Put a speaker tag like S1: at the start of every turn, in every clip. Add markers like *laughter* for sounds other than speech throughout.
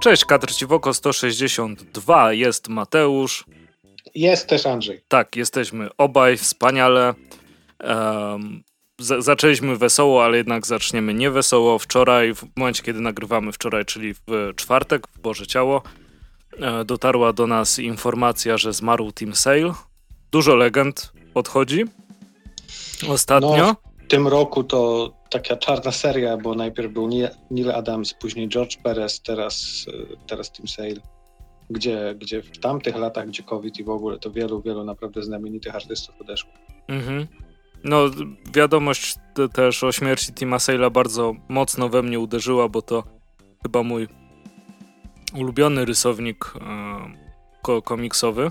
S1: Cześć, Kadr Ciwoko 162, jest Mateusz.
S2: Jest też Andrzej.
S1: Tak, jesteśmy obaj wspaniale. Um, z- zaczęliśmy wesoło, ale jednak zaczniemy niewesoło. Wczoraj, w momencie kiedy nagrywamy wczoraj, czyli w czwartek, w Boże Ciało, e, dotarła do nas informacja, że zmarł Tim Sale. Dużo legend odchodzi ostatnio.
S2: No, w tym roku to taka czarna seria, bo najpierw był Neil Adams, później George Perez, teraz, e, teraz Tim Sale. Gdzie, gdzie w tamtych latach, gdzie COVID i w ogóle, to wielu, wielu naprawdę znamienitych artystów odeszło.
S1: Mhm. No, wiadomość też o śmierci Tima Sale'a bardzo mocno we mnie uderzyła, bo to chyba mój ulubiony rysownik e, komiksowy.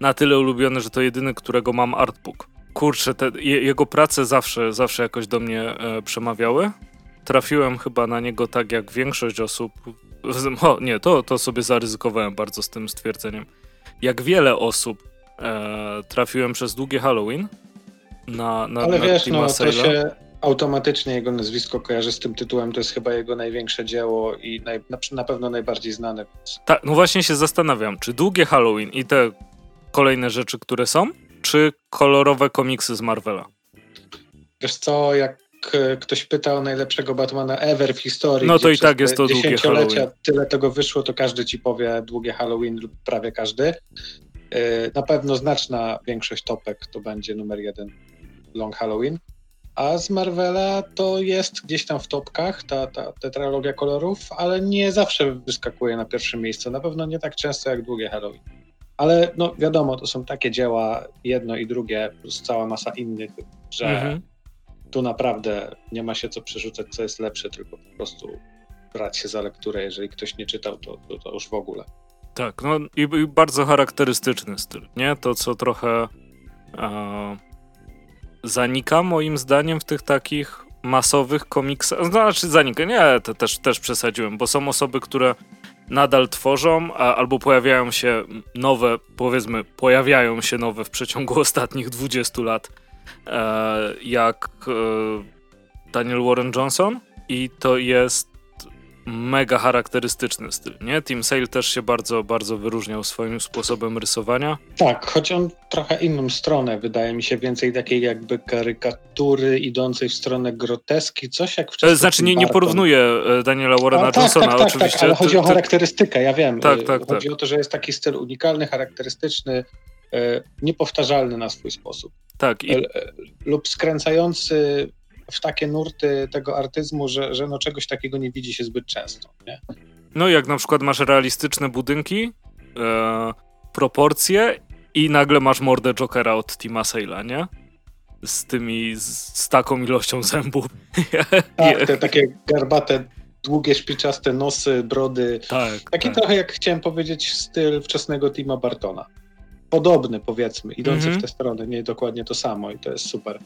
S1: Na tyle ulubiony, że to jedyny, którego mam artbook. Kurczę, te, je, jego prace zawsze, zawsze jakoś do mnie e, przemawiały. Trafiłem chyba na niego tak jak większość osób. O, nie, to, to sobie zaryzykowałem bardzo z tym stwierdzeniem. Jak wiele osób e, trafiłem przez długie Halloween na, na
S2: Ale
S1: na
S2: wiesz, no to się automatycznie jego nazwisko kojarzy z tym tytułem, to jest chyba jego największe dzieło i naj, na, na pewno najbardziej znane. Więc
S1: Tak, no właśnie się zastanawiam, czy długie Halloween i te kolejne rzeczy, które są, czy kolorowe komiksy z Marvela?
S2: Wiesz co, jak e, ktoś pyta o najlepszego Batmana ever w historii,
S1: No to i tak jest to długie Halloween.
S2: tyle tego wyszło, to każdy ci powie długie Halloween lub prawie każdy. E, Na pewno znaczna większość topek to będzie numer jeden Long Halloween. A z Marvela to jest gdzieś tam w topkach ta, ta tetralogia kolorów, ale nie zawsze wyskakuje na pierwsze miejsce. Na pewno nie tak często jak długie Halloween. Ale no wiadomo, to są takie dzieła, jedno i drugie, plus cała masa innych, że
S1: Mhm.
S2: tu naprawdę nie ma się co przerzucać, co jest lepsze, tylko po prostu brać się za lekturę. Jeżeli ktoś nie czytał, to, to, to już w ogóle.
S1: Tak, no i, i bardzo charakterystyczny styl, nie? To, co trochę e, zanika moim zdaniem w tych takich masowych komiksach. Znaczy zanika, nie, to też, też przesadziłem, bo są osoby, które nadal tworzą, a, albo pojawiają się nowe, powiedzmy, pojawiają się nowe w przeciągu *laughs* ostatnich 20 lat, e, jak e, Daniel Warren Johnson. I to jest mega charakterystyczny styl, nie? Tim Sale też się bardzo, bardzo wyróżniał swoim sposobem rysowania.
S2: Tak, choć on trochę inną stronę, wydaje mi się, więcej takiej jakby karykatury idącej w stronę groteski, coś jak
S1: E,
S2: wcześniej.
S1: Znaczy nie, nie porównuję e, Daniela Warrena
S2: A, tak,
S1: Johnsona
S2: tak, tak,
S1: oczywiście.
S2: Tak, ale chodzi o
S1: Ty- ty-
S2: charakterystykę, ja wiem.
S1: Tak,
S2: Y,
S1: tak,
S2: Chodzi
S1: tak.
S2: o to, że jest taki styl unikalny, charakterystyczny, niepowtarzalny na swój sposób.
S1: tak, i,
S2: Lub skręcający w takie nurty tego artyzmu, że, że no czegoś takiego nie widzi się zbyt często. Nie?
S1: no jak na przykład masz realistyczne budynki, e, proporcje i nagle masz mordę Jokera od Tima Sale'a, nie? Z tymi, z, z taką ilością zębów.
S2: Tak, *laughs* te takie garbate, długie, szpiczaste nosy, brody.
S1: tak,
S2: Taki
S1: tak.
S2: trochę, jak chciałem powiedzieć, styl wczesnego Tima Bartona. Podobny, powiedzmy, idący
S1: Mhm.
S2: w tę stronę, nie dokładnie to samo i to jest super.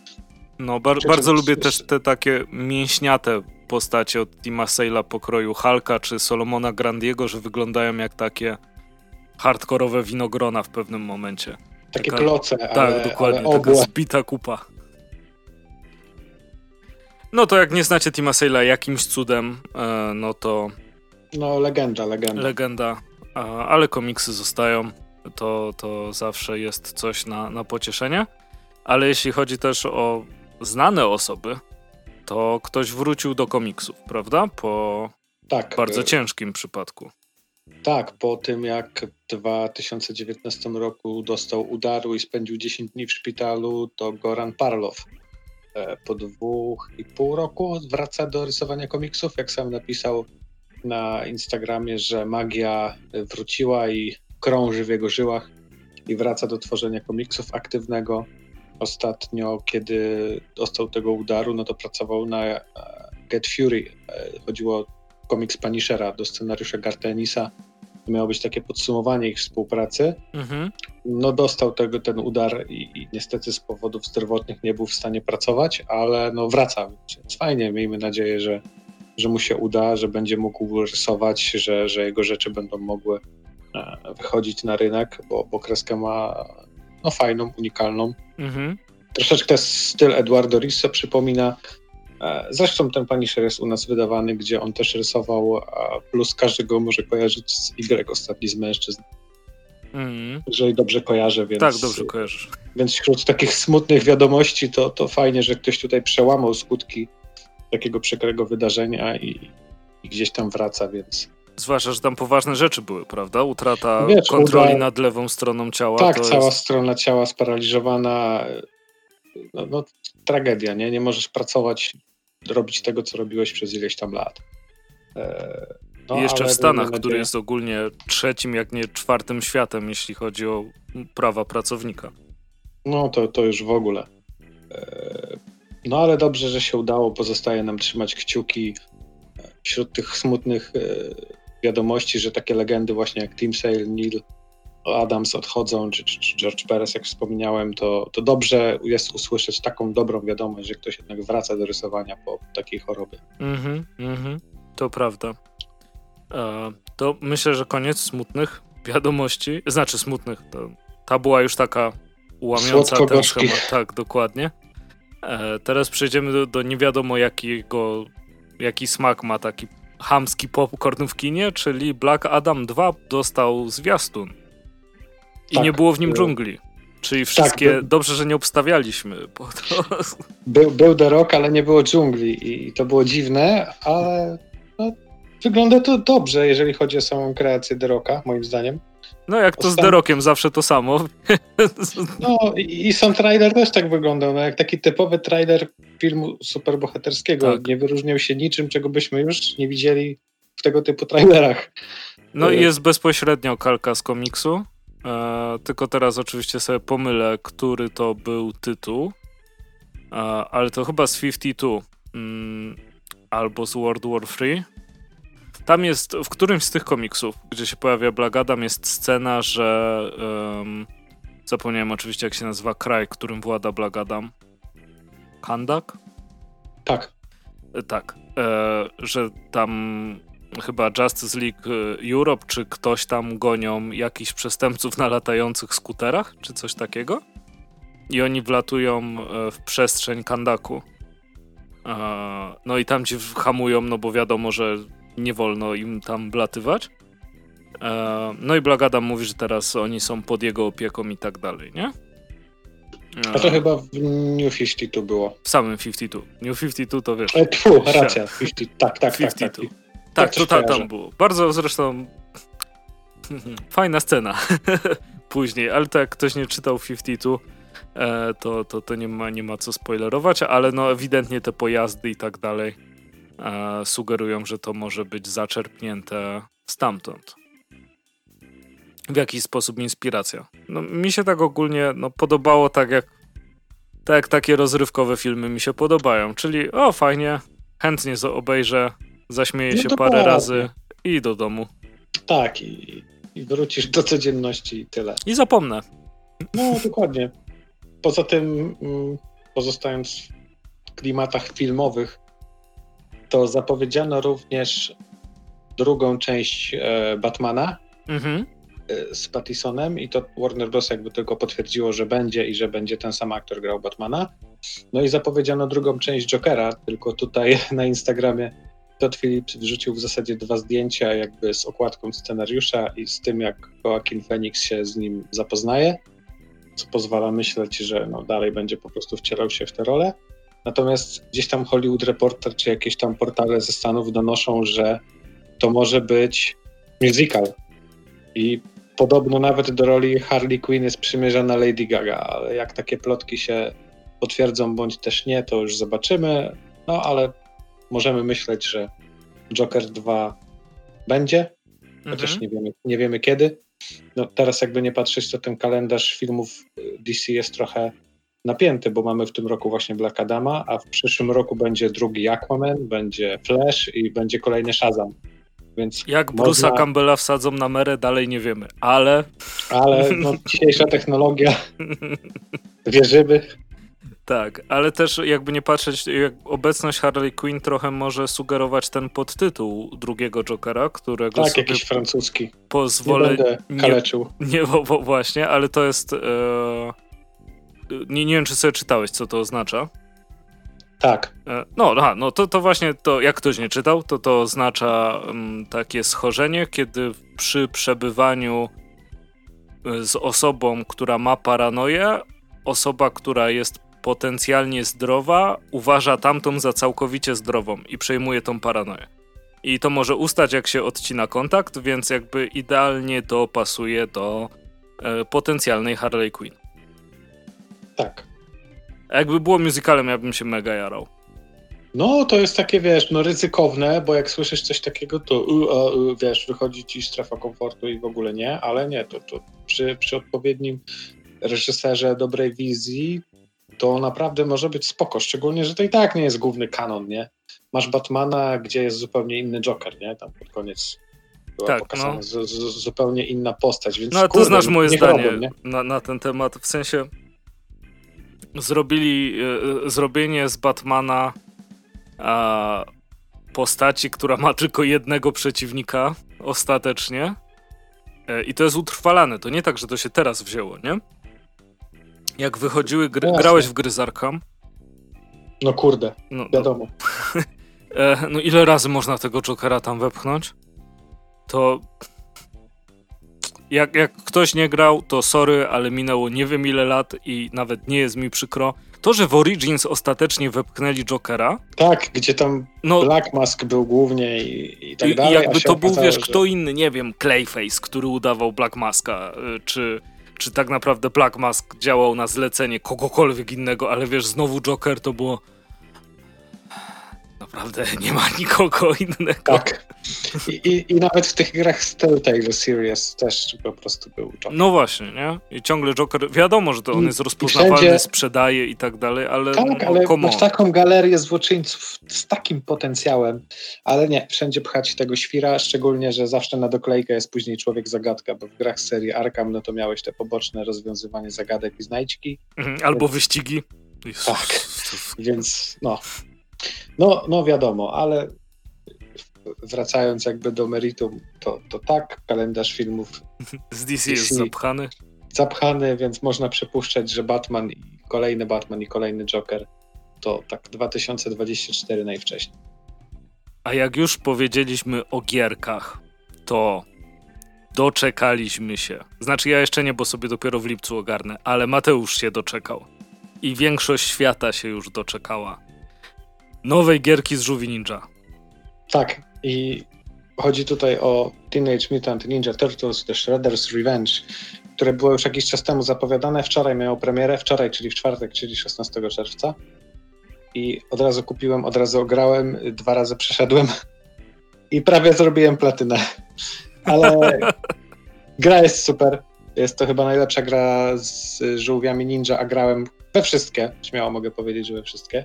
S1: No, bar-
S2: Czy-
S1: bardzo
S2: czy-
S1: lubię
S2: czy-
S1: też te takie mięśniate postacie od Tima Sale'a pokroju Hulka czy Solomona Grandiego, że wyglądają jak takie hardkorowe winogrona w pewnym momencie.
S2: Takie
S1: Taka-
S2: kloce,
S1: Tak,
S2: ale,
S1: dokładnie,
S2: ale
S1: taka zbita kupa. No to jak nie znacie Tima Sale'a jakimś cudem, e, no to
S2: No, legenda, legenda.
S1: legenda, ale komiksy zostają, to, to zawsze jest coś na, na pocieszenie. Ale jeśli chodzi też o znane osoby, to ktoś wrócił do komiksów, prawda? Po
S2: tak,
S1: bardzo
S2: e,
S1: ciężkim przypadku.
S2: Tak, po tym jak w 2019 roku dostał udaru i spędził 10 dni w szpitalu, to Goran Parlow e, po dwóch i pół roku wraca do rysowania komiksów. Jak sam napisał na Instagramie, że magia wróciła i krąży w jego żyłach i wraca do tworzenia komiksów aktywnego. Ostatnio, kiedy dostał tego udaru, no to pracował na e, Get Fury. E, Chodziło o komiks Punishera do scenariusza Gartenisa. Miało być takie podsumowanie ich współpracy.
S1: Mhm.
S2: No dostał tego, ten udar i, i niestety z powodów zdrowotnych nie był w stanie pracować, ale no wraca, więc fajnie, miejmy nadzieję, że, że mu się uda, że będzie mógł rysować, że, że jego rzeczy będą mogły e, wychodzić na rynek, bo, bo kreskę ma no fajną, unikalną.
S1: Mhm.
S2: Troszeczkę styl Eduardo Risse przypomina, E, zresztą ten Punisher jest u nas wydawany, gdzie on też rysował, plus każdy go może kojarzyć z Y, ostatni z mężczyzn. Mm. Jeżeli dobrze kojarzę, więc...
S1: Tak, dobrze kojarzysz.
S2: Więc wśród takich smutnych wiadomości to, to fajnie, że ktoś tutaj przełamał skutki takiego przekrego wydarzenia i, i gdzieś tam wraca, więc...
S1: Zwłaszcza, że tam poważne rzeczy były, prawda? Utrata Wiesz, kontroli uda... nad lewą stroną ciała.
S2: Tak, cała jest... strona ciała sparaliżowana. No, no, tragedia, nie? Nie możesz pracować, robić tego, co robiłeś przez ileś tam lat.
S1: E, no, I jeszcze w Stanach, nadzieję... który jest ogólnie trzecim, jak nie czwartym światem, jeśli chodzi o prawa pracownika.
S2: No to, to już w ogóle. E, no ale dobrze, że się udało. Pozostaje nam trzymać kciuki wśród tych smutnych e, wiadomości, że takie legendy właśnie jak Tim Sale, Neil Adams odchodzą, czy, czy, George Perez, jak wspomniałem, to, to dobrze jest usłyszeć taką dobrą wiadomość, że ktoś jednak wraca do rysowania po takiej chorobie.
S1: Mhm, mhm, to prawda. E, to myślę, że koniec smutnych wiadomości, znaczy smutnych, to, ta była już taka łamiąca ten schemat. Tak, dokładnie. E, teraz przejdziemy do, do nie wiadomo jakiego, jaki smak ma taki hamski popcorn w kinie, czyli Black Adam 2 dostał zwiastun. I tak, nie było w nim dżungli. Czyli tak, wszystkie. Tak, dobrze, że nie obstawialiśmy. Bo to...
S2: był, był The Rock, ale nie było dżungli. I to było dziwne, ale no, wygląda to dobrze, jeżeli chodzi o samą kreację The Rocka, moim zdaniem.
S1: No jak to z The Rockiem, zawsze to samo.
S2: No i, i sam trailer też tak wyglądał, no jak taki typowy trailer filmu superbohaterskiego. Tak. Nie wyróżniał się niczym, czego byśmy już nie widzieli w tego typu trailerach.
S1: No i jest bezpośrednio kalka z komiksu. E, tylko teraz oczywiście sobie pomylę, który to był tytuł. E, ale to chyba z 52 mm, albo z World War 3. Tam jest, w którymś z tych komiksów, gdzie się pojawia Black Adam, jest scena, że um, zapomniałem oczywiście jak się nazywa kraj, którym włada Black Adam. Kandak?
S2: Tak.
S1: E, tak. E, że tam chyba Justice League e, Europe, czy ktoś tam gonią jakichś przestępców na latających skuterach, czy coś takiego. I oni wlatują e, w przestrzeń Kandaku. No i tam ci hamują, no bo wiadomo, że nie wolno im tam wlatywać. No i Blagadam mówi, że teraz oni są pod jego opieką i tak dalej, nie?
S2: A to chyba w New 52 było.
S1: W samym 52. New 52 to wiesz.
S2: E, tfu, racja. 50, tak, tak, 52. tak.
S1: Tak, tak, tak to tam było. Bardzo zresztą *laughs* fajna scena *laughs* później, ale to jak ktoś nie czytał 52, e, to, to, to nie, ma, nie ma co spoilerować, ale no ewidentnie te pojazdy i tak dalej e, sugerują, że to może być zaczerpnięte stamtąd. W jakiś sposób inspiracja. No, mi się tak ogólnie no, podobało tak jak, tak jak takie rozrywkowe filmy mi się podobają, czyli o fajnie, chętnie obejrzę, zaśmieję no się parę razy i do domu.
S2: Tak, i, i wrócisz do codzienności i tyle.
S1: I zapomnę.
S2: No, dokładnie. Poza tym, mm, pozostając w klimatach filmowych, to zapowiedziano również drugą część e, Batmana mhm. E, z Pattisonem i to Warner Bros. jakby tylko potwierdziło, że będzie i że będzie ten sam aktor grał Batmana. No i zapowiedziano drugą część Jokera, tylko tutaj *laughs* na Instagramie Todd Phillips wrzucił w zasadzie dwa zdjęcia jakby z okładką scenariusza i z tym, jak Joaquin Phoenix się z nim zapoznaje, co pozwala myśleć, że no dalej będzie po prostu wcierał się w tę rolę. Natomiast gdzieś tam Hollywood Reporter czy jakieś tam portale ze Stanów donoszą, że to może być musical. I podobno nawet do roli Harley Quinn jest przymierzona Lady Gaga, ale jak takie plotki się potwierdzą bądź też nie, to już zobaczymy. No ale możemy myśleć, że Joker 2 będzie, chociaż mhm. nie, wiemy, nie wiemy kiedy. No teraz jakby nie patrzeć, to ten kalendarz filmów DC jest trochę napięty, bo mamy w tym roku właśnie Black Adama, a w przyszłym roku będzie drugi Aquaman, będzie Flash i będzie kolejny Shazam. Więc
S1: Jak można... Bruce'a Campbella wsadzą na merę, dalej nie wiemy, ale...
S2: Ale no, *laughs* dzisiejsza technologia, wierzymy.
S1: Tak, ale też jakby nie patrzeć, jak obecność Harley Quinn trochę może sugerować ten podtytuł drugiego Jokera, którego
S2: Tak, jakiś francuski.
S1: Pozwolę...
S2: Nie będę kaleczył. *laughs*
S1: Nie, nie właśnie, ale to jest... E nie, nie wiem, czy sobie czytałeś, co to oznacza.
S2: Tak.
S1: E, no, aha, no to, to właśnie to, jak ktoś nie czytał, to to oznacza um, takie schorzenie, kiedy przy przebywaniu e, z osobą, która ma paranoję, osoba, która jest potencjalnie zdrowa, uważa tamtą za całkowicie zdrową i przejmuje tą paranoję. I to może ustać, jak się odcina kontakt, więc jakby idealnie to pasuje do e, potencjalnej Harley Quinn.
S2: Tak.
S1: A jakby było musicalem, ja bym się mega jarał.
S2: No, to jest takie, wiesz, no ryzykowne, bo jak słyszysz coś takiego, to wiesz, wychodzi ci strefa komfortu i w ogóle nie, ale nie, to, to przy, przy odpowiednim reżyserze dobrej wizji to naprawdę może być spoko, szczególnie, że to i tak nie jest główny kanon, nie? Masz Batmana, gdzie jest zupełnie inny Joker, nie? Tam pod koniec była tak, pokazana no. z, z, zupełnie inna postać, więc
S1: No, ale to znasz moje zdanie na, na ten temat, w sensie zrobili, e, zrobienie z Batmana a, postaci, która ma tylko jednego przeciwnika ostatecznie e, i to jest utrwalane, to nie tak, że to się teraz wzięło, nie? Jak wychodziły gry, no grałeś w gry z Arkham?
S2: No kurde, no, wiadomo.
S1: No, *laughs* no ile razy można tego Jokera tam wepchnąć? To jak, jak ktoś nie grał, to sorry, ale minęło nie wiem ile lat i nawet nie jest mi przykro. To, że w Origins ostatecznie wepchnęli Jokera.
S2: Tak, gdzie tam no, Black Mask był głównie i, i tak
S1: i,
S2: dalej.
S1: I jakby to był, wiesz, że... kto inny, nie wiem, Clayface, który udawał Black Maska, y, czy, czy tak naprawdę Black Mask działał na zlecenie kogokolwiek innego, ale wiesz, znowu Joker to było naprawdę nie ma nikogo innego.
S2: Tak. I, i, i nawet w tych grach z Telltale Series też po prostu był Joker.
S1: No właśnie, nie? I ciągle Joker, wiadomo, że to on jest rozpoznawalny, wszędzie... sprzedaje i tak dalej, ale
S2: Tak, no, ale masz taką galerię złoczyńców z takim potencjałem, ale nie, wszędzie pchać tego świra, szczególnie, że zawsze na doklejkę jest później człowiek zagadka, bo w grach serii Arkham, no to miałeś te poboczne rozwiązywanie zagadek i znajdźki.
S1: Mhm, albo wyścigi.
S2: Tak, więc no, no, no wiadomo, ale wracając jakby do meritum, to, to tak, kalendarz filmów *laughs*
S1: z DC, DC jest zapchany.
S2: Zapchany, więc można przypuszczać, że Batman i kolejny Batman i kolejny Joker to tak 2024 najwcześniej.
S1: A jak już powiedzieliśmy o gierkach, to doczekaliśmy się. Znaczy ja jeszcze nie, bo sobie dopiero w lipcu ogarnę, ale Mateusz się doczekał. I większość świata się już doczekała nowej gierki z Żółwi Ninja.
S2: Tak, i chodzi tutaj o Teenage Mutant Ninja Turtles The Shredder's Revenge, które było już jakiś czas temu zapowiadane. Wczoraj miało premierę, wczoraj, czyli w czwartek, czyli 16 czerwca. I od razu kupiłem, od razu ograłem, dwa razy przeszedłem i prawie zrobiłem platynę. Ale *laughs* gra jest super. Jest to chyba najlepsza gra z żółwiami ninja, a grałem we wszystkie. Śmiało mogę powiedzieć, że we wszystkie.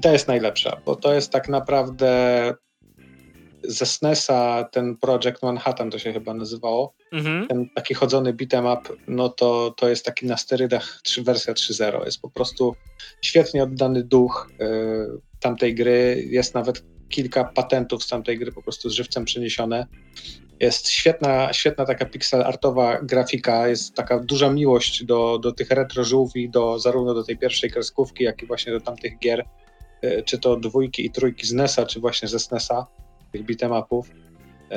S2: I to jest najlepsza, bo to jest tak naprawdę ze SNESa ten Project Manhattan to się chyba nazywało, mhm. ten taki chodzony beat'em up, no to, to jest taki na sterydach 3, wersja 3.0. Jest po prostu świetnie oddany duch y, tamtej gry. Jest nawet kilka patentów z tamtej gry po prostu z żywcem przeniesione. Jest świetna, świetna taka pixel artowa grafika, jest taka duża miłość do, do tych retro żółwi, do, zarówno do tej pierwszej kreskówki, jak i właśnie do tamtych gier. E, czy to dwójki i trójki z NESa, czy właśnie ze SNESa, tych beatemapów, e,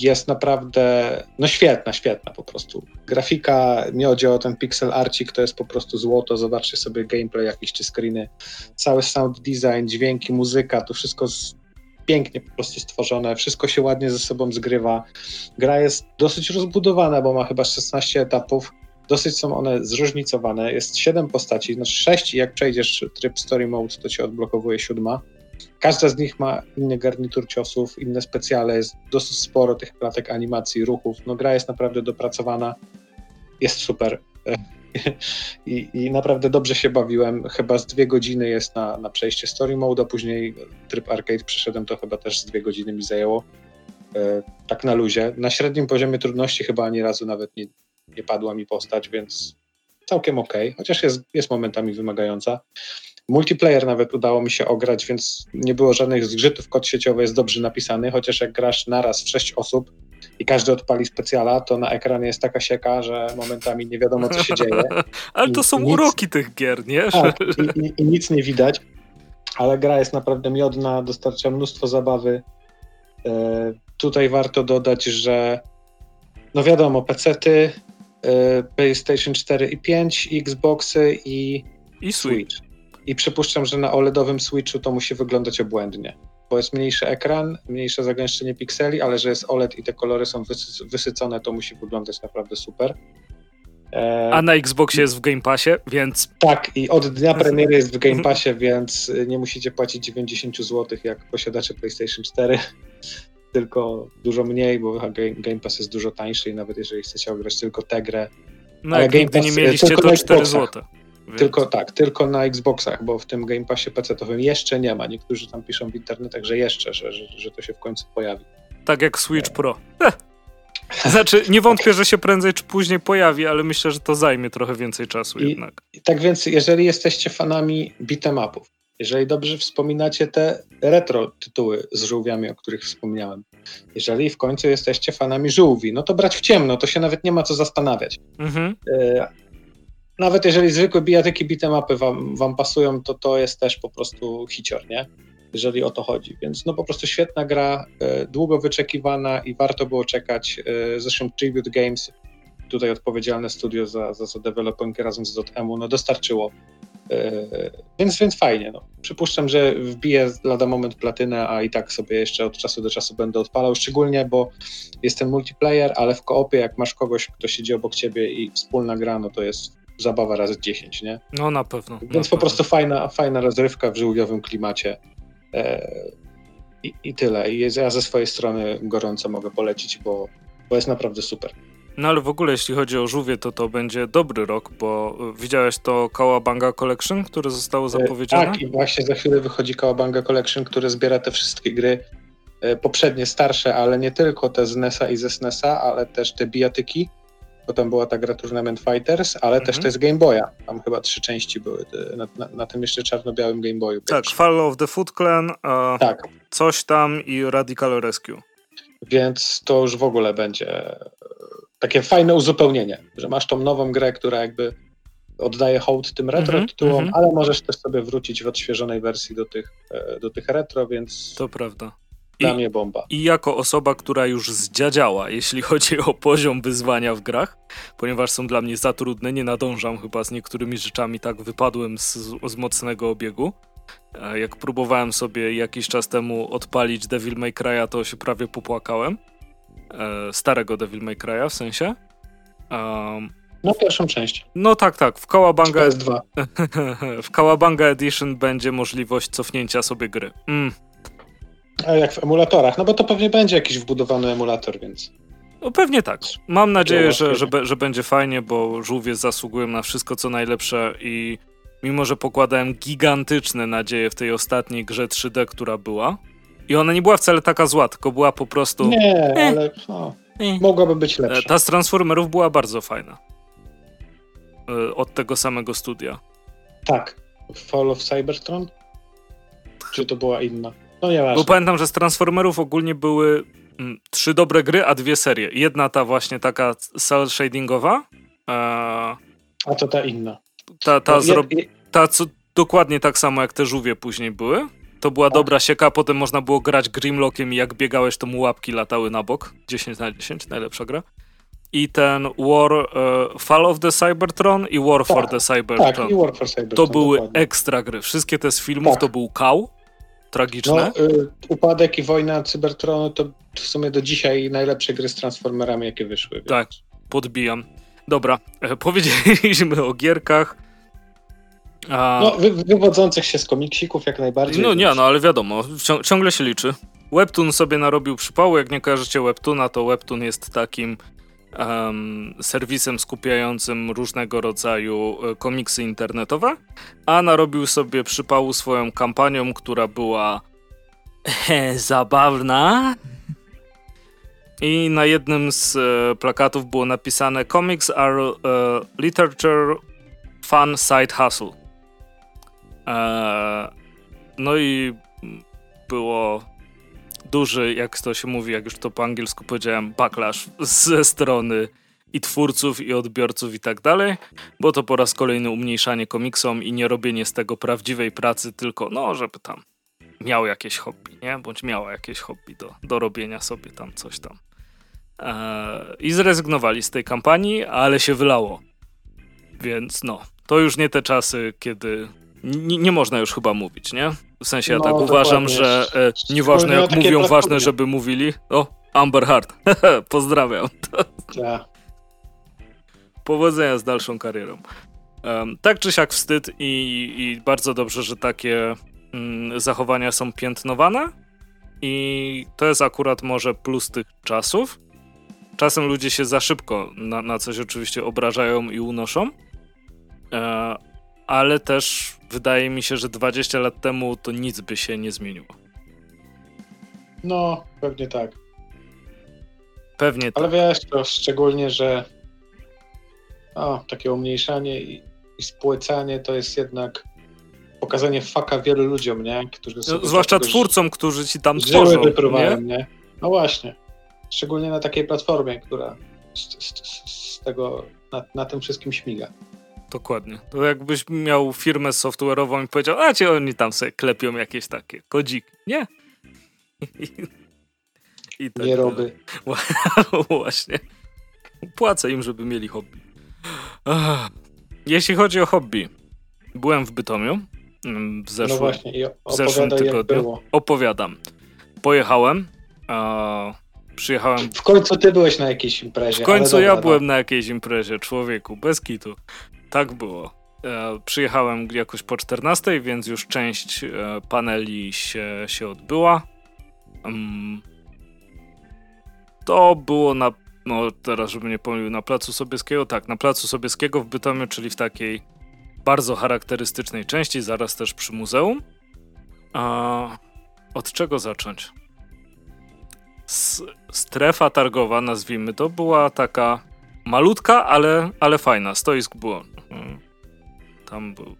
S2: jest naprawdę, no świetna, świetna po prostu. Grafika, nie chodzi o ten pixel arcik, to jest po prostu złoto, zobaczcie sobie gameplay jakieś czy screeny, cały sound design, dźwięki, muzyka, to wszystko pięknie po prostu stworzone, wszystko się ładnie ze sobą zgrywa. Gra jest dosyć rozbudowana, bo ma chyba 16 etapów, Dosyć są one zróżnicowane. Jest siedem postaci, znaczy sześć i jak przejdziesz tryb Story Mode, to cię odblokowuje siódma. Każda z nich ma inny garnitur ciosów, inne specjale, jest dosyć sporo tych klatek animacji, ruchów. No gra jest naprawdę dopracowana, jest super. *laughs* I, I, naprawdę dobrze się bawiłem. Chyba z dwie godziny jest na, na przejście story mode, a później tryb arcade przeszedłem, to chyba też z dwie godziny mi zajęło. E, tak na luzie. Na średnim poziomie trudności chyba ani razu nawet nie, nie padła mi postać, więc całkiem ok, chociaż jest, jest momentami wymagająca. Multiplayer nawet udało mi się ograć, więc nie było żadnych zgrzytów. Kod sieciowy jest dobrze napisany, chociaż jak grasz naraz w 6 osób, i każdy odpali specjala, to na ekranie jest taka sieka, że momentami nie wiadomo, co się *laughs* dzieje.
S1: ale to są nic, uroki tych gier, nie?
S2: Tak, i, i, i, nic nie widać, ale gra jest naprawdę miodna, dostarcza mnóstwo zabawy. E, tutaj warto dodać, że no wiadomo, PC-ty, e, PlayStation 4 i 5, Xboxy i,
S1: I Switch.
S2: I przypuszczam, że na OLEDowym Switchu to musi wyglądać obłędnie bo jest mniejszy ekran, mniejsze zagęszczenie pikseli, ale że jest OLED i te kolory są wysycone, to musi wyglądać naprawdę super.
S1: E... A na Xboxie jest w Game Passie, więc.
S2: Tak, i od dnia premiery jest w Game Passie, więc nie musicie płacić 90 zł jak posiadacze PlayStation 4, tylko dużo mniej, bo Game Pass jest dużo tańszy i nawet jeżeli chcecie ograć tylko tę grę.
S1: No, jak nigdy nie mieliście, to 4 zł.
S2: Więc... Tylko tak, tylko na Xboxach, bo w tym Game Passie PC-owym jeszcze nie ma. Niektórzy tam piszą w internetach, że jeszcze, że, że, że to się w końcu pojawi.
S1: Tak jak Switch Pro. Znaczy, nie wątpię, że się prędzej czy później pojawi, ale myślę, że to zajmie trochę więcej czasu I, jednak.
S2: I tak więc, jeżeli jesteście fanami beat'em upów, jeżeli dobrze wspominacie te retro tytuły z żółwiami, o których wspomniałem, jeżeli w końcu jesteście fanami żółwi, no to brać w ciemno, to się nawet nie ma co zastanawiać. Mhm. E, nawet jeżeli zwykłe bijatyki beat'em wam, wam pasują, to to jest też po prostu hicior, nie? Jeżeli o to chodzi. Więc no po prostu świetna gra, e, długo wyczekiwana i warto było czekać. E, zresztą Tribute Games, tutaj odpowiedzialne studio za, za, za developing razem z Dotemu, no dostarczyło. E, więc, więc fajnie. No. Przypuszczam, że wbiję lada moment platynę, a i tak sobie jeszcze od czasu do czasu będę odpalał, szczególnie, bo jest ten multiplayer, ale w koopie, jak masz kogoś, kto siedzi obok ciebie i wspólna gra, no to jest zabawa razy 10, nie?
S1: No na pewno.
S2: Więc
S1: na
S2: po
S1: pewno.
S2: prostu fajna, fajna rozrywka w żółwiowym klimacie. E, i, I tyle. I ja ze swojej strony gorąco mogę polecić, bo, bo jest naprawdę super.
S1: No ale w ogóle jeśli chodzi o żółwie, to to będzie dobry rok, bo widziałeś to Kałabanga Collection, które zostało e, zapowiedziane?
S2: Tak, i właśnie za chwilę wychodzi Kałabanga Collection, które zbiera te wszystkie gry e, poprzednie, starsze, ale nie tylko te z NESa i ze SNESa, ale też te bijatyki, bo tam była ta gra Tournament Fighters, ale mhm. też to jest Game Boya. Tam chyba trzy części były, na, na, na tym jeszcze czarno-białym Game Boyu.
S1: Tak, Fall of the Foot Clan, tak. coś tam i Radical Rescue.
S2: Więc to już w ogóle będzie takie fajne uzupełnienie, że masz tą nową grę, która jakby oddaje hołd tym retro mm -hmm, tytułom, mm -hmm. ale możesz też sobie wrócić w odświeżonej wersji do tych, e, do tych retro, więc...
S1: To prawda.
S2: Dla I, mnie bomba.
S1: I jako osoba, która już zdziadziała, jeśli *laughs* chodzi o poziom wyzwania w grach, ponieważ są dla mnie za trudne, nie nadążam chyba z niektórymi rzeczami, tak wypadłem z, z mocnego obiegu. Jak próbowałem sobie jakiś czas temu odpalić Devil May Cry'a, to się prawie popłakałem. E, starego Devil May Cry'a w sensie.
S2: Um, no pierwszą część.
S1: No tak, tak. W Kałabanga,
S2: PS2. *laughs*
S1: w Kałabanga Edition będzie możliwość cofnięcia sobie gry. Mm,
S2: a jak w emulatorach? No bo to pewnie będzie jakiś wbudowany emulator, więc.
S1: No pewnie tak. Mam nadzieję, że, że, że będzie fajnie, bo żółwie zasługują na wszystko, co najlepsze i mimo, że pokładałem gigantyczne nadzieje w tej ostatniej grze 3D, która była, i ona nie była wcale taka zła, tylko była po prostu...
S2: Nie, eh. ale no, eh. mogłaby być lepsza.
S1: Ta z Transformerów była bardzo fajna. E, od tego samego studia.
S2: Tak. Fall of Cybertron? Czy to była inna? No nie
S1: Bo pamiętam, że z Transformerów ogólnie były mm, trzy dobre gry, a dwie serie. Jedna ta właśnie taka cel shadingowa.
S2: E, a to ta inna.
S1: Ta, ta, no, ta co dokładnie tak samo jak te żółwie później były. To była tak. dobra sieka, potem można było grać Grimlockiem i jak biegałeś, to mu łapki latały na bok. 10 na 10, najlepsza gra. I ten War, e, Fall of the Cybertron i War tak, for the Cybertron.
S2: Tak, i War for Cybertron.
S1: To były dokładnie. ekstra gry. Wszystkie te z filmów tak. to był kał tragiczne.
S2: No, y, upadek i wojna Cybertronu to w sumie do dzisiaj najlepsze gry z Transformerami, jakie wyszły. Więc.
S1: Tak, podbijam. Dobra, e, powiedzieliśmy o gierkach.
S2: A... No, wy, wywodzących się z komiksików jak najbardziej.
S1: No nie, no ale wiadomo, ciągle się liczy. Webtoon sobie narobił przypału, jak nie kojarzycie Webtoona, to Webtoon jest takim um, serwisem skupiającym różnego rodzaju e, komiksy internetowe, a narobił sobie przypału swoją kampanią, która była zabawna. I na jednym z e, plakatów było napisane Comics are e, literature fun side hustle. E, no i było duży, jak to się mówi, jak już to po angielsku powiedziałem, backlash ze strony i twórców, i odbiorców i tak dalej, bo to po raz kolejny umniejszanie komiksom i nie robienie z tego prawdziwej pracy, tylko no, żeby tam miał jakieś hobby, nie? Bądź miała jakieś hobby do, do robienia sobie tam coś tam. Eee, I zrezygnowali z tej kampanii, ale się wylało. Więc no, to już nie te czasy, kiedy nie można już chyba mówić, nie? W sensie ja no, tak uważam, że e, nieważne jak mówią, ważne, żeby mówili. O, Amber Hart. *laughs* Pozdrawiam. Ja. Powodzenia z dalszą karierą. Um, tak czy siak wstyd i, i bardzo dobrze, że takie mm, zachowania są piętnowane i to jest akurat może plus tych czasów. Czasem ludzie się za szybko na, na coś oczywiście obrażają i unoszą, e, ale też wydaje mi się, że 20 lat temu to nic by się nie zmieniło.
S2: No, pewnie tak.
S1: Pewnie
S2: Ale tak. wiesz, to szczególnie, że o, takie umniejszanie i, i spłycanie to jest jednak pokazanie faka wielu ludziom, nie?
S1: Którzy no, zwłaszcza twórcom, którzy ci tam tworzą,
S2: nie? nie? No właśnie. Szczególnie na takiej platformie, która z, z, z tego, na, na tym wszystkim śmiga.
S1: Dokładnie. To jakbyś miał firmę software'ową i powiedział, a cię oni tam sobie klepią jakieś takie kodziki. Nie. *laughs*
S2: I tak, nie robię. *laughs*
S1: Właśnie. Płacę im, żeby mieli hobby. Jeśli chodzi o hobby, byłem w Bytomiu mm, w zeszłym, no właśnie, w zeszłym tygodniu. Opowiadam. Pojechałem. A, przyjechałem.
S2: W końcu ty byłeś na jakiejś imprezie.
S1: W końcu dobra, ja no. byłem na jakiejś imprezie, człowieku, bez kitu. Tak było. E, przyjechałem jakoś po 14, więc już część e, paneli się, się odbyła. Um, to było na, no teraz żeby nie pomylił, na Placu Sobieskiego, tak, na Placu Sobieskiego w Bytomiu, czyli w takiej bardzo charakterystycznej części, zaraz też przy muzeum. Od czego zacząć? S strefa targowa, nazwijmy to, była taka malutka, ale, ale fajna. Stoisk było. Mhm. Tam były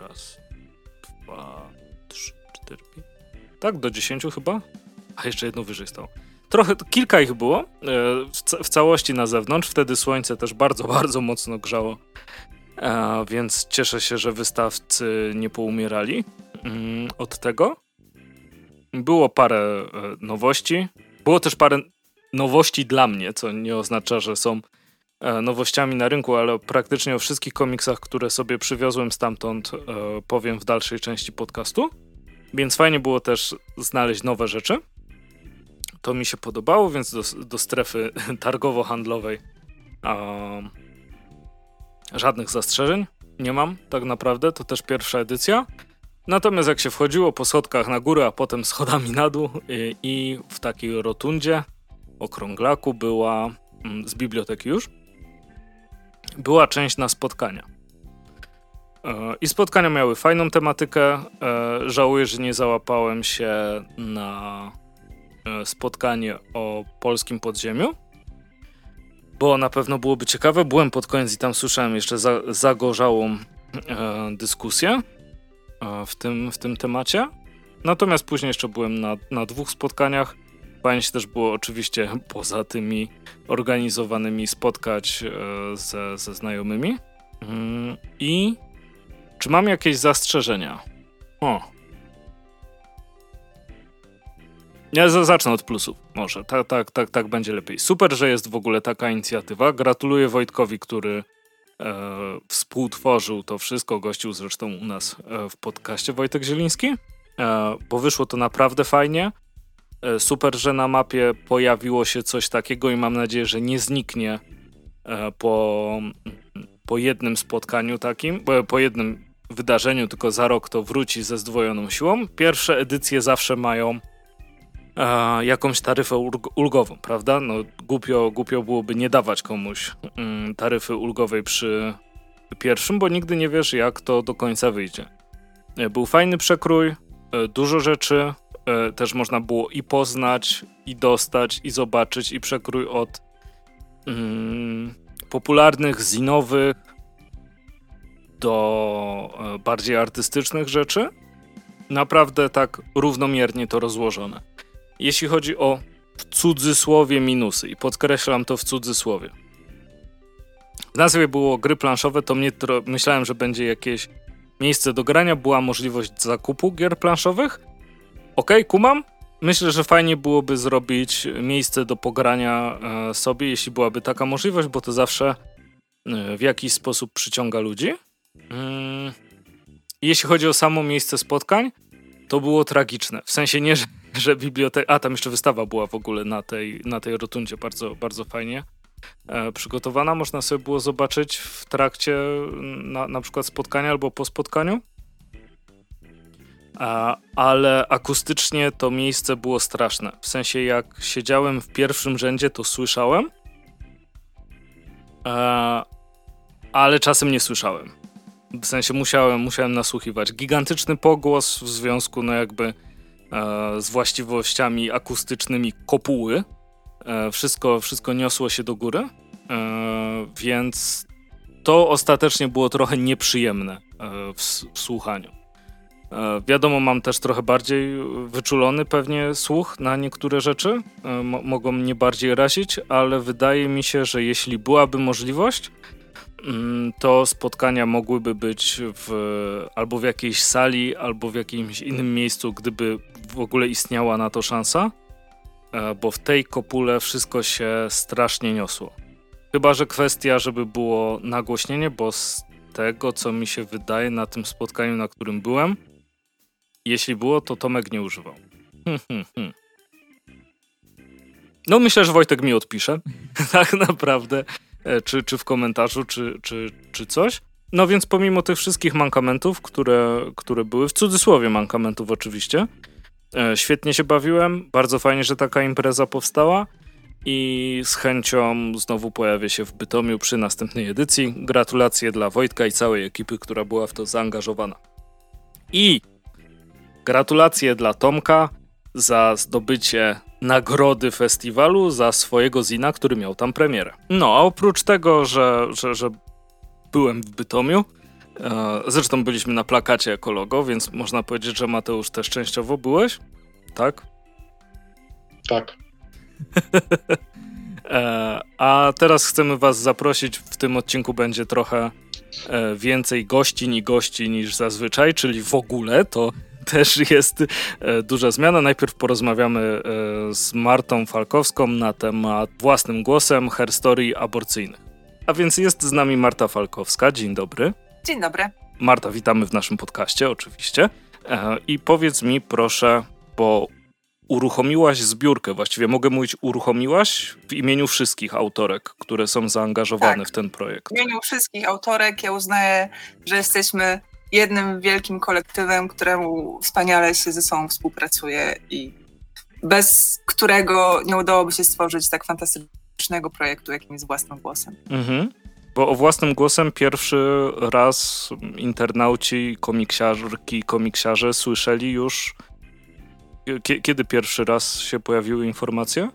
S1: raz, dwa, trzy, cztery, pięć. Tak, do dziesięciu chyba? A jeszcze jedno wyżej stało. Trochę, kilka ich było e, w, w całości na zewnątrz. Wtedy słońce też bardzo, *laughs* bardzo mocno grzało. E, więc cieszę się, że wystawcy nie poumierali mm, od tego. Było parę e, nowości. Było też parę nowości dla mnie, co nie oznacza, że są nowościami na rynku, ale praktycznie o wszystkich komiksach, które sobie przywiozłem stamtąd, powiem w dalszej części podcastu. Więc fajnie było też znaleźć nowe rzeczy. To mi się podobało, więc do, do strefy *laughs* targowo-handlowej um, żadnych zastrzeżeń nie mam, tak naprawdę. To też pierwsza edycja. Natomiast jak się wchodziło po schodkach na górę, a potem schodami na dół i, i w takiej rotundzie, okrąglaku była mm, z biblioteki już, była część na spotkania. E, I spotkania miały fajną tematykę. E, żałuję, że nie załapałem się na E, spotkanie o polskim podziemiu, bo na pewno byłoby ciekawe. Byłem pod koniec i tam słyszałem jeszcze za, zagorzałą dyskusję w, tym, w tym temacie. Natomiast później jeszcze byłem na, na dwóch spotkaniach. Się też było oczywiście poza tymi organizowanymi spotkać e, ze, ze znajomymi. Mm, I czy mam jakieś zastrzeżenia? O, Ja zacznę od plusów, może. Tak, tak, tak, tak będzie lepiej. Super, że jest w ogóle taka inicjatywa. Gratuluję Wojtkowi, który e, współtworzył to wszystko. Gościł zresztą u nas e, w podcaście Wojtek Zieliński, e, bo wyszło to naprawdę fajnie. E, super, że na mapie pojawiło się coś takiego i mam nadzieję, że nie zniknie e, po, po jednym spotkaniu takim, po jednym wydarzeniu, tylko za rok to wróci ze zdwojoną siłą. Pierwsze edycje zawsze mają e, jakąś taryfę ulgową, prawda? No, głupio, głupio byłoby nie dawać komuś mm, taryfy ulgowej przy pierwszym, bo nigdy nie wiesz, jak to do końca wyjdzie. E, był fajny przekrój, e, dużo rzeczy, e, też można było i poznać, i dostać, i zobaczyć, i przekrój od mm, popularnych, zinowych do e, bardziej artystycznych rzeczy. Naprawdę tak równomiernie to rozłożone. jeśli chodzi o w cudzysłowie minusy i podkreślam to w cudzysłowie. W nazwie było gry planszowe, to mnie myślałem, że będzie jakieś miejsce do grania, była możliwość zakupu gier planszowych. Ok, kumam. Myślę, że fajnie byłoby zrobić miejsce do pogrania e, sobie, jeśli byłaby taka możliwość, bo to zawsze e, w jakiś sposób przyciąga ludzi. Mm. Jeśli chodzi o samo miejsce spotkań, to było tragiczne. W sensie nie, że, że biblioteka. A tam jeszcze wystawa była w ogóle na tej, na tej rotundzie, bardzo, bardzo fajnie e, przygotowana. Można sobie było zobaczyć w trakcie na, na przykład spotkania albo po spotkaniu. Ale akustycznie to miejsce było straszne. W sensie, jak siedziałem w pierwszym rzędzie, to słyszałem, ale czasem nie słyszałem. W sensie musiałem, musiałem nasłuchiwać. Gigantyczny pogłos w związku, no jakby e, z właściwościami akustycznymi kopuły. E, wszystko, wszystko niosło się do góry, e, więc to ostatecznie było trochę nieprzyjemne w, w, słuchaniu. E, wiadomo, mam też trochę bardziej wyczulony pewnie słuch na niektóre rzeczy. E, mogą mnie bardziej razić, ale wydaje mi się, że jeśli byłaby możliwość, Mm, to spotkania mogłyby być w, albo w jakiejś sali, albo w jakimś innym miejscu, gdyby w ogóle istniała na to szansa, e, bo w tej kopule wszystko się strasznie niosło. Chyba, że kwestia, żeby było nagłośnienie, bo z tego, co mi się wydaje na tym spotkaniu, na którym byłem, jeśli było, to Tomek nie używał. Hmm, hmm, hmm. No myślę, że Wojtek mi odpisze. *laughs* tak naprawdę. E, czy, czy w komentarzu, czy, czy, czy coś. No więc pomimo tych wszystkich mankamentów, które, które były, w cudzysłowie mankamentów oczywiście, e, świetnie się bawiłem, bardzo fajnie, że taka impreza powstała i z chęcią znowu pojawię się w Bytomiu przy następnej edycji. Gratulacje dla Wojtka i całej ekipy, która była w to zaangażowana. I gratulacje dla Tomka za zdobycie nagrody festiwalu za swojego zina, który miał tam premierę. No, a oprócz tego, że, że, że byłem w Bytomiu, e, zresztą byliśmy na plakacie jako logo, więc można powiedzieć, że Mateusz też częściowo byłeś, tak?
S2: Tak. *laughs*
S1: e, a teraz chcemy was zaprosić, w tym odcinku będzie trochę e, więcej gościń i gości niż zazwyczaj, czyli w ogóle to też jest e, duża zmiana. Najpierw porozmawiamy e, z Martą Falkowską na temat własnym głosem herstorii aborcyjnych. A więc jest z nami Marta Falkowska. Dzień dobry.
S3: Dzień dobry.
S1: Marta, witamy w naszym podcaście, oczywiście. E, I powiedz mi proszę, bo uruchomiłaś zbiórkę, właściwie mogę mówić uruchomiłaś w imieniu wszystkich autorek, które są zaangażowane tak. w ten projekt.
S3: W imieniu wszystkich autorek ja uznaję, że jesteśmy jednym wielkim kolektywem, któremu wspaniale się ze sobą współpracuje i bez którego nie udałoby się stworzyć tak fantastycznego projektu, jakim jest własnym głosem. Mhm.
S1: Bo o własnym głosem pierwszy raz internauci, komiksiarki, komiksiarze słyszeli już. Kiedy pierwszy raz się pojawiły informacje?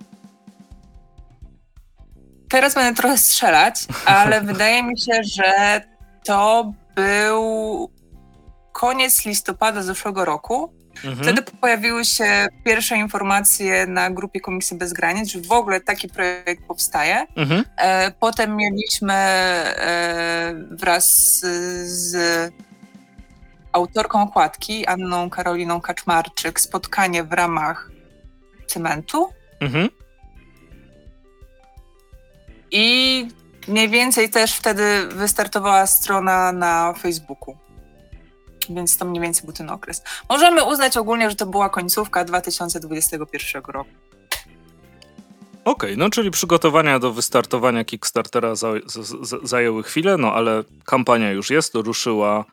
S3: Teraz będę trochę strzelać, ale *laughs* wydaje mi się, że to był koniec listopada zeszłego roku. Mhm. Wtedy pojawiły się pierwsze informacje na grupie Komiksy Bez Granic, że w ogóle taki projekt powstaje. Mhm. E, potem mieliśmy e, wraz z autorką okładki, Anną Karoliną Kaczmarczyk, spotkanie w ramach Cementu. Mhm. I mniej więcej też wtedy wystartowała strona na Facebooku więc to mniej więcej był ten okres. Możemy uznać ogólnie, że to była końcówka 2021 roku.
S1: Okej, okay, no czyli przygotowania do wystartowania Kickstartera zajęły chwilę, no ale kampania już jest, ruszyła.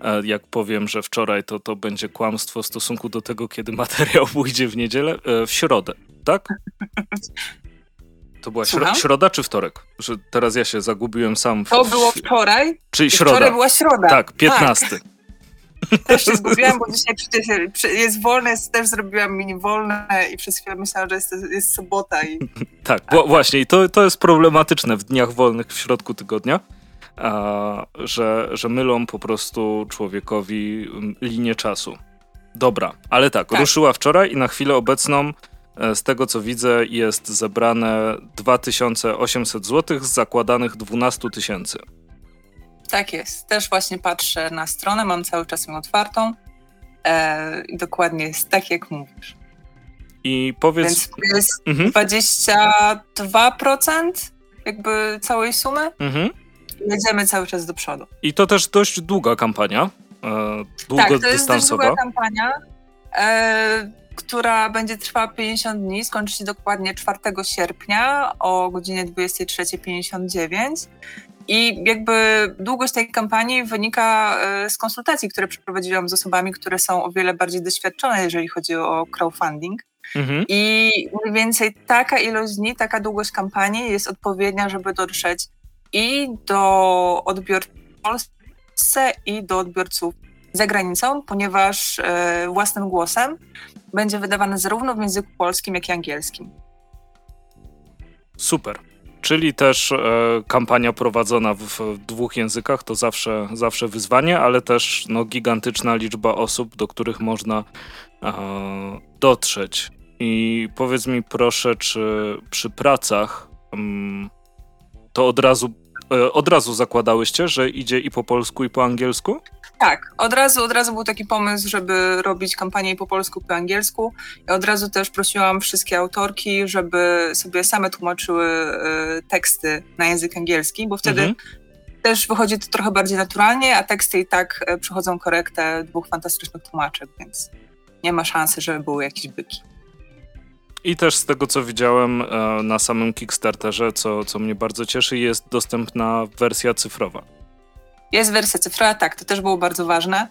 S1: E, jak powiem, że wczoraj to, to będzie kłamstwo w stosunku do tego, kiedy *laughs* materiał pójdzie w niedzielę, e, w środę, tak? To była śro środa czy wtorek? Że teraz ja się zagubiłem sam. W,
S3: to było wczoraj?
S1: Czyli środa.
S3: Wczoraj była środa.
S1: Tak, 15. Tak.
S3: Też się zgubiłam, bo dzisiaj przecież jest wolne, też zrobiłam mini wolne i przez chwilę myślałam, że jest, jest sobota. I... *laughs*
S1: tak, bo właśnie i to, to jest problematyczne w dniach wolnych w środku tygodnia, a, że, że mylą po prostu człowiekowi linię czasu. Dobra, ale tak, tak, ruszyła wczoraj i na chwilę obecną z tego co widzę, jest zebrane 2800 zł z zakładanych 12 tysięcy.
S3: Tak jest. Też właśnie patrzę na stronę, mam cały czas ją otwartą. E, dokładnie jest tak, jak mówisz.
S1: I powiedz.
S3: Więc to jest mhm. 22% jakby całej sumy. Mhm. Jedziemy cały czas do przodu.
S1: I to też dość długa kampania. E, długodystansowa. Tak, to jest dość długa
S3: kampania, e, która będzie trwała 50 dni. Skończy się dokładnie 4 sierpnia o godzinie 23.59. I jakby długość tej kampanii wynika e, z konsultacji, które przeprowadziłam z osobami, które są o wiele bardziej doświadczone, jeżeli chodzi o crowdfunding. Mhm. I mniej więcej taka ilość dni, taka długość kampanii jest odpowiednia, żeby dotrzeć i do odbiorców w Polsce, i do odbiorców za granicą, ponieważ e, własnym głosem będzie wydawane zarówno w języku polskim, jak i angielskim.
S1: Super. Czyli też e, kampania prowadzona w, dwóch językach to zawsze, zawsze wyzwanie, ale też no, gigantyczna liczba osób, do których można e, dotrzeć. I powiedz mi proszę, czy przy pracach mm, to od razu, e, od razu zakładałyście, że idzie i po polsku, i po angielsku?
S3: Tak, od razu, od razu był taki pomysł, żeby robić kampanię po polsku, i po angielsku. I od razu też prosiłam wszystkie autorki, żeby sobie same tłumaczyły y, teksty na język angielski, bo wtedy mhm. też wychodzi to trochę bardziej naturalnie, a teksty i tak e, przechodzą korektę dwóch fantastycznych tłumaczek, więc nie ma szansy, żeby były jakieś byki.
S1: I też z tego, co widziałem e, na samym Kickstarterze, co, co mnie bardzo cieszy, jest dostępna wersja cyfrowa.
S3: Jest wersja cyfrowa, tak, to też było bardzo ważne.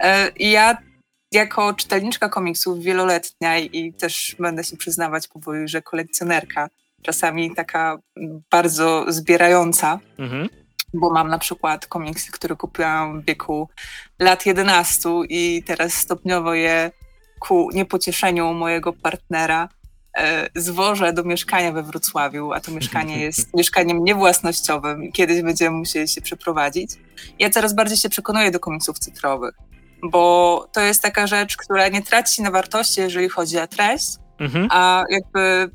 S3: E, I ja jako czytelniczka komiksów wieloletnia i też będę się przyznawać powoli, że kolekcjonerka, czasami taka bardzo zbierająca, mhm. bo mam na przykład komiksy, które kupiłam w wieku lat 11 i teraz stopniowo je ku niepocieszeniu mojego partnera zwożę do mieszkania we Wrocławiu, a to mieszkanie *laughs* jest mieszkaniem niewłasnościowym i kiedyś będziemy musieli się przeprowadzić. Ja coraz bardziej się przekonuję do komiksów cyfrowych, bo to jest taka rzecz, która nie traci na wartości, jeżeli chodzi o treść, mhm. a jakby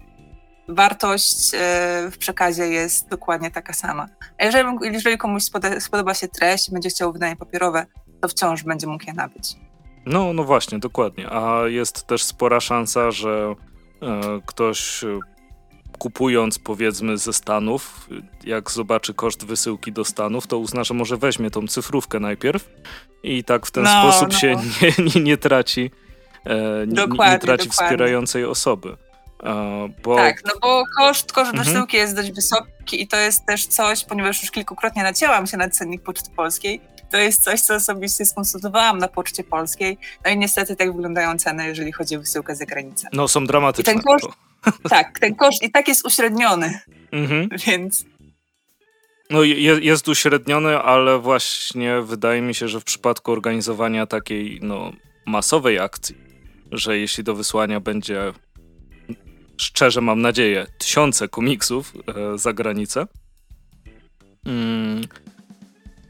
S3: wartość e, w przekazie jest dokładnie taka sama. A jeżeli, jeżeli komuś spodoba, spodoba się treść i będzie chciał wydanie papierowe, to wciąż będzie mógł je nabyć.
S1: No, no właśnie, dokładnie. A jest też spora szansa, że E, ktoś e, kupując powiedzmy ze Stanów, jak zobaczy koszt wysyłki do Stanów, to uzna, że może weźmie tą cyfrówkę najpierw i tak w ten no, sposób no. się *laughs* nie, nie, nie traci, e, nie, nie, traci wspierającej osoby.
S3: Bo... Tak, no bo koszt, koszt mhm. wysyłki jest dość wysoki i to jest też coś, ponieważ już kilkukrotnie nacięłam się na cennik Poczty Polskiej, to jest coś, co osobiście skonsultowałam na Poczcie Polskiej. No i niestety tak wyglądają ceny, jeżeli chodzi o wysyłkę za granicę.
S1: No są dramatyczne.
S3: I ten koszt, *laughs* tak, ten koszt i tak jest uśredniony, mhm. *laughs* więc...
S1: No jest uśredniony, ale właśnie wydaje mi się, że w przypadku organizowania takiej no, masowej akcji, że jeśli do wysłania będzie szczerze mam nadzieję, tysiące komiksów e, za granicę, mm,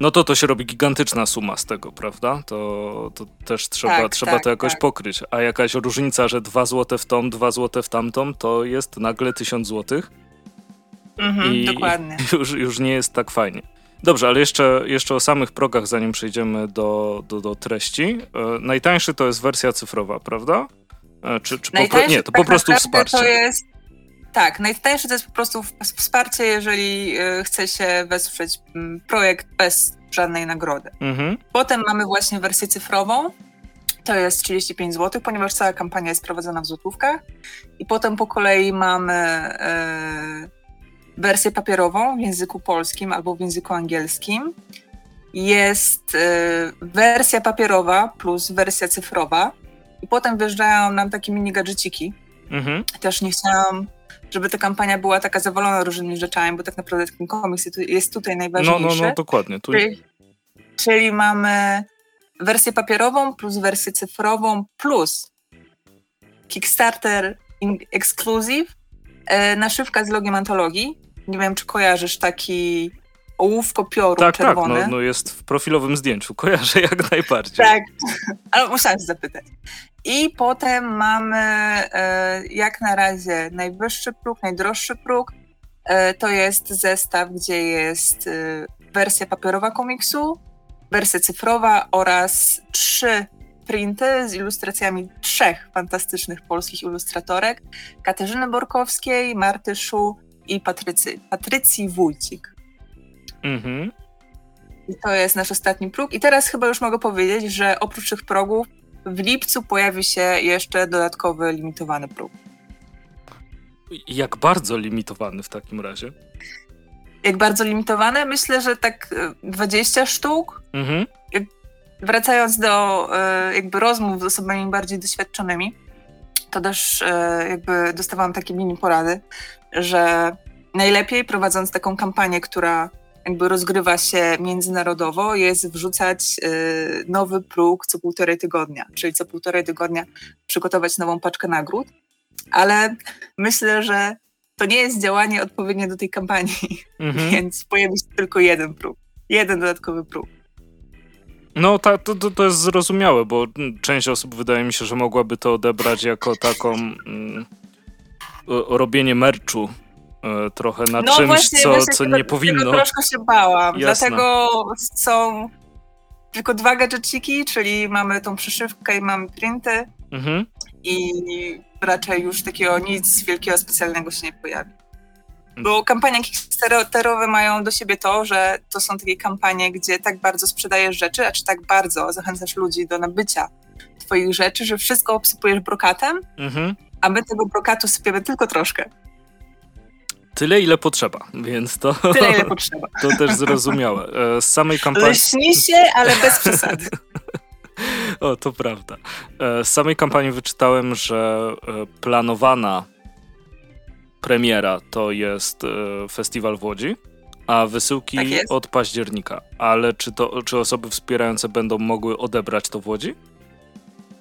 S1: no to to się robi gigantyczna suma z tego, prawda? To, to też trzeba, tak, trzeba tak, to jakoś tak. pokryć. A jakaś różnica, że 2 zł w tą, 2 zł w tamtą, to jest nagle 1000 zł.
S3: Mhm, I dokładnie. *laughs*
S1: Już, już nie jest tak fajnie. Dobrze, ale jeszcze, jeszcze o samych progach, zanim przejdziemy do, do, do treści. E, najtańszy to jest wersja cyfrowa, prawda? E, czy, czy po, nie, to tak po prostu wsparcie.
S3: To jest tak, najtańsze to jest po prostu wsparcie, jeżeli e, chce się wesprzeć projekt bez żadnej nagrody. Mhm. Potem mamy właśnie wersję cyfrową, to jest 35 zł, ponieważ cała kampania jest prowadzona w złotówkach. I potem po kolei mamy e, wersję papierową w języku polskim albo w języku angielskim. Jest e, wersja papierowa plus wersja cyfrowa. I potem wjeżdżają nam takie mini gadżeciki. Mhm. Też nie chciałam żeby ta kampania była taka zawalona różnymi rzeczami, bo tak naprawdę ten komiks jest tutaj najważniejszy.
S1: No, no, no, dokładnie. Tu...
S3: Czyli, czyli mamy wersję papierową plus wersję cyfrową plus Kickstarter Exclusive, e, naszywka z logiem antologii. Nie wiem, czy kojarzysz taki ołówko pioru
S1: tak,
S3: czerwone.
S1: Tak, no, no jest w profilowym zdjęciu, *laughs* kojarzę jak najbardziej.
S3: Tak, *laughs* ale musiałam się zapytać. I potem mamy e, jak na razie najwyższy próg, najdroższy próg. E, to jest zestaw, gdzie jest e, wersja papierowa komiksu, wersja cyfrowa oraz trzy printy z ilustracjami trzech fantastycznych polskich ilustratorek: Katarzyny Borkowskiej, Marty Szu i Patrycy, Patrycji Wójcik. Mhm. I to jest nasz ostatni próg. I teraz chyba już mogę powiedzieć, że oprócz tych progów w lipcu pojawi się jeszcze dodatkowy limitowany próg.
S1: Jak bardzo limitowany w takim razie?
S3: Jak bardzo limitowany? Myślę, że tak 20 e, sztuk. Mhm. Wracając do e, jakby rozmów z osobami bardziej doświadczonymi, to też e, jakby dostawałam takie mini porady, że najlepiej prowadząc taką kampanię, która jakby rozgrywa się międzynarodowo, jest wrzucać y, nowy próg co półtorej tygodnia, czyli co półtorej tygodnia przygotować nową paczkę nagród, ale myślę, że to nie jest działanie odpowiednie do tej kampanii, mhm. *laughs* więc pojawi się tylko jeden próg, jeden dodatkowy próg.
S1: No, ta, to, to jest zrozumiałe, bo część osób wydaje mi się, że mogłaby to odebrać jako taką mm, robienie merczu trochę na no czymś, właśnie, co, właśnie co tego, nie powinno. Tego
S3: troszkę się bałam, Jasne. dlatego są tylko dwa gadżeciki, czyli mamy tą przyszywkę i mamy printy mhm. i raczej już takiego nic wielkiego, specjalnego się nie pojawi. Bo kampanie Kickstarterowe mają do siebie to, że to są takie kampanie, gdzie tak bardzo sprzedajesz rzeczy, a czy tak bardzo zachęcasz ludzi do nabycia twoich rzeczy, że wszystko obsypujesz brokatem, mhm. a my tego brokatu sypiemy tylko troszkę.
S1: Tyle, ile potrzeba, więc to,
S3: Tyle, ile *laughs* potrzeba.
S1: to też zrozumiałe. E, z samej kampanii...
S3: Lśni się, ale bez przesady. *laughs*
S1: o, to prawda. E, z samej kampanii wyczytałem, że e, planowana premiera to jest festiwal w Łodzi, a wysyłki tak od października. Ale czy, to, czy osoby wspierające będą mogły odebrać to w Łodzi?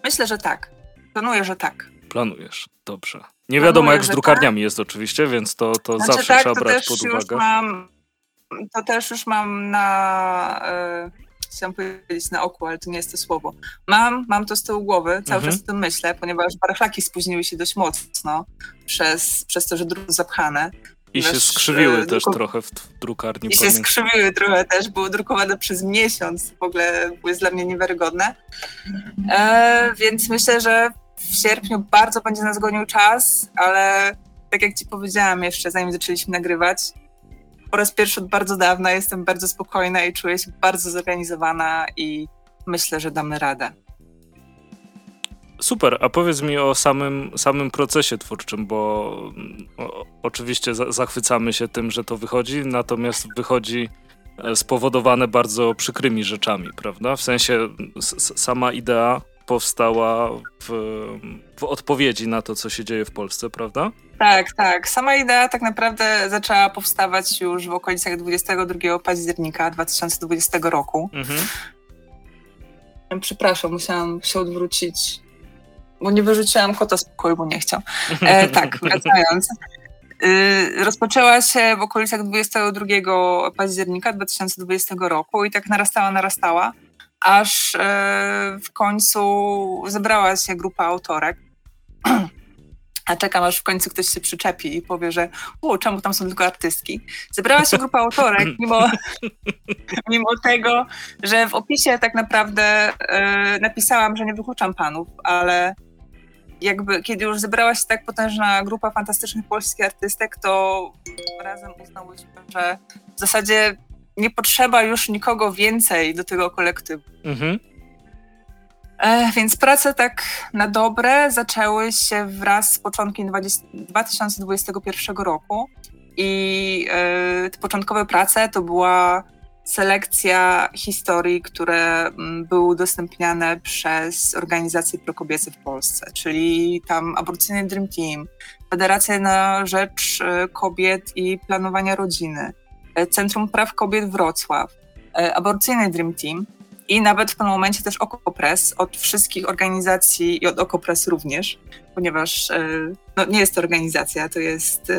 S3: Myślę, że tak. Planuję, że tak.
S1: Planujesz, dobrze. Nie wiadomo, jak z drukarniami tak. jest oczywiście, więc to, to znaczy, zawsze tak, trzeba brać pod uwagę.
S3: Mam, to też już mam na. Yy, chciałam powiedzieć na oku, ale to nie jest to słowo. Mam, mam to z tyłu głowy, cały mhm. czas o tym myślę, ponieważ barszlaki spóźniły się dość mocno przez, przez to, że druki zapchane.
S1: I się skrzywiły e, też trochę w drukarni.
S3: I pamiętam. się skrzywiły trochę też, były drukowane przez miesiąc, w ogóle jest dla mnie niewiarygodne. E, więc myślę, że w sierpniu bardzo będzie nas gonił czas, ale tak jak ci powiedziałam jeszcze, zanim zaczęliśmy nagrywać, po raz pierwszy od bardzo dawna jestem bardzo spokojna i czuję się bardzo zorganizowana i myślę, że damy radę.
S1: Super, a powiedz mi o samym, samym procesie twórczym, bo o, oczywiście za, zachwycamy się tym, że to wychodzi, natomiast wychodzi e, spowodowane bardzo przykrymi rzeczami, prawda? W sensie sama idea powstała w, w odpowiedzi na to, co się dzieje w Polsce, prawda?
S3: Tak, tak. Sama idea tak naprawdę zaczęła powstawać już w okolicach 22 października 2020 roku. Mhm. Przepraszam, musiałam się odwrócić, bo nie wyrzuciłam kota z pokoju, bo nie chciał. E, *laughs* tak, wracając. Y, rozpoczęła się w okolicach 22 października 2020 roku i tak narastała, narastała aż e, w końcu zebrała się grupa autorek. *clears throat* A czekam, aż w końcu ktoś się przyczepi i powie, że u, czemu tam są tylko artystki. Zebrała się grupa autorek, *clears throat* mimo, *laughs* mimo tego, że w opisie tak naprawdę e, napisałam, że nie wykluczam panów, ale jakby kiedy już zebrała się tak potężna grupa fantastycznych polskich artystek, to razem uznałyśmy, że w zasadzie nie potrzeba już nikogo więcej do tego kolektywu. Mhm. E, więc prace tak na dobre zaczęły się wraz z początkiem 20, 2021 roku i e, te początkowe prace to była selekcja historii, które mm, były udostępniane przez organizacje prokobiece w Polsce, czyli tam Aborcyjny Dream Team, Federacja na Rzecz e, Kobiet i Planowania Rodziny, Centrum Praw Kobiet Wrocław, e, Aborcyjny Dream Team i nawet w tym momencie też Okopres od wszystkich organizacji i od Okopres również, ponieważ e, no, nie jest to organizacja, to jest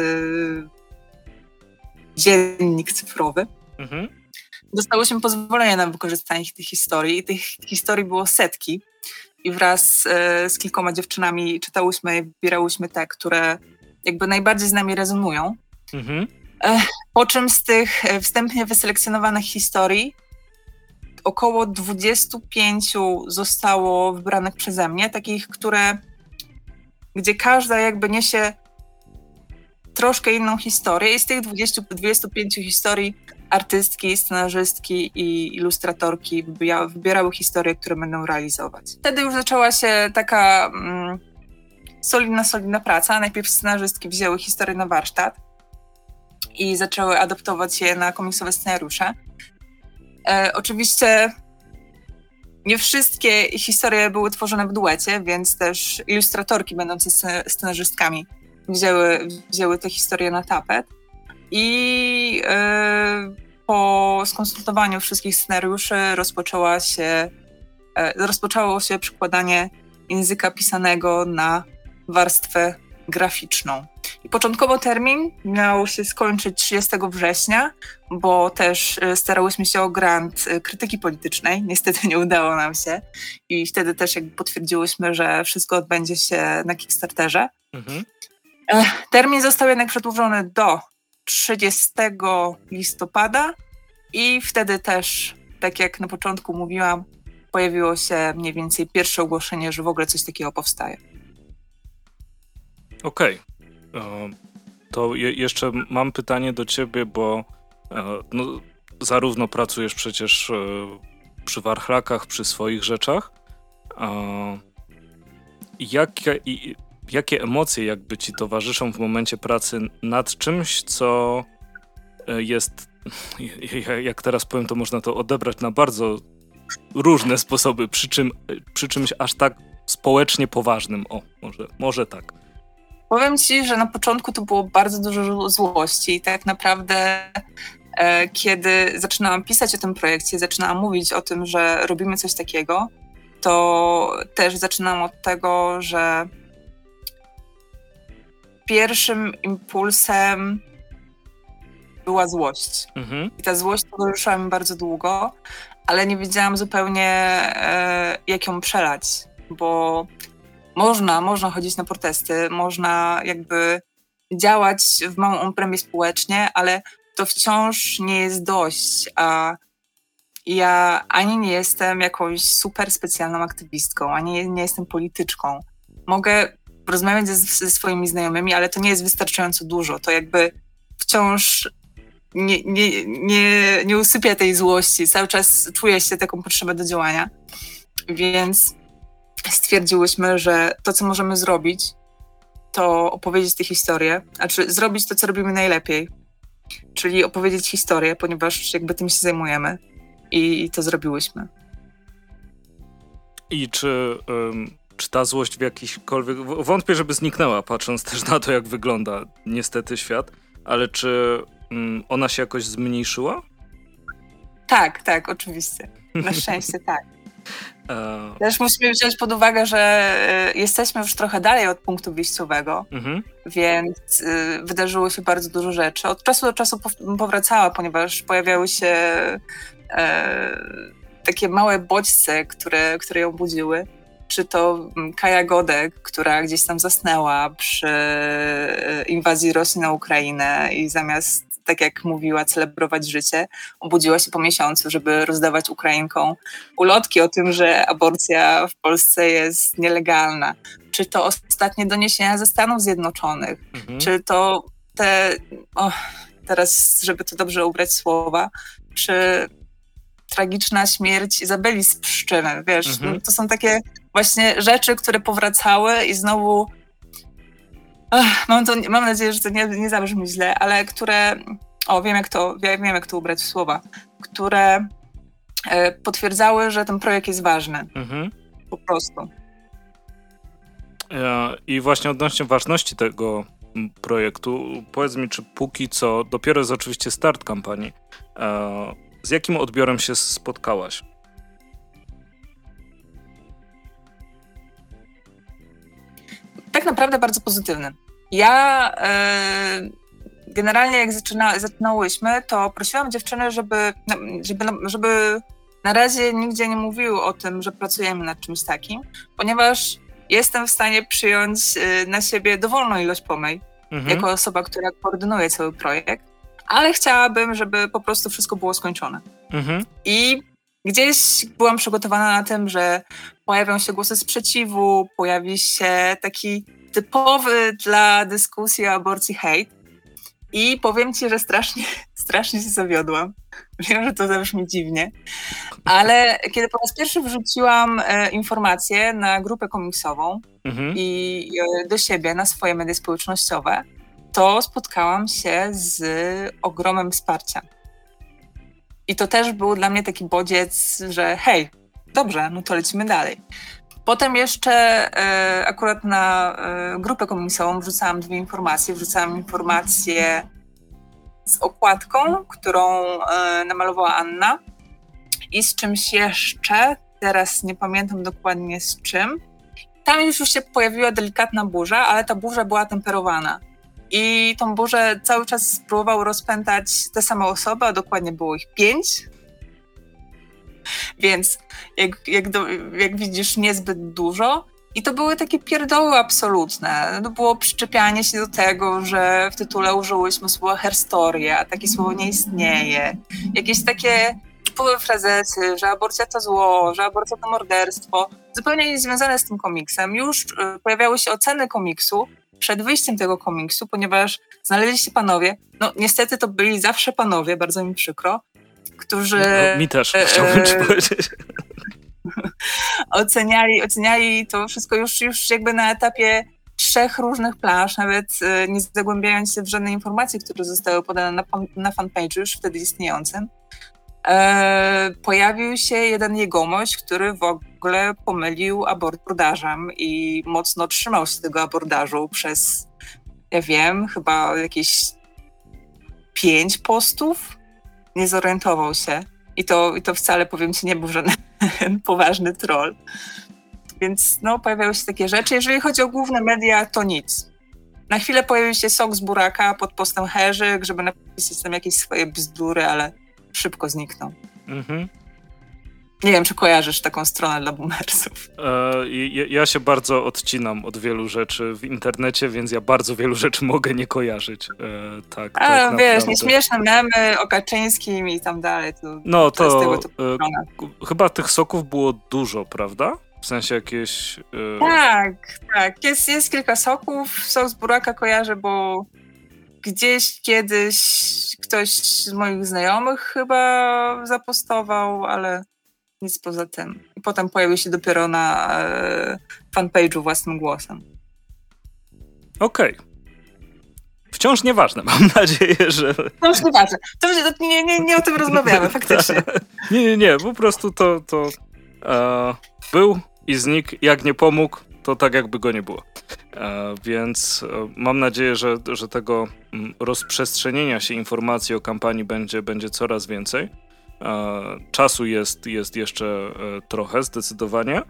S3: dziennik cyfrowy. mhm. dostałyśmy pozwolenie na wykorzystanie tych historii i tych historii było setki i wraz e, z kilkoma dziewczynami czytałyśmy i wybierałyśmy te, które jakby najbardziej z nami rezonują. Mhm. Po czym z tych e, wstępnie wyselekcjonowanych historii około 25 zostało wybranych przeze mnie, takich, które gdzie każda jakby niesie troszkę inną historię i z tych 20, 25 historii artystki, scenarzystki i ilustratorki wybierały historie, które będą realizować. Wtedy już zaczęła się taka mm, solidna, solidna praca. Najpierw scenarzystki wzięły historię na warsztat i zaczęły adaptować je na komiksowe scenariusze. E, oczywiście nie wszystkie historie były tworzone w duecie, więc też ilustratorki będące scenarzystkami wzięły, wzięły te historie na tapet. I e, po skonsultowaniu wszystkich scenariuszy rozpoczęła się, e, rozpoczęło się przykładanie języka pisanego na warstwę graficzną. I początkowo termin miał się skończyć 30 września, bo też e, starałyśmy się o grant krytyki politycznej. Niestety nie udało nam się. I wtedy też jakby potwierdziłyśmy, że wszystko odbędzie się na Kickstarterze. Mhm. Termin został jednak przedłużony do 30 listopada i wtedy też, tak jak na początku mówiłam, pojawiło się mniej więcej pierwsze ogłoszenie, że w ogóle coś takiego powstaje.
S1: Okej. Okay. To je jeszcze mam pytanie do ciebie, bo e, no, zarówno pracujesz przecież e, przy warchlakach, przy swoich rzeczach. Jak, jakie emocje jakby ci towarzyszą w momencie pracy nad czymś, co e, jest, *laughs* jak teraz powiem, to można to odebrać na bardzo różne sposoby, przy, czym, przy czymś aż tak społecznie poważnym. O, może, może tak.
S3: Powiem ci, że na początku to było bardzo dużo złości i tak naprawdę e, kiedy zaczynałam pisać o tym projekcie, zaczynałam mówić o tym, że robimy coś takiego, to też zaczynałam od tego, że pierwszym impulsem była złość. Mhm. I ta złość towarzyszyła mi bardzo długo, ale nie wiedziałam zupełnie, e, jak ją przelać, bo można, można chodzić na protesty, można jakby działać w małą ompremie społecznie, ale to wciąż nie jest dość, a ja ani nie jestem jakąś super specjalną aktywistką, ani nie jestem polityczką. Mogę rozmawiać ze, ze swoimi znajomymi, ale to nie jest wystarczająco dużo. To jakby wciąż nie, nie, nie, nie usypia tej złości. Cały czas czuję się taką potrzebę do działania. Więc stwierdziłyśmy, że to, co możemy zrobić, to opowiedzieć tę historię, a czy zrobić to, co robimy najlepiej, czyli opowiedzieć historię, ponieważ jakby tym się zajmujemy i, i to zrobiłyśmy.
S1: I czy um, czy ta złość w jakiśkolwiek. Wątpię, żeby zniknęła, patrząc też na to, jak wygląda niestety świat, ale czy ona się jakoś zmniejszyła?
S3: Tak, tak, oczywiście. Na szczęście tak. *laughs* E, też musimy wziąć pod uwagę, że e, jesteśmy już trochę dalej od punktu wyjściowego, mhm. więc e, wydarzyło się bardzo dużo rzeczy. Od czasu do czasu powracała, ponieważ pojawiały się takie małe bodźce, które, które ją budziły czy to mm, Kaja Godek, która gdzieś tam zasnęła przy inwazji Rosji na Ukrainę i zamiast, tak jak mówiła, celebrować życie, obudziła się po miesiącu, żeby rozdawać Ukrainkom ulotki o tym, że aborcja w Polsce jest nielegalna. Czy to ostatnie doniesienia ze Stanów Zjednoczonych, mhm. czy to te, oh, teraz, żeby to dobrze ubrać słowa, czy tragiczna śmierć Izabeli z Pszczyny, wiesz, mhm. to są takie właśnie rzeczy, które powracały i znowu Ach, mam, to, mam nadzieję, że to nie, nie zabrzmi źle, ale które, o wiem jak to, wiem jak to ubrać w słowa, które e, potwierdzały, że ten projekt jest ważny. Mhm. Po prostu.
S1: E, I właśnie odnośnie ważności tego projektu, powiedz mi, czy póki co, dopiero jest oczywiście start kampanii, e, z jakim odbiorem się spotkałaś?
S3: Tak naprawdę bardzo pozytywny. Ja e, generalnie jak zaczyna, zaczynałyśmy, to prosiłam dziewczyny, żeby, no, żeby, żeby na razie nigdzie nie mówiły o tym, że pracujemy nad czymś takim, ponieważ jestem w stanie przyjąć y, na siebie dowolną ilość pomyj, mhm. jako osoba, która koordynuje cały projekt, ale chciałabym, żeby po prostu wszystko było skończone. Mhm. I gdzieś byłam przygotowana na tym, że pojawią się głosy sprzeciwu, pojawi się taki typowy dla dyskusji o aborcji hejt. I powiem ci, że strasznie, *laughs* strasznie się zawiodłam. Wiem, że to zabrzmi dziwnie, ale kiedy po raz pierwszy wrzuciłam e, informacje na grupę komiksową mhm. i e, do siebie, na swoje media społecznościowe, to spotkałam się z ogromem wsparcia. I to też był dla mnie taki bodziec, że hej, dobrze, no to lecimy dalej. Potem jeszcze e, akurat na e, grupę komiksową wrzucałam dwie informacje. Wrzucałam informację z okładką, którą e, namalowała Anna i z czymś jeszcze, teraz nie pamiętam dokładnie z czym. Tam już się pojawiła delikatna burza, ale ta burza była temperowana. I tą burzę cały czas próbował rozpętać te same osoby, a dokładnie było ich pięć. Więc jak, jak, do, jak widzisz, niezbyt dużo. I to były takie pierdoły absolutne. To było przyczepianie się do tego, że w tytule użyłyśmy słowa herstoria, a takie słowo nie istnieje. Jakieś takie typowe frazesy, że aborcja to zło, że aborcja to morderstwo, zupełnie niezwiązane z tym komiksem. Już y, pojawiały się oceny komiksu przed wyjściem tego komiksu, ponieważ znaleźli się panowie, no niestety to byli zawsze panowie, bardzo mi przykro, którzy... No,
S1: mi też, e, chciałbym ci powiedzieć. *laughs*
S3: oceniali, oceniali to wszystko już, już jakby na etapie trzech różnych plansz, nawet e, nie zagłębiając się w żadne informacje, które zostały podane na, na fanpage'u już wtedy istniejącym. E, pojawił się jeden jegomość, który w ogóle pomylił abordażem i mocno trzymał się tego abordażu przez, ja wiem, chyba jakieś pięć postów. Nie zorientował się. I to, I to wcale, powiem ci, nie był żaden *laughs* poważny troll. Więc no, pojawiały się takie rzeczy. Jeżeli chodzi o główne media, to nic. Na chwilę pojawił się sok z buraka pod postem Herzyk, żeby napisać tam jakieś swoje bzdury, ale szybko zniknął. Mhm. Nie wiem, czy kojarzysz taką stronę dla boomersów.
S1: E, ja, się bardzo odcinam od wielu rzeczy w internecie, więc ja bardzo wielu rzeczy mogę nie kojarzyć. E, tak,
S3: A, tak wiesz, nieśmieszne memy o Kaczyńskim i tam dalej. To,
S1: no to, to e, chyba tych soków było dużo, prawda? W sensie jakieś... E...
S3: Tak, tak. Jest, jest kilka soków. Sok z buraka kojarzę, bo gdzieś kiedyś ktoś z moich znajomych chyba zapostował, ale nic poza tym. I potem pojawił się dopiero na e, fanpage'u własnym głosem.
S1: Okej. Okay. Wciąż nieważne, *laughs* mam nadzieję, że...
S3: Wciąż nieważne. To, nie, nie, nie o tym rozmawiamy, *laughs* faktycznie.
S1: nie, nie, nie, po prostu to, to e, był i znikł, jak nie pomógł, to tak jakby go nie było. E, więc e, mam nadzieję, że, że tego mm, rozprzestrzenienia się informacji o kampanii będzie, będzie coraz więcej. E, czasu jest, jest jeszcze trochę, zdecydowanie.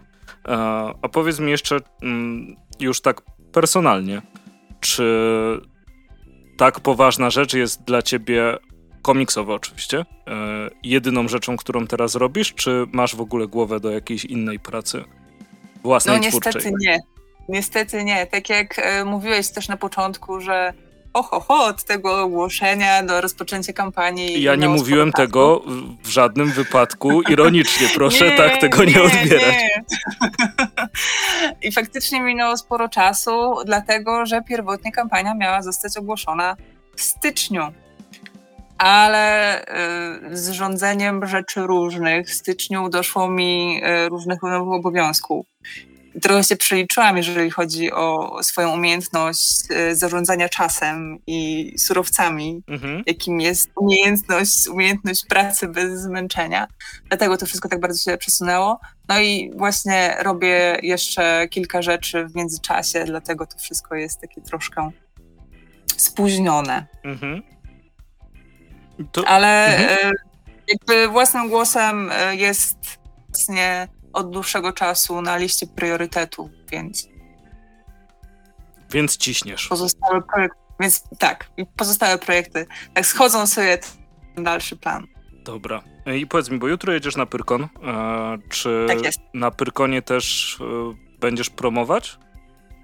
S1: A powiedz mi jeszcze mm, już tak personalnie, czy tak poważna rzecz jest dla ciebie komiksowa oczywiście, jedyną rzeczą, którą teraz robisz, czy masz w ogóle głowę do jakiejś innej pracy własnej,
S3: no,
S1: twórczej?
S3: niestety nie. Niestety nie. Tak jak e, mówiłeś też na początku, że oho, ho, od tego ogłoszenia do rozpoczęcia kampanii.
S1: Ja nie mówiłem tego w żadnym wypadku ironicznie, proszę nie, tak tego nie, nie odbierać. Nie.
S3: I faktycznie minęło sporo czasu, dlatego że pierwotnie kampania miała zostać ogłoszona w styczniu. Ale y, z rządzeniem rzeczy różnych w styczniu doszło mi y, różnych nowych obowiązków trochę się przeliczyłam, jeżeli chodzi o swoją umiejętność e, zarządzania czasem i surowcami, mhm. jakim jest umiejętność, umiejętność pracy bez zmęczenia. Dlatego to wszystko tak bardzo się przesunęło. No i właśnie robię jeszcze kilka rzeczy w międzyczasie, dlatego to wszystko jest takie troszkę spóźnione. Mhm. To... Ale mhm. E, jakby własnym głosem e, jest właśnie od dłuższego czasu na liście priorytetów, więc.
S1: Więc ciśniesz.
S3: Pozostałe projekty. Więc tak, pozostałe projekty tak schodzą sobie dalszy plan.
S1: Dobra. I powiedz mi, bo jutro jedziesz na Pyrkon. E, czy
S3: tak
S1: na Pyrkonie też e, będziesz promować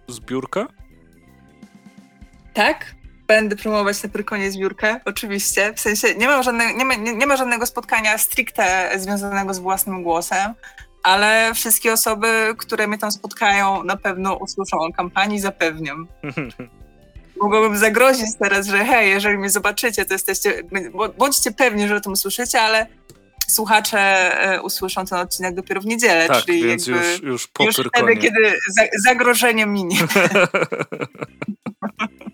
S1: zbiórkę?
S3: Tak, będę promować na Pyrkonie zbiórkę, oczywiście. W sensie nie ma, żadne, nie, ma, nie, nie ma żadnego spotkania stricte związanego z własnym głosem, ale wszystkie osoby, które mnie tam spotkają, na pewno usłyszą o kampanii, zapewniam. *laughs* Mogłabym zagrozić teraz, że hej, jeżeli mnie zobaczycie, to jesteście, bądźcie pewni, że o tym usłyszycie, ale słuchacze e, usłyszą ten odcinek dopiero w niedzielę,
S1: tak,
S3: czyli
S1: więc
S3: jakby
S1: już, już po
S3: już wtedy, kiedy zagrożenie minie. *laughs*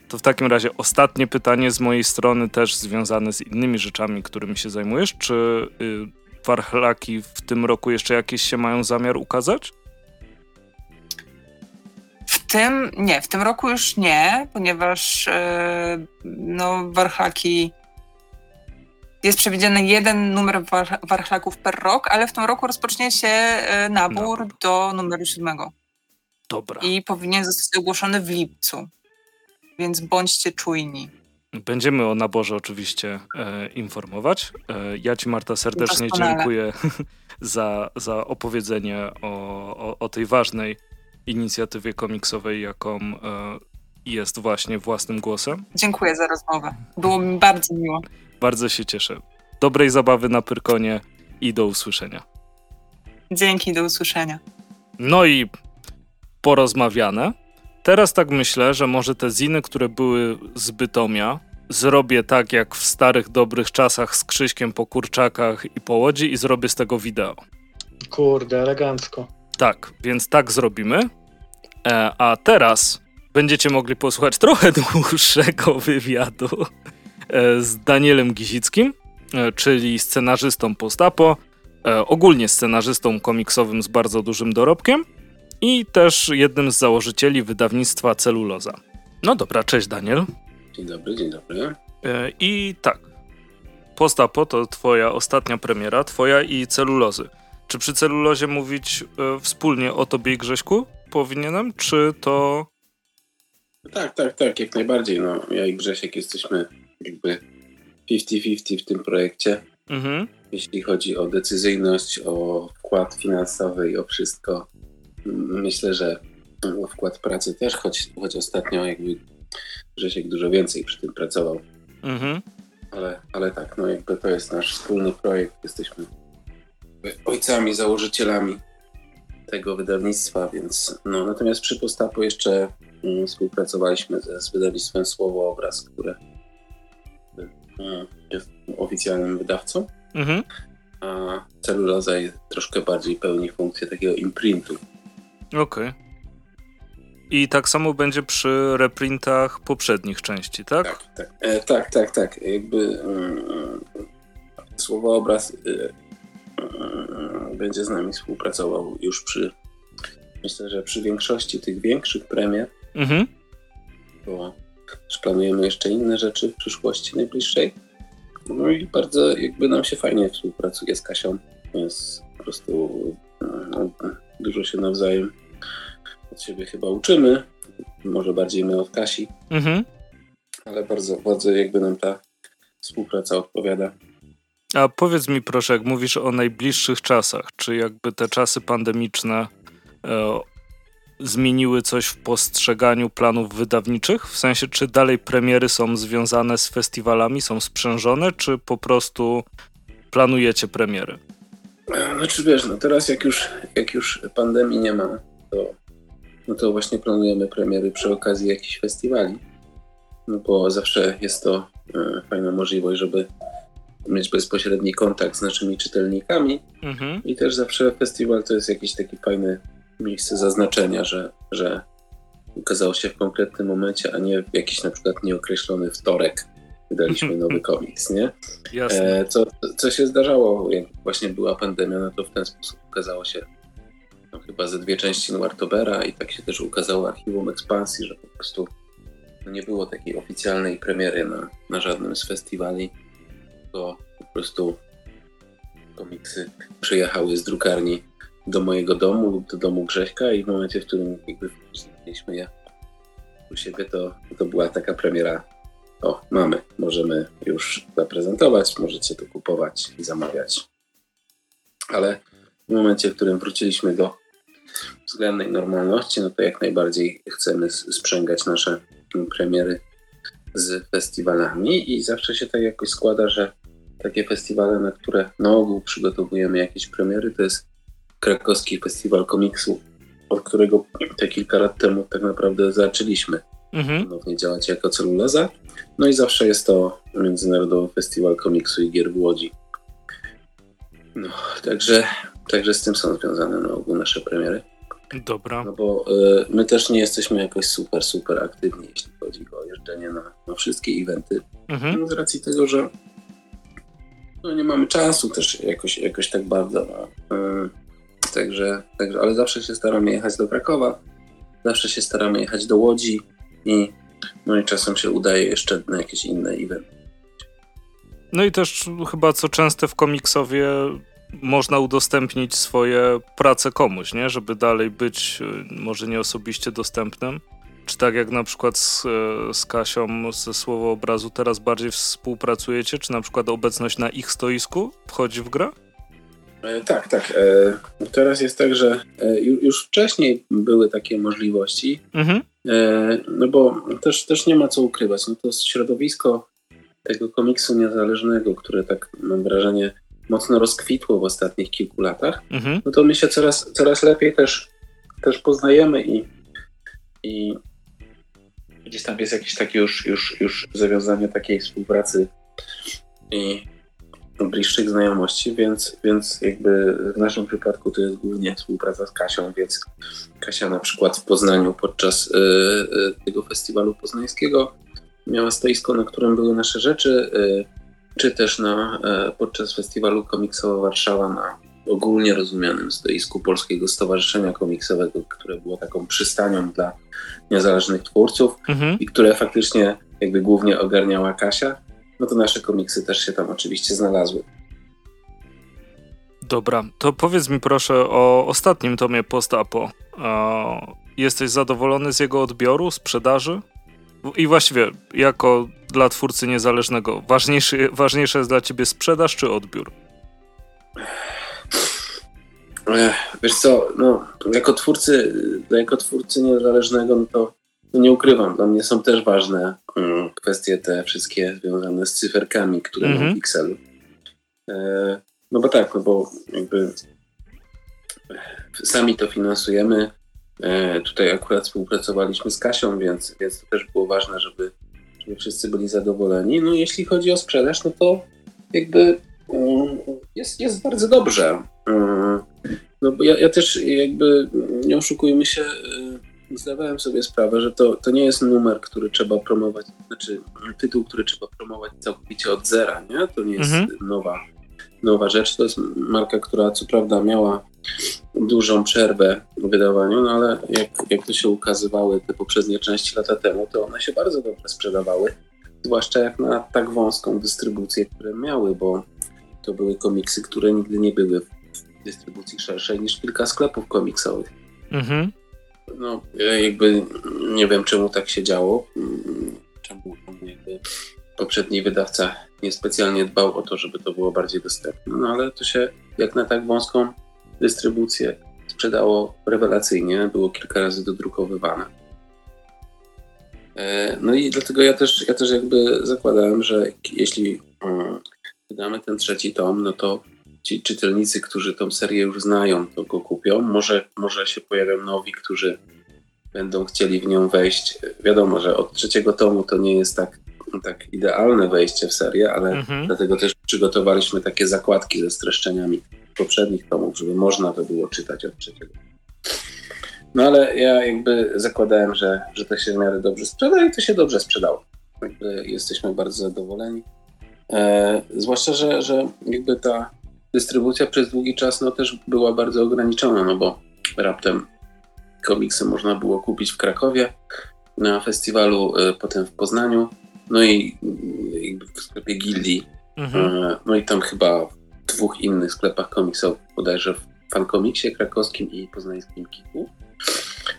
S1: To w takim razie ostatnie pytanie z mojej strony, też związane z innymi rzeczami, którymi się zajmujesz. Czy y, warchlaki w tym roku jeszcze jakieś się mają zamiar ukazać?
S3: W tym nie, w tym roku już nie, ponieważ yy, no, warchlaki jest przewidziany jeden numer war, warchlaków per rok, ale w tym roku rozpocznie się yy, nabór, do numeru siódmego.
S1: Dobra.
S3: I powinien zostać ogłoszony w lipcu więc bądźcie czujni.
S1: Będziemy o naborze oczywiście e, informować. E, ja Ci, Marta, serdecznie Doskonale. dziękuję *laughs* za, za opowiedzenie o, o, o, tej ważnej inicjatywie komiksowej, jaką e, jest właśnie własnym głosem.
S3: Dziękuję za rozmowę. Było mi bardzo miło.
S1: Bardzo się cieszę. Dobrej zabawy na Pyrkonie i do usłyszenia.
S3: Dzięki, do usłyszenia.
S1: No i porozmawiane. Teraz tak myślę, że może te ziny, które były z Bytomia, zrobię tak jak w starych dobrych czasach z Krzyśkiem po kurczakach i po łodzi i zrobię z tego wideo.
S2: Kurde, elegancko.
S1: Tak, więc tak zrobimy. E, a teraz będziecie mogli posłuchać trochę *laughs* dłuższego wywiadu e, z Danielem Gizickim, e, czyli scenarzystą postapo, e, ogólnie scenarzystą komiksowym z bardzo dużym dorobkiem i też jednym z założycieli wydawnictwa Celuloza. No dobra, cześć Daniel.
S4: Dzień dobry, dzień dobry.
S1: E, I tak, Postapo to twoja ostatnia premiera, twoja i Celulozy. Czy przy Celulozie mówić e, wspólnie o tobie i Grześku powinienem, czy to...
S4: Tak, tak, tak, jak najbardziej. No, ja i Grzesiek jesteśmy jakby 50-50 w tym projekcie. Mhm. Jeśli chodzi o decyzyjność, o wkład finansowy i o wszystko, myślę, że wkład pracy też, choć, choć ostatnio jakby Grzesiek dużo więcej przy tym pracował. Mhm. Ale, ale tak, no jakby to jest nasz wspólny projekt. Jesteśmy ojcami, założycielami tego wydawnictwa, więc no natomiast przy Postapo jeszcze mm, współpracowaliśmy z, z wydawnictwem Słowo Obraz, które mm, jest oficjalnym wydawcą. Mhm. A celuloza troszkę bardziej pełni funkcję takiego imprintu
S1: Okej. Okay. I tak samo będzie przy reprintach poprzednich części, tak?
S4: Tak, tak, e, tak, tak, tak. Jakby mm, słowo obraz y, y, będzie z nami współpracował już przy, myślę, że przy większości tych większych premier. Mhm. Bo też planujemy jeszcze inne rzeczy w przyszłości najbliższej. No i bardzo jakby nam się fajnie współpracuje z Kasią. Jest po prostu no, dużo się nawzajem od siebie chyba uczymy. Może bardziej my od Kasi. Mhm. Ale bardzo, bardzo jakby nam ta współpraca odpowiada.
S1: A powiedz mi proszę, jak mówisz o najbliższych czasach, czy jakby te czasy pandemiczne e, zmieniły coś w postrzeganiu planów wydawniczych? W sensie, czy dalej premiery są związane z festiwalami, są sprzężone, czy po prostu planujecie premiery?
S4: Znaczy wiesz, no teraz jak już, jak już pandemii nie ma, to, no to właśnie planujemy premiery przy okazji jakichś festiwali. No bo zawsze jest to e, fajna możliwość, żeby mieć bezpośredni kontakt z naszymi czytelnikami. Mhm. I też zawsze festiwal to jest jakieś takie fajne miejsce zaznaczenia, że, że ukazało się w konkretnym momencie, a nie w jakiś na przykład nieokreślony wtorek wydaliśmy nowy komiks, nie? Jasne. E, co, co się zdarzało, jak właśnie była pandemia, no to w ten sposób ukazało się chyba ze dwie części Noirtobera i tak się też ukazało archiwum ekspansji, że po prostu nie było takiej oficjalnej premiery na, na żadnym z festiwali, to po prostu komiksy przyjechały z drukarni do mojego domu lub do domu Grześka i w momencie, w którym jakby mieliśmy je u siebie, to, to była taka premiera. O, mamy, możemy już zaprezentować, możecie to kupować i zamawiać. Ale w momencie, w którym wróciliśmy do względnej normalności, no to jak najbardziej chcemy sprzęgać nasze premiery z festiwalami i zawsze się tak jakoś składa, że takie festiwale, na które na ogół przygotowujemy jakieś premiery, to jest krakowski festiwal komiksu, od którego te kilka lat temu tak naprawdę zaczęliśmy mhm. ponownie działać jako celuloza. No i zawsze jest to Międzynarodowy Festiwal Komiksu i Gier w Łodzi. No, także, także z tym są związane na ogół nasze premiery.
S1: Dobra.
S4: No bo y, my też nie jesteśmy jakoś super, super aktywni, jeśli chodzi o jeżdżenie na, na wszystkie eventy. Mhm. No, z racji tego, że no, nie mamy czasu też jakoś, jakoś tak bardzo. No. Y, także, także, ale zawsze się staramy jechać do Krakowa, zawsze się staramy jechać do Łodzi i no i czasem się udaje jeszcze na jakieś inne eventy.
S1: No i też chyba co częste w komiksowie można udostępnić swoje prace komuś, nie? Żeby dalej być y, może nie osobiście dostępnym. Czy tak jak na przykład z, y, z Kasią ze Słowo Obrazu teraz bardziej współpracujecie? Czy na przykład obecność na ich stoisku wchodzi w grę?
S4: E, tak, tak. E, teraz jest tak, że e, już wcześniej były takie możliwości, mhm. no bo też, też nie ma co ukrywać. No to środowisko tego komiksu niezależnego, które tak mam wrażenie mocno rozkwitło w ostatnich kilku latach, mhm. no to my się coraz, coraz lepiej też, też poznajemy i, i gdzieś tam jest jakieś takie już, już, już zawiązanie takiej współpracy i bliższych znajomości, więc, więc jakby w naszym przypadku to jest głównie współpraca z Kasią, więc Kasia na przykład w Poznaniu podczas y, y, tego festiwalu poznańskiego miała stoisko, na którym były nasze rzeczy, y, czy też na, e, podczas festiwalu komiksowo Warszawa na ogólnie rozumianym stoisku Polskiego Stowarzyszenia Komiksowego, które było taką przystanią dla niezależnych twórców mhm. i które faktycznie jakby głównie ogarniała Kasia, no to nasze komiksy też się tam oczywiście znalazły.
S1: Dobra, to powiedz mi proszę o ostatnim tomie Post-Apo. Jesteś zadowolony z jego odbioru, sprzedaży? I właściwie, jako dla twórcy niezależnego, ważniejszy, ważniejsza jest dla ciebie sprzedaż czy odbiór?
S4: Wiesz co, no, jako twórcy, jako twórcy niezależnego, no to no nie ukrywam, dla mnie są też ważne um, kwestie te wszystkie związane z cyferkami, które mm -hmm. mam w. Pixelu. E, no bo tak, no bo jakby sami to finansujemy, tutaj akurat współpracowaliśmy z Kasią, więc, więc to też było ważne, żeby, żeby wszyscy byli zadowoleni. No jeśli chodzi o sprzedaż, no to jakby mm, jest, jest bardzo dobrze. Mm, no bo ja, ja też jakby, nie oszukujmy się, e, zdawałem sobie sprawę, że to, to nie jest numer, który trzeba promować, znaczy tytuł, który trzeba promować całkowicie od zera, nie? To nie jest mhm. nowa, nowa rzecz. To jest marka, która co prawda miała dużą przerwę w wydawaniu, no ale jak, jak to się ukazywały te poprzednie części lata temu, to one się bardzo dobrze sprzedawały, zwłaszcza jak na tak wąską dystrybucję, które miały, bo to były komiksy, które nigdy nie były w dystrybucji szerszej niż kilka sklepów komiksowych. Mhm. No, jakby nie wiem, czemu tak się działo, czemu jakby poprzedni wydawca niespecjalnie dbał o to, żeby to było bardziej dostępne, no ale to się jak na tak wąską dystrybucję sprzedało rewelacyjnie, było kilka razy dodrukowywane. E, no i dlatego ja też, ja też jakby zakładałem, że jeśli mm, wydamy ten trzeci tom, no to ci czytelnicy, którzy tą serię już znają, to go kupią. Może, może się pojawią nowi, którzy będą chcieli w nią wejść. Wiadomo, że od trzeciego tomu to nie jest tak, tak idealne wejście w serię, ale mhm. dlatego też przygotowaliśmy takie zakładki ze streszczeniami poprzednich tomów, żeby można to było czytać od trzeciego. No ale ja jakby zakładałem, że, że to się w miarę dobrze sprzeda i to się dobrze sprzedało. Jakby jesteśmy bardzo zadowoleni. E, zwłaszcza, że, że jakby ta dystrybucja przez długi czas no, też była bardzo ograniczona, no bo raptem komiksy można było kupić w Krakowie na festiwalu, e, potem w Poznaniu, no i jakby w sklepie Gildii. Mhm. E, no i tam chyba dwóch innych sklepach komiksowych, bodajże w Fankomiksie krakowskim i poznańskim Kiku.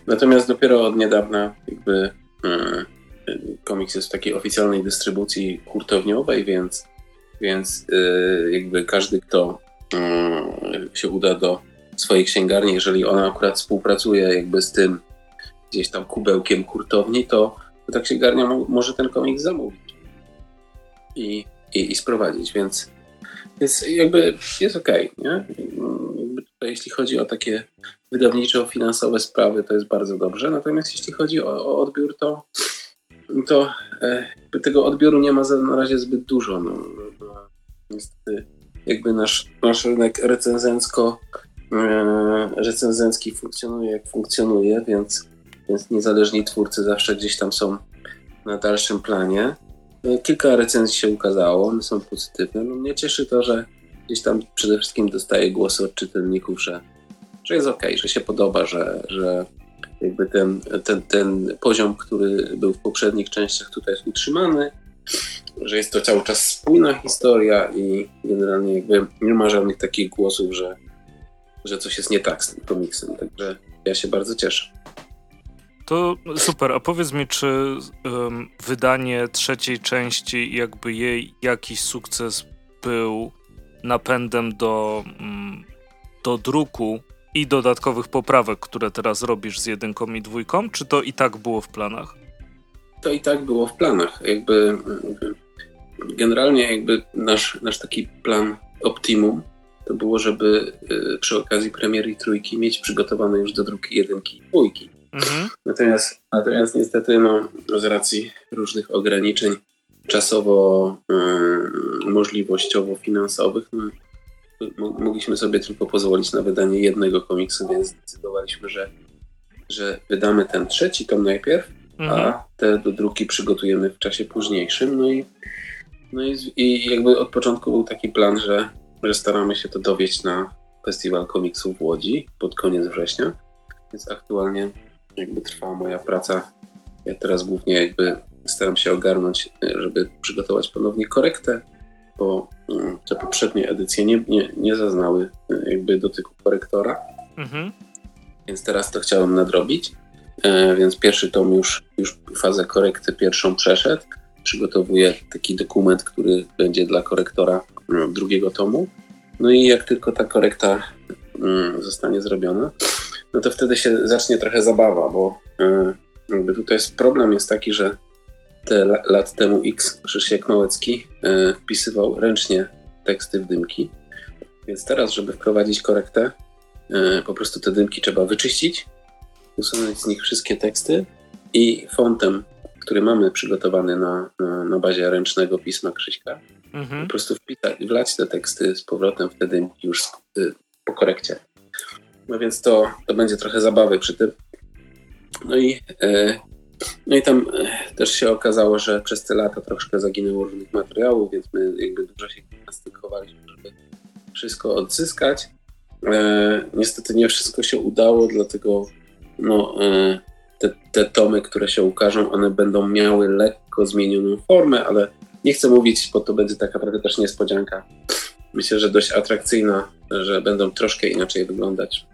S4: Natomiast dopiero od niedawna jakby komiks jest w takiej oficjalnej dystrybucji hurtowniowej, więc, więc jakby każdy, kto się uda do swojej księgarni, jeżeli ona akurat współpracuje jakby z tym gdzieś tam kubełkiem hurtowni, to, to ta księgarnia może ten komiks zamówić i, i, i sprowadzić, więc, więc jakby jest okej, okay, nie? Jeśli chodzi o takie wydawniczo-finansowe sprawy, to jest bardzo dobrze, natomiast jeśli chodzi o, o odbiór, to, to e, tego odbioru nie ma na razie zbyt dużo. No, niestety jakby nasz, nasz rynek recenzencko e, recenzencki funkcjonuje jak funkcjonuje, więc, więc niezależni twórcy zawsze gdzieś tam są na dalszym planie. E, kilka recenzji się ukazało, one są pozytywne. No, mnie cieszy to, że gdzieś tam przede wszystkim dostaję głosy od czytelników, że, że jest ok, że się podoba, że, że jakby ten, ten, ten poziom, który był w poprzednich częściach tutaj jest utrzymany, że jest to cały czas spójna historia i generalnie jakby nie ma żadnych takich głosów, że, że coś jest nie tak z tym komiksem. Także ja się bardzo cieszę.
S1: To super, a powiedz mi, czy um, wydanie trzeciej części, jakby jej jakiś sukces był napędem do, um, do druku i dodatkowych poprawek, które teraz robisz z jedynką i dwójką, czy to i tak było w planach?
S4: To i tak było w planach. Jakby generalnie jakby nasz, nasz taki plan optimum to było, żeby y, przy okazji premiery trójki mieć przygotowane już do druki jedynki i dwójki. Mhm. Natomiast, natomiast niestety no, z racji różnych ograniczeń czasowo, y, możliwościowo finansowych, no, mogliśmy sobie tylko pozwolić na wydanie jednego komiksu, więc zdecydowaliśmy, że, że wydamy ten trzeci tom najpierw, mhm. a te do druki przygotujemy w czasie późniejszym. No i, no i, i jakby od początku był taki plan, że, że staramy się to dowieść na Festiwal Komiksów w Łodzi pod koniec września. Więc aktualnie jakby trwa moja praca. Ja teraz głównie jakby staram się ogarnąć, żeby przygotować ponownie korektę, bo mm, te poprzednie edycje nie, nie, nie zaznały e, jakby dotyku korektora. Mhm. Więc teraz to chciałem nadrobić. E, więc pierwszy tom już, już fazę korekty pierwszą przeszedł. Przygotowuję taki dokument, który będzie dla korektora mm, drugiego tomu. No i jak tylko ta korekta mm, zostanie zrobiona, no to wtedy się zacznie trochę zabawa, bo e, jakby tutaj jest problem jest taki, że te lat temu X Krzysiek Małecki e, wpisywał ręcznie teksty w dymki. Więc teraz, żeby wprowadzić korektę, e, po prostu te dymki trzeba wyczyścić, usunąć z nich wszystkie teksty i fontem, który mamy przygotowany na, na, na bazie ręcznego pisma Krzyśka, mhm. po prostu wpisać, wlać te teksty z powrotem wtedy już y, po korekcie. No więc to, to będzie trochę zabawy przy tym. No i e, no i tam e, też się okazało, że przez te lata troszkę zaginęło różnych materiałów, więc my jakby dużo się gimnastykowaliśmy, żeby wszystko odzyskać. E, niestety nie wszystko się udało, dlatego no, te, te tomy, które się ukażą, one będą miały lekko zmienioną formę, ale nie chcę mówić, bo to będzie taka naprawdę też niespodzianka. Myślę, że dość atrakcyjna, że będą troszkę inaczej wyglądać.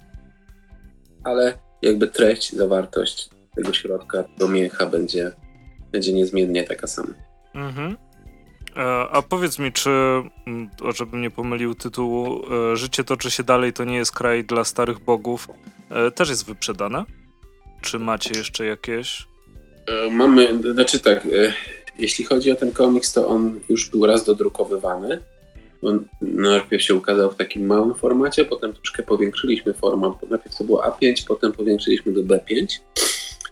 S4: Ale jakby treść, zawartość tego środka do miecha będzie, będzie niezmiennie taka sama. Mhm.
S1: E, a powiedz mi, czy, żebym nie pomylił tytułu, e, Życie toczy się dalej, to nie jest kraj dla starych bogów, e, też jest wyprzedane? Czy macie jeszcze jakieś?
S4: Mamy, znaczy tak, jeśli chodzi o ten komiks, to on już był raz dodrukowywany. On najpierw się ukazał w takim małym formacie, potem troszkę powiększyliśmy format. Najpierw to było A5, potem powiększyliśmy do B5.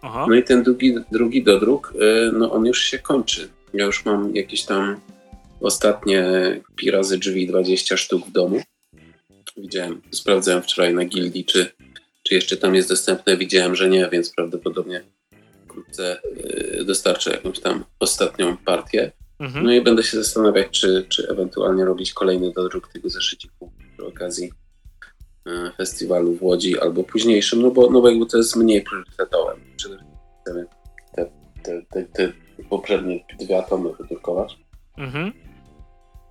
S4: Aha. No i ten drugi, drugi dodruk, y, no on już się kończy. Ja już mam jakieś tam ostatnie pi razy drzwi 20 sztuk w domu. Widziałem, sprawdzałem wczoraj na gildii, czy, czy jeszcze tam jest dostępne. Widziałem, że nie, więc prawdopodobnie wkrótce y, dostarczę jakąś tam ostatnią partię. Mhm. No i będę się zastanawiać, czy, czy ewentualnie robić kolejny dodruk tego zeszyciku przy okazji E, festiwalu w Łodzi albo późniejszym, no bo, no bo jakby to jest mniej priorytetowe. Przede wszystkim te, te, te, te poprzednie dwie atomy wydrukować. Mhm.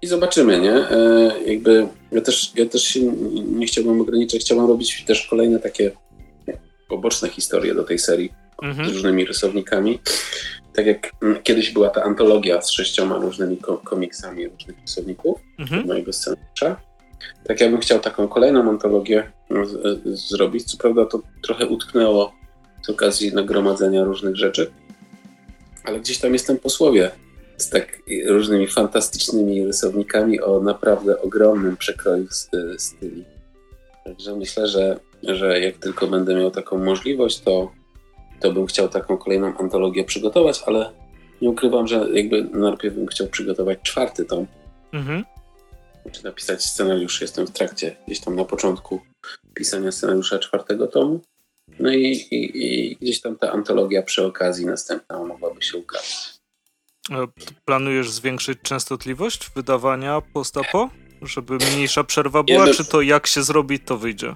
S4: I zobaczymy, nie? E, jakby ja też, ja też się nie chciałbym ograniczać, chciałbym robić też kolejne takie poboczne historie do tej serii mhm. z różnymi rysownikami. Tak jak mm, kiedyś była ta antologia z sześcioma różnymi komiksami różnych rysowników mhm. mojego scenariusza. Tak ja bym chciał taką kolejną antologię mm, zrobić. Co prawda to trochę utknęło z okazji nagromadzenia różnych rzeczy, ale gdzieś tam jestem posłowie z tak różnymi fantastycznymi rysownikami o naprawdę ogromnym przekroju styli. Także myślę, że, że jak tylko będę miał taką możliwość, to, to bym chciał taką kolejną antologię przygotować, ale nie ukrywam, że jakby najpierw bym chciał przygotować czwarty tom. Mhm. Czy napisać scenariusz. Jestem w trakcie gdzieś tam na początku pisania scenariusza czwartego tomu. No i, i, i gdzieś tam ta antologia przy okazji następna mogłaby się ukazać.
S1: E, planujesz zwiększyć częstotliwość wydawania postapo? Żeby mniejsza przerwa była, ja bym, czy to jak się zrobi, to wyjdzie?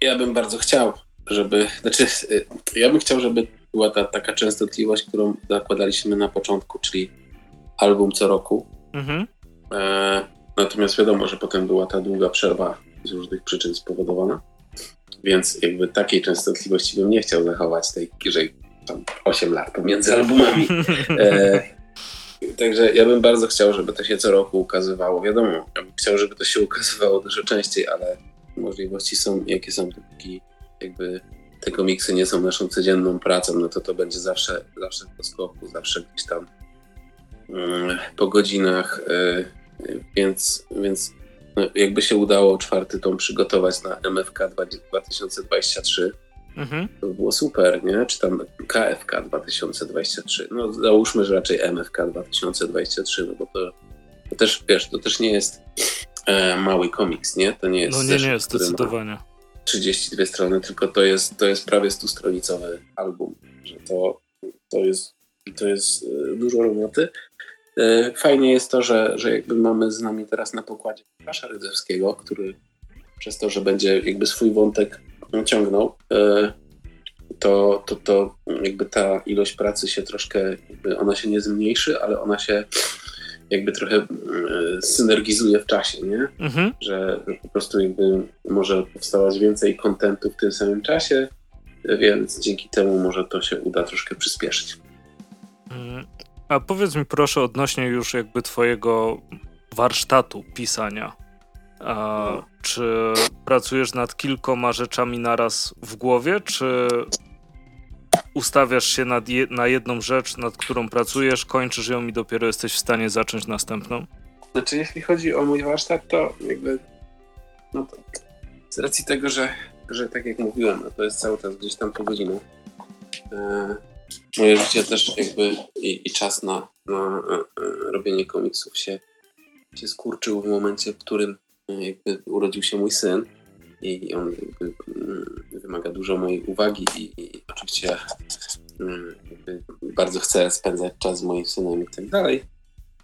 S4: Ja bym bardzo chciał, żeby. Znaczy, y, ja bym chciał, żeby była ta taka częstotliwość, którą zakładaliśmy na początku, czyli album co roku. Mhm. E, natomiast wiadomo, że potem była ta długa przerwa z różnych przyczyn spowodowana. Więc jakby takiej częstotliwości bym nie chciał zachować, tej, że tam 8 lat pomiędzy albumami. E, także ja bym bardzo chciał, żeby to się co roku ukazywało. Wiadomo, ja bym chciał, żeby to się ukazywało dużo częściej, ale możliwości są, jakie są, dopóki jakby te komiksy nie są naszą codzienną pracą, no to to będzie zawsze, zawsze po skoku, zawsze gdzieś tam mm, po godzinach, e, więc, więc no, jakby się udało czwarty tom przygotować na MFK 2023, mhm. to by było super, nie? Czy tam KFK 2023. No załóżmy, że raczej MFK 2023, no bo to, to też, wiesz, to też nie jest e, mały komiks, nie? To nie jest
S1: No nie, nie, zdecydowanie.
S4: 32 strony, tylko to jest, to jest prawie 100-stronicowy album, że to, to jest, to jest e, dużo roboty. E, fajnie jest to, że, że jakby mamy z nami teraz na pokładzie Pasza Rydzewskiego, który przez to, że będzie jakby swój wątek ciągnął, e, to, to, to jakby ta ilość pracy się troszkę, ona się nie zmniejszy, ale ona się jakby trochę e, synergizuje w czasie, nie? Mhm. Że po prostu jakby może powstawać więcej kontentu w tym samym czasie, więc dzięki temu może to się uda troszkę przyspieszyć.
S1: Mm, a powiedz mi proszę odnośnie już jakby twojego warsztatu pisania. A, no. Czy pracujesz nad kilkoma rzeczami naraz w głowie, czy ustawiasz się je, na jedną rzecz, nad którą pracujesz, kończysz ją i dopiero jesteś w stanie zacząć następną?
S4: Znaczy, jeśli chodzi o mój warsztat, to jakby no to z racji tego, że, że tak jak mówiłem, no to jest cały czas gdzieś tam po godzinach. E, moje życie też jakby i, i czas na, na e, e, robienie komiksów się, się skurczył w momencie, w którym e, jakby urodził się mój syn i on mm, wymaga dużo mojej uwagi i, i oczywiście mm, bardzo chcę spędzać czas z moim synem i tak dalej,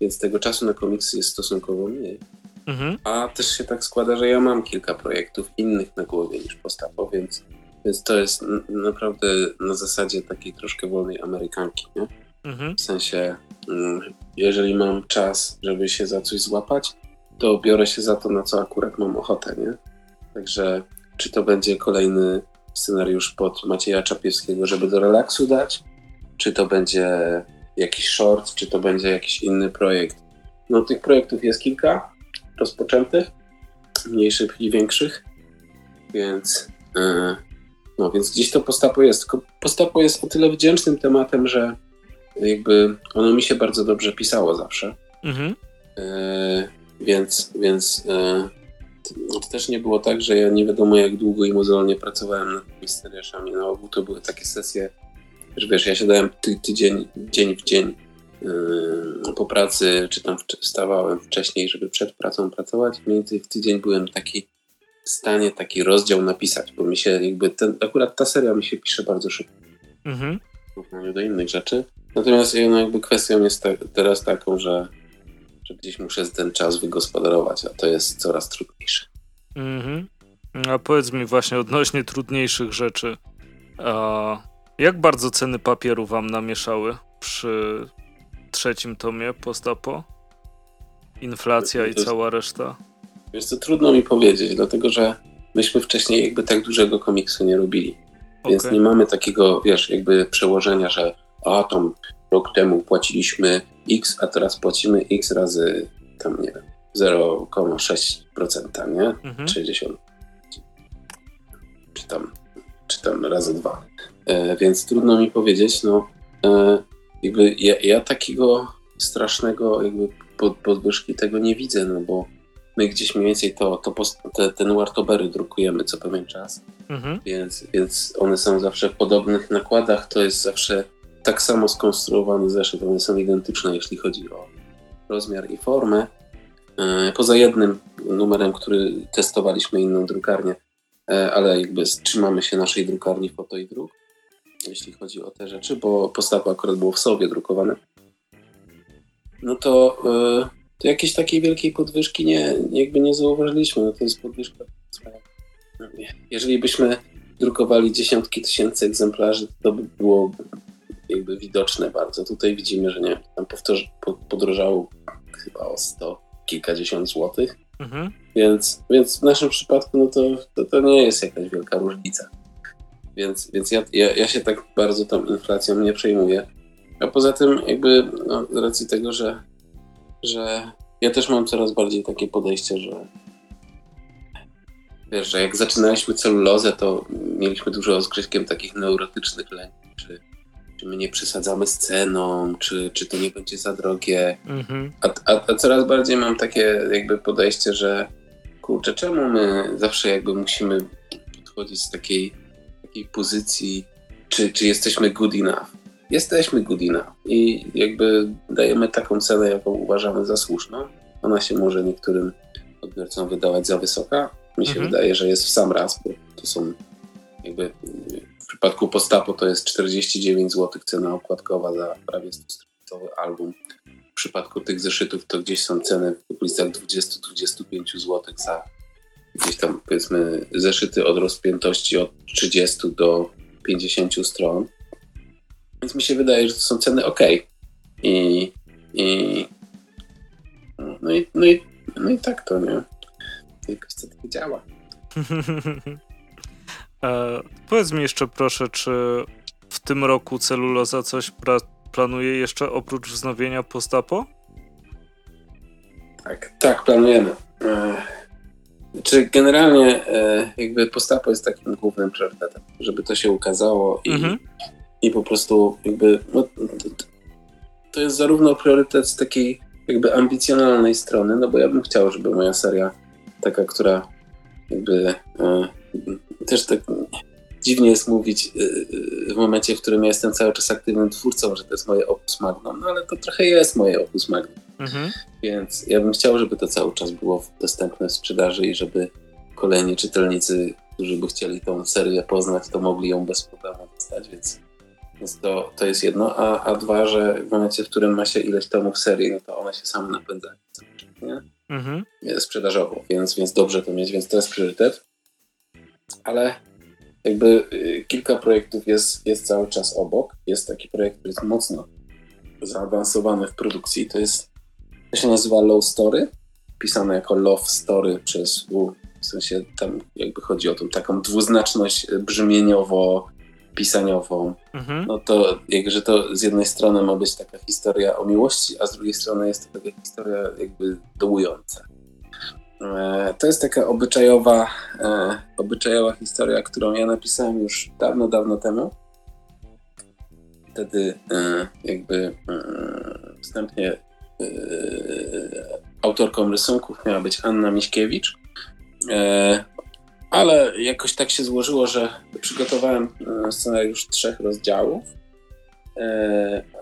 S4: więc tego czasu na komiksy jest stosunkowo mniej. Mhm. A też się tak składa, że ja mam kilka projektów innych na głowie niż postapo, więc więc to jest naprawdę na zasadzie takiej troszkę wolnej Amerykanki, nie? Mhm. W sensie, mm, jeżeli mam czas, żeby się za coś złapać, to biorę się za to, na co akurat mam ochotę, nie? Także czy to będzie kolejny scenariusz pod Macieja Czapiewskiego, żeby do relaksu dać, czy to będzie jakiś short, czy to będzie jakiś inny projekt. No tych projektów jest kilka rozpoczętych, mniejszych i większych, więc yy, no więc gdzieś to postapo jest. Tylko postapo jest o tyle wdzięcznym tematem, że jakby ono mi się bardzo dobrze pisało zawsze. Mhm. E, więc więc e, to też nie było tak, że ja nie wiadomo jak długo i mozolnie pracowałem nad tymi scenariuszami. Na ogół to były takie sesje, że wiesz, ja siadałem ty, tydzień, dzień w dzień e, po pracy, czy tam wstawałem wcześniej, żeby przed pracą pracować. Mniej więcej w tydzień byłem taki w stanie taki rozdział napisać, bo mi się jakby ten, akurat ta seria mi się pisze bardzo szybko. Mhm. W porównaniu do innych rzeczy. Natomiast no, jakby kwestią jest ta, teraz taką, że, że gdzieś muszę ten czas wygospodarować, a to jest coraz trudniejsze. Mhm.
S1: A powiedz mi właśnie odnośnie trudniejszych rzeczy. A jak bardzo ceny papieru wam namieszały przy trzecim tomie postapo? Inflacja i cała reszta?
S4: Wiesz co, trudno mi powiedzieć, dlatego że myśmy wcześniej jakby tak dużego komiksu nie robili. Okay. Więc nie mamy takiego, wiesz, jakby przełożenia, że a tam rok temu płaciliśmy X, a teraz płacimy X razy tam, nie wiem, 0,6%, nie? Mhm. 60. Czy tam, czy tam razy dwa. E, więc trudno mi powiedzieć, no e, jakby ja, ja, takiego strasznego jakby pod, podwyżki tego nie widzę, no bo my gdzieś mniej więcej to, to post, te, ten wartobery drukujemy co pewien czas, mhm. więc, więc one są zawsze w podobnych nakładach, to jest zawsze tak samo skonstruowany zeszyt, one są identyczne, jeśli chodzi o rozmiar i formę. E, poza jednym numerem, który testowaliśmy inną drukarnię, e, ale jakby trzymamy się naszej drukarni foto i druk, jeśli chodzi o te rzeczy, bo postawa akurat było w sobie drukowane. No to, e, to jakiejś takiej wielkiej podwyżki nie, jakby nie zauważyliśmy. No to jest podwyżka. Jeżeli byśmy drukowali dziesiątki tysięcy egzemplarzy, to by było jakby widoczne bardzo. Tutaj widzimy, że nie, tam powtórzy, podrożało chyba o 100 kilkadziesiąt złotych. Mhm. Więc, więc w naszym przypadku no to, to, to nie jest jakaś wielka różnica. Więc, więc ja, ja, ja się tak bardzo tą inflacją nie przejmuję. A poza tym, jakby no, z racji tego, że, że ja też mam coraz bardziej takie podejście, że wiesz, że jak zaczynaliśmy celulozę, to mieliśmy dużo z takich neurotycznych lęków, czy czy my nie przesadzamy z ceną, czy, czy to nie będzie za drogie. Mhm. A, a, a, coraz bardziej mam takie jakby podejście, że kurczę, czemu my zawsze jakby musimy podchodzić z takiej, takiej pozycji, czy, czy jesteśmy good enough. Jesteśmy good enough i jakby dajemy taką cenę, jaką uważamy za słuszną. Ona się może niektórym odbiorcom wydawać za wysoka. Mi się mhm. wydaje, że jest w sam raz, bo to są jakby w przypadku Postapo to jest 49 zł cena okładkowa za prawie 100-stronicowy album. W przypadku tych zeszytów to gdzieś są ceny w okolicach 20-25 zł za gdzieś tam powiedzmy zeszyty od rozpiętości od 30 do 50 stron. Więc mi się wydaje, że to są ceny ok. I, i, no, i, no, i, no i tak to, nie? Jakoś to działa. *laughs*
S1: E, powiedz mi jeszcze proszę, czy w tym roku celuloza coś planuje jeszcze oprócz wznowienia postapo?
S4: Tak, tak, planujemy. E, czy generalnie e, jakby postapo jest takim głównym priorytetem, żeby to się ukazało i, mhm. i po prostu jakby no, to jest zarówno priorytet z takiej jakby ambicjonalnej strony, no bo ja bym chciał, żeby moja seria taka, która jakby e, też tak dziwnie jest mówić y, y, w momencie, w którym ja jestem cały czas aktywnym twórcą, że to jest moje opus magnum, no ale to trochę jest moje opus magnum. Mhm. Więc ja bym chciał, żeby to cały czas było dostępne w sprzedaży i żeby kolejni czytelnicy, którzy by chcieli tą serię poznać, to mogli ją bez problemu dostać, więc, więc to, to jest jedno. A, a dwa, że w momencie, w którym ma się ileś tomów serii, no to one się same napędzają. Nie? Mhm. Sprzedażowo, więc, więc dobrze to mieć, więc to jest priorytet ale jakby y, kilka projektów jest, jest cały czas obok. Jest taki projekt, który jest mocno zaawansowany w produkcji. To jest, to się nazywa Low Story, pisane jako Love Story przez U. W sensie tam jakby chodzi o tą taką dwuznaczność brzmieniowo pisaniową, mhm. no to jakże to z jednej strony ma być taka historia o miłości, a z drugiej strony jest to taka historia jakby dołująca. E, to jest taka obyczajowa, e, obyczajowa historia, którą ja napisałem już dawno, dawno temu. Wtedy e, jakby wstępnie autorką rysunków miała być Anna Miśkiewicz, ale jakoś tak się złożyło, że przygotowałem scenariusz trzech rozdziałów.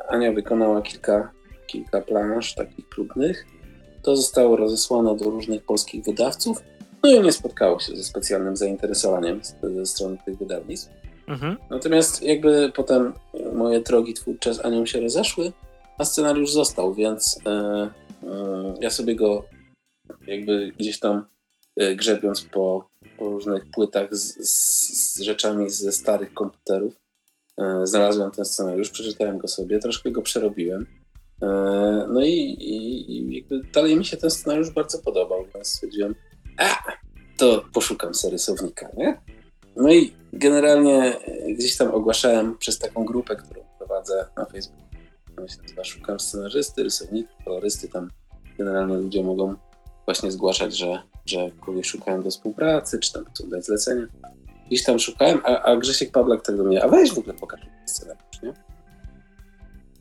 S4: Ania wykonała kilka, kilka planż takich próbnych to zostało rozesłane do różnych polskich wydawców, no i nie spotkało się ze specjalnym zainteresowaniem ze strony tych wydawnictw. Mhm. Natomiast jakby potem moje drogi twórcze z Anią się rozeszły, a scenariusz został, więc e, e, ja sobie go jakby gdzieś tam e, grzebiąc po, po różnych płytach z, z, z, rzeczami ze starych komputerów, znalazłem ten scenariusz, przeczytałem go sobie, troszkę go przerobiłem no i, i, i dalej mi się ten scenariusz bardzo podobał, więc stwierdziłem, a, to poszukam serysownika, nie? No i generalnie gdzieś tam ogłaszałem przez taką grupę, którą prowadzę na Facebooku. Ona się Szukam scenarzysty, rysowników, kolorysty. Tam generalnie ludzie mogą właśnie zgłaszać, że, że kogoś szukają do współpracy, czy tam chcą dać zlecenie. Gdzieś tam szukałem, a, a Grzesiek Pawlak tak do mnie, a weź w ogóle pokaż scenariusz, nie?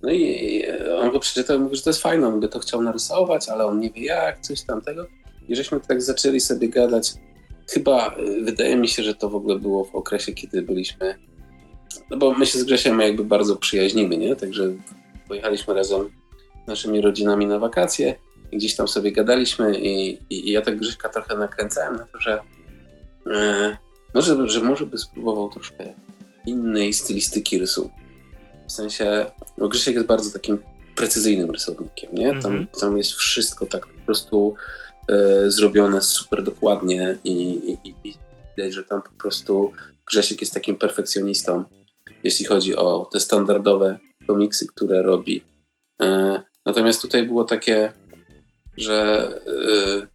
S4: No i on go przeczytał i mówi, że to jest fajne, on by to chciał narysować, ale on nie wie jak, coś tamtego. I żeśmy tak zaczęli sobie gadać. Chyba y, wydaje mi się, że to w ogóle było w okresie, kiedy byliśmy. No bo my się z Grzesiem jakby bardzo przyjaźnimy, nie? Także pojechaliśmy razem naszymi rodzinami na wakacje i gdzieś tam sobie gadaliśmy i, i, i ja tak Grześka trochę nakręcałem na to, że, no, że, że może by spróbował troszkę innej stylistyki rysunku. W sensie, no Grzesiek jest bardzo takim precyzyjnym rysownikiem, nie? Tam, mm -hmm. tam jest wszystko tak po prostu e, zrobione super dokładnie i, i, i widać, że tam po prostu Grzesiek jest takim perfekcjonistą, jeśli chodzi o te standardowe komiksy, które robi. E, natomiast tutaj było takie, że e,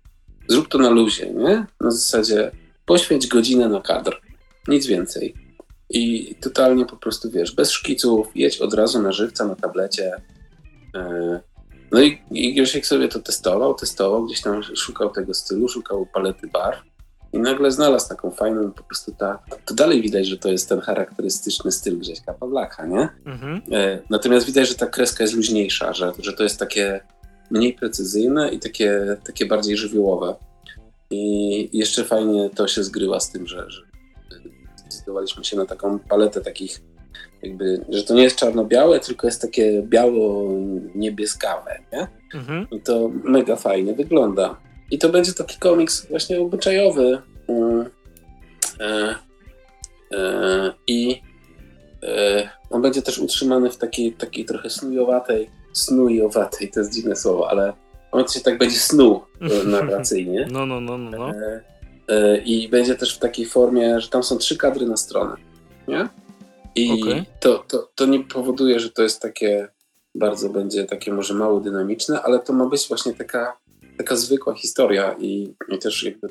S4: zrób to na luzie, nie? Na zasadzie poświęć godzinę na kadr, nic więcej. I totalnie po prostu, wiesz, bez szkiców, jedź od razu na żywca, na tablecie. E, no i, i Grzesiek sobie to testował, testował, gdzieś tam szukał tego stylu, szukał palety barw i nagle znalazł taką fajną, po prostu ta, to dalej widać, że to jest ten charakterystyczny styl Grześka Pawlaka, nie? Mhm. E, natomiast widać, że ta kreska jest luźniejsza, że, że to jest takie mniej precyzyjne i takie, takie bardziej żywiołowe. I jeszcze fajnie to się zgrywa z tym, że, że zdecydowaliśmy się na taką paletę takich jakby, że to nie jest czarno-białe, tylko jest takie biało-niebieskawe, nie? Mhm. I to mega fajnie wygląda. I to będzie taki komiks właśnie obyczajowy. Mm, e, e, I e, on będzie też utrzymany w takiej, takiej trochę snujowatej, snujowatej, to jest dziwne słowo, ale on się tak będzie snuł *laughs* narracyjnie.
S1: No, no, no, no. no.
S4: I będzie też w takiej formie, że tam są trzy kadry na stronę, nie? I okay. to, to, to nie powoduje, że to jest takie bardzo będzie takie może mało dynamiczne, ale to ma być właśnie taka taka zwykła historia i, i też jakby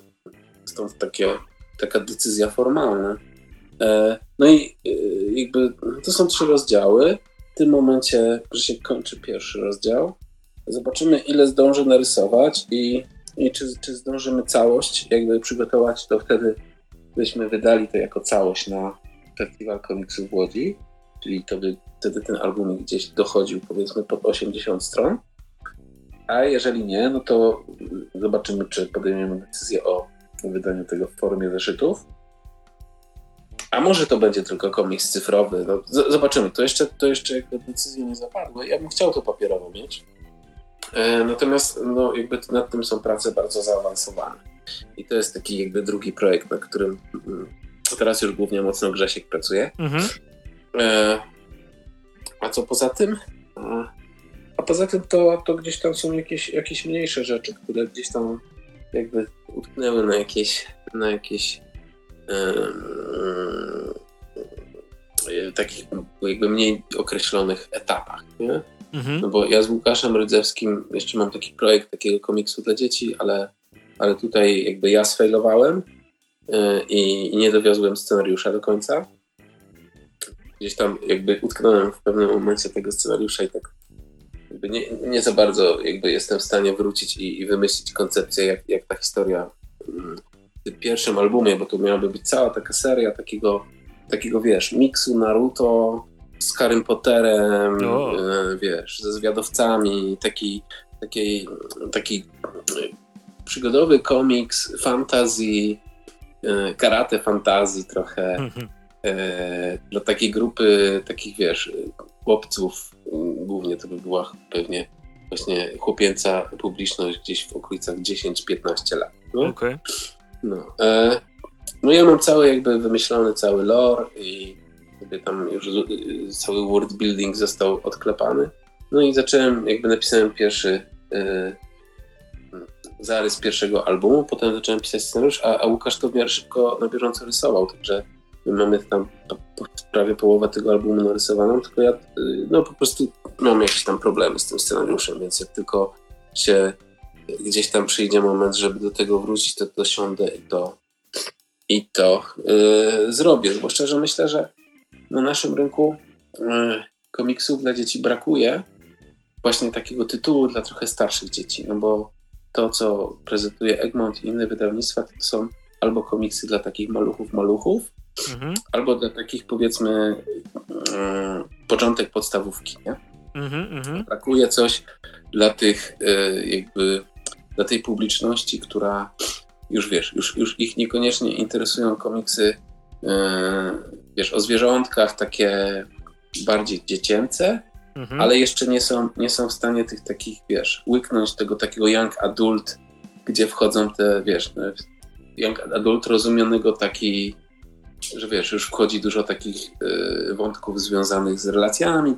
S4: stąd takie, taka decyzja formalna. E, no i e, jakby to są trzy rozdziały. W tym momencie, że się kończy pierwszy rozdział, zobaczymy ile zdążę narysować i, i czy, czy zdążymy całość jakby przygotować, to wtedy byśmy wydali to jako całość na Festiwal Komiksów w Łodzi, czyli to by wtedy ten album gdzieś dochodził powiedzmy pod 80 stron. A jeżeli nie, no to zobaczymy, czy podejmiemy decyzję o wydaniu tego w formie zeszytów. A może to będzie tylko komiks cyfrowy. No, zobaczymy. To jeszcze, to jeszcze jakby decyzje nie zapadły. Ja bym chciał to papierowo mieć. E, natomiast no, jakby nad tym są prace bardzo zaawansowane. I to jest taki jakby drugi projekt, na którym mm, teraz już głównie mocno Grzesiek pracuje. Mhm. E, a co poza tym? A poza tym to, to gdzieś tam są jakieś, jakieś mniejsze rzeczy, które gdzieś tam jakby utknęły na jakieś, na jakieś yy, takich jakby mniej określonych etapach, nie? Mhm. No bo ja z Łukaszem Rydzewskim jeszcze mam taki projekt takiego komiksu dla dzieci, ale, ale tutaj jakby ja sfailowałem yy, i, i nie dowiozłem scenariusza do końca. Gdzieś tam jakby utknąłem w pewnym momencie tego scenariusza i tak nie, nie za bardzo jakby jestem w stanie wrócić i, i wymyślić koncepcję, jak, jak ta historia mm, w pierwszym albumie, bo to miałaby być cała taka seria takiego, takiego wiesz, miksu Naruto z Harrym Potterem, e, wiesz, ze zwiadowcami, taki, taki, taki przygodowy komiks, fantasy, e, karate fantazji trochę. Mhm. E, dla takiej grupy takich, wiesz, chłopców, głównie to by była pewnie właśnie chłopięca publiczność gdzieś w okolicach 10-15 lat. No? Okay. No, e, no ja mam cały jakby wymyślony cały lore i sobie tam już cały world building został odklepany. No i zacząłem, jakby napisałem pierwszy e, zarys pierwszego albumu, potem zacząłem pisać scenariusz, a, a Łukasz to w miarę szybko na bieżąco rysował, także My mamy tam prawie połowę tego albumu narysowaną, tylko ja y, no po prostu mam jakieś tam problemy z tym scenariuszem, więc jak tylko się gdzieś tam przyjdzie moment, żeby do tego wrócić, to dosiądę i to, i to y, zrobię. Zwłaszcza, że myślę, że na naszym rynku y, komiksów dla dzieci brakuje właśnie takiego tytułu dla trochę starszych dzieci, no bo to, co prezentuje Egmont i inne wydawnictwa, to są albo komiksy dla takich maluchów, maluchów, mhm. albo dla takich powiedzmy mm, początek podstawówki, nie? Mhm, mhm, Brakuje coś dla tych y, jakby dla tej publiczności, która już wiesz, już, już ich niekoniecznie interesują komiksy y, wiesz, o zwierzątkach takie bardziej dziecięce, mhm. ale jeszcze nie są, nie są w stanie tych takich, wiesz, łyknąć tego takiego young adult, gdzie wchodzą te, wiesz, no, young adult rozumianego taki, że wiesz, już wchodzi dużo takich y, wątków związanych z relacjami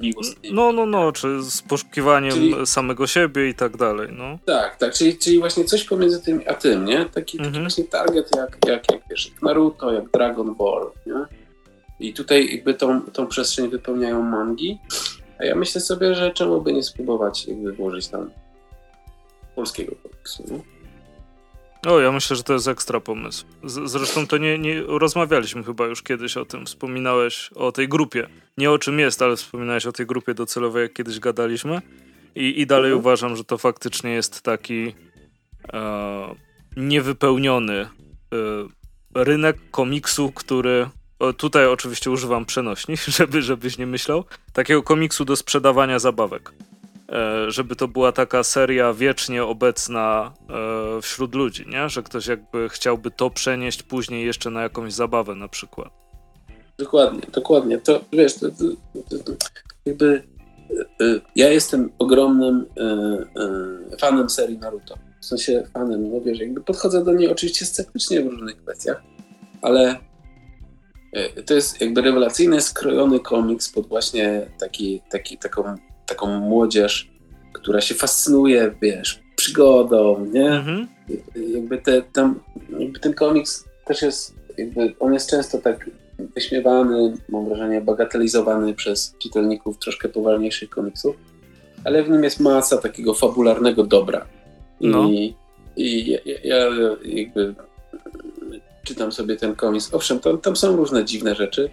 S4: miłosnymi.
S1: No, no, no, czy z poszukiwaniem czyli, samego siebie i tak dalej, no.
S4: Tak, tak, czyli, czyli właśnie coś pomiędzy tym a tym, nie? Taki, taki mhm. właśnie target jak, jak, jak, wiesz, jak Naruto, jak Dragon Ball, nie? I tutaj jakby tą, tą przestrzeń wypełniają mangi, a ja myślę sobie, że czemu by nie spróbować jakby włożyć tam polskiego komiksu, no?
S1: O, ja myślę, że to jest ekstra pomysł. Z, zresztą to nie, nie rozmawialiśmy chyba już kiedyś o tym. Wspominałeś o tej grupie. Nie o czym jest, ale wspominałeś o tej grupie docelowej, jak kiedyś gadaliśmy. I, i dalej mhm. uważam, że to faktycznie jest taki e, niewypełniony e, rynek komiksu, który o, tutaj oczywiście używam przenośni, *laughs* żeby, żebyś nie myślał, takiego komiksu do sprzedawania zabawek. E, żeby to była taka seria wiecznie obecna e, wśród ludzi, nie? Że ktoś jakby chciałby to przenieść później jeszcze na jakąś zabawę na przykład.
S4: Dokładnie, dokładnie. To wiesz, to, to, to, jakby e, ja jestem ogromnym fanem serii Naruto. W sensie fanem, no wiesz, jakby podchodzę do niej oczywiście sceptycznie w różnych kwestiach, ale to jest jakby rewelacyjny, skrojony komiks pod właśnie taki, taki, taką taką młodzież, która się fascynuje, wiesz, przygodą, nie? Mhm. Jakby, te, tam, jakby ten komiks też jest, jakby on jest często tak wyśmiewany, mam wrażenie, bagatelizowany przez czytelników troszkę powolniejszych komiksów, ale w nim jest masa takiego fabularnego dobra. I, no. i ja, ja, jakby czytam sobie ten komiks. Owszem, tam, tam są różne dziwne rzeczy,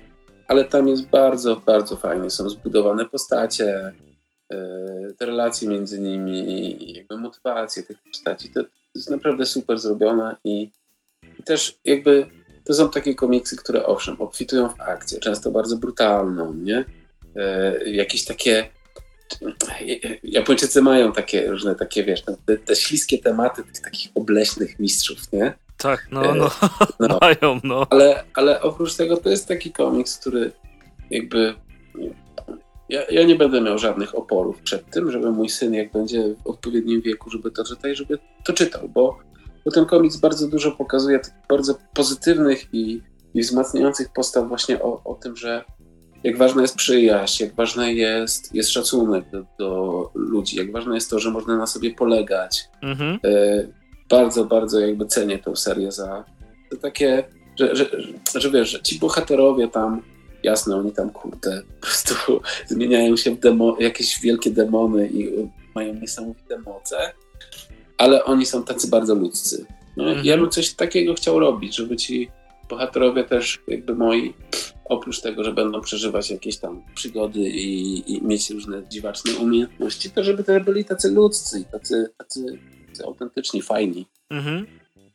S4: ale tam jest bardzo, bardzo fajnie. Są zbudowane postacie, te relacje między nimi, jakby motywacje tych postaci, to, to jest naprawdę super zrobione i, i, też jakby to są takie komiksy, które owszem, obfitują w akcję, często bardzo brutalną, nie? E, jakieś takie Japończycy mają takie różne takie, wiesz, te, te śliskie tematy tych takich obleśnych mistrzów, nie?
S1: Tak, no, no, no. *laughs* mają, no.
S4: Ale, ale oprócz tego to jest taki komiks, który jakby ja, ja, nie będę miał żadnych oporów przed tym, żeby mój syn, jak będzie w odpowiednim wieku, żeby to czytał, żeby to czytał, bo, bo ten komiks bardzo dużo pokazuje bardzo pozytywnych i, i wzmacniających postaw właśnie o, o tym, że jak ważna jest przyjaźń, jak ważny jest, jest szacunek do, do, ludzi, jak ważne jest to, że można na sobie polegać. Mhm. E, bardzo, bardzo jakby cenię tę serię za, za takie, że, że, że, że wiesz, że ci bohaterowie tam jasne, oni tam kurde po prostu *laughs* zmieniają się w demo, jakieś wielkie demony i mają niesamowite moce, ale oni są tacy bardzo ludzcy. No, mhm. Ja bym coś takiego chciał robić, żeby ci bohaterowie też jakby moi, oprócz tego, że będą przeżywać jakieś tam przygody i, i mieć różne dziwaczne umiejętności, to żeby też byli tacy ludzcy, tacy, tacy, tacy autentyczni, fajni. Mhm.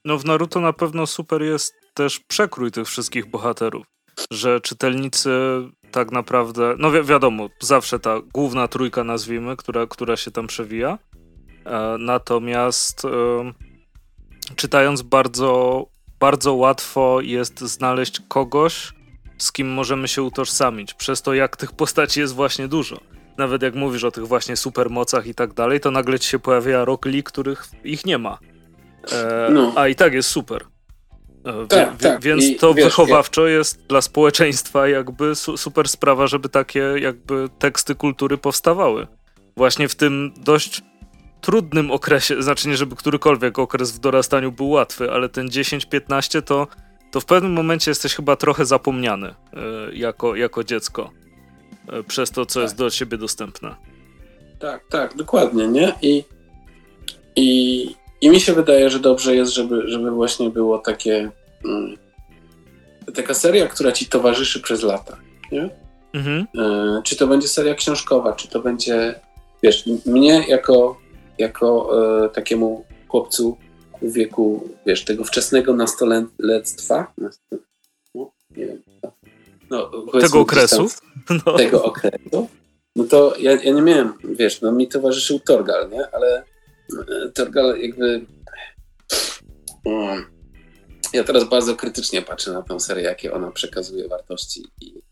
S1: No w Naruto na pewno super jest też przekrój tych wszystkich bohaterów że czytelnicy tak naprawdę, no wi wiadomo, zawsze ta główna trójka nazwijmy, która, która się tam przewija, e, natomiast e, czytając bardzo, bardzo łatwo jest znaleźć kogoś, z kim możemy się utożsamić, przez to jak tych postaci jest właśnie dużo. Nawet jak mówisz o tych właśnie supermocach i tak dalej, to nagle ci się pojawia Rock Lee, których ich nie ma. E, no. A i tak jest super. E, tak, tak. Więc I, to wiesz, wychowawczo ja... jest dla społeczeństwa jakby su super sprawa, żeby takie jakby teksty kultury powstawały. Właśnie w tym dość trudnym okresie, znaczy nie, żeby którykolwiek okres w dorastaniu był łatwy, ale ten 10-15 to, to w pewnym momencie jesteś chyba trochę zapomniany y, jako, jako dziecko y, przez to, co tak. jest do siebie dostępne.
S4: Tak, tak, dokładnie, nie? I, i i mi się wydaje, że dobrze jest, żeby, żeby właśnie było takie, mm, taka seria, która ci towarzyszy przez lata, nie? Mhm. E, czy to będzie seria książkowa, czy to będzie, wiesz, mnie jako, jako e, takiemu chłopcu w wieku, wiesz, tego wczesnego nastoletstwa, no, nie wiem,
S1: no, tego okresu, *laughs*
S4: no. tego okresu, no to ja, ja nie miałem, wiesz, no mi towarzyszył Torgal, nie? Ale Torgal jakby... Ja teraz bardzo krytycznie patrzę na tę serię, jakie ona przekazuje wartości i,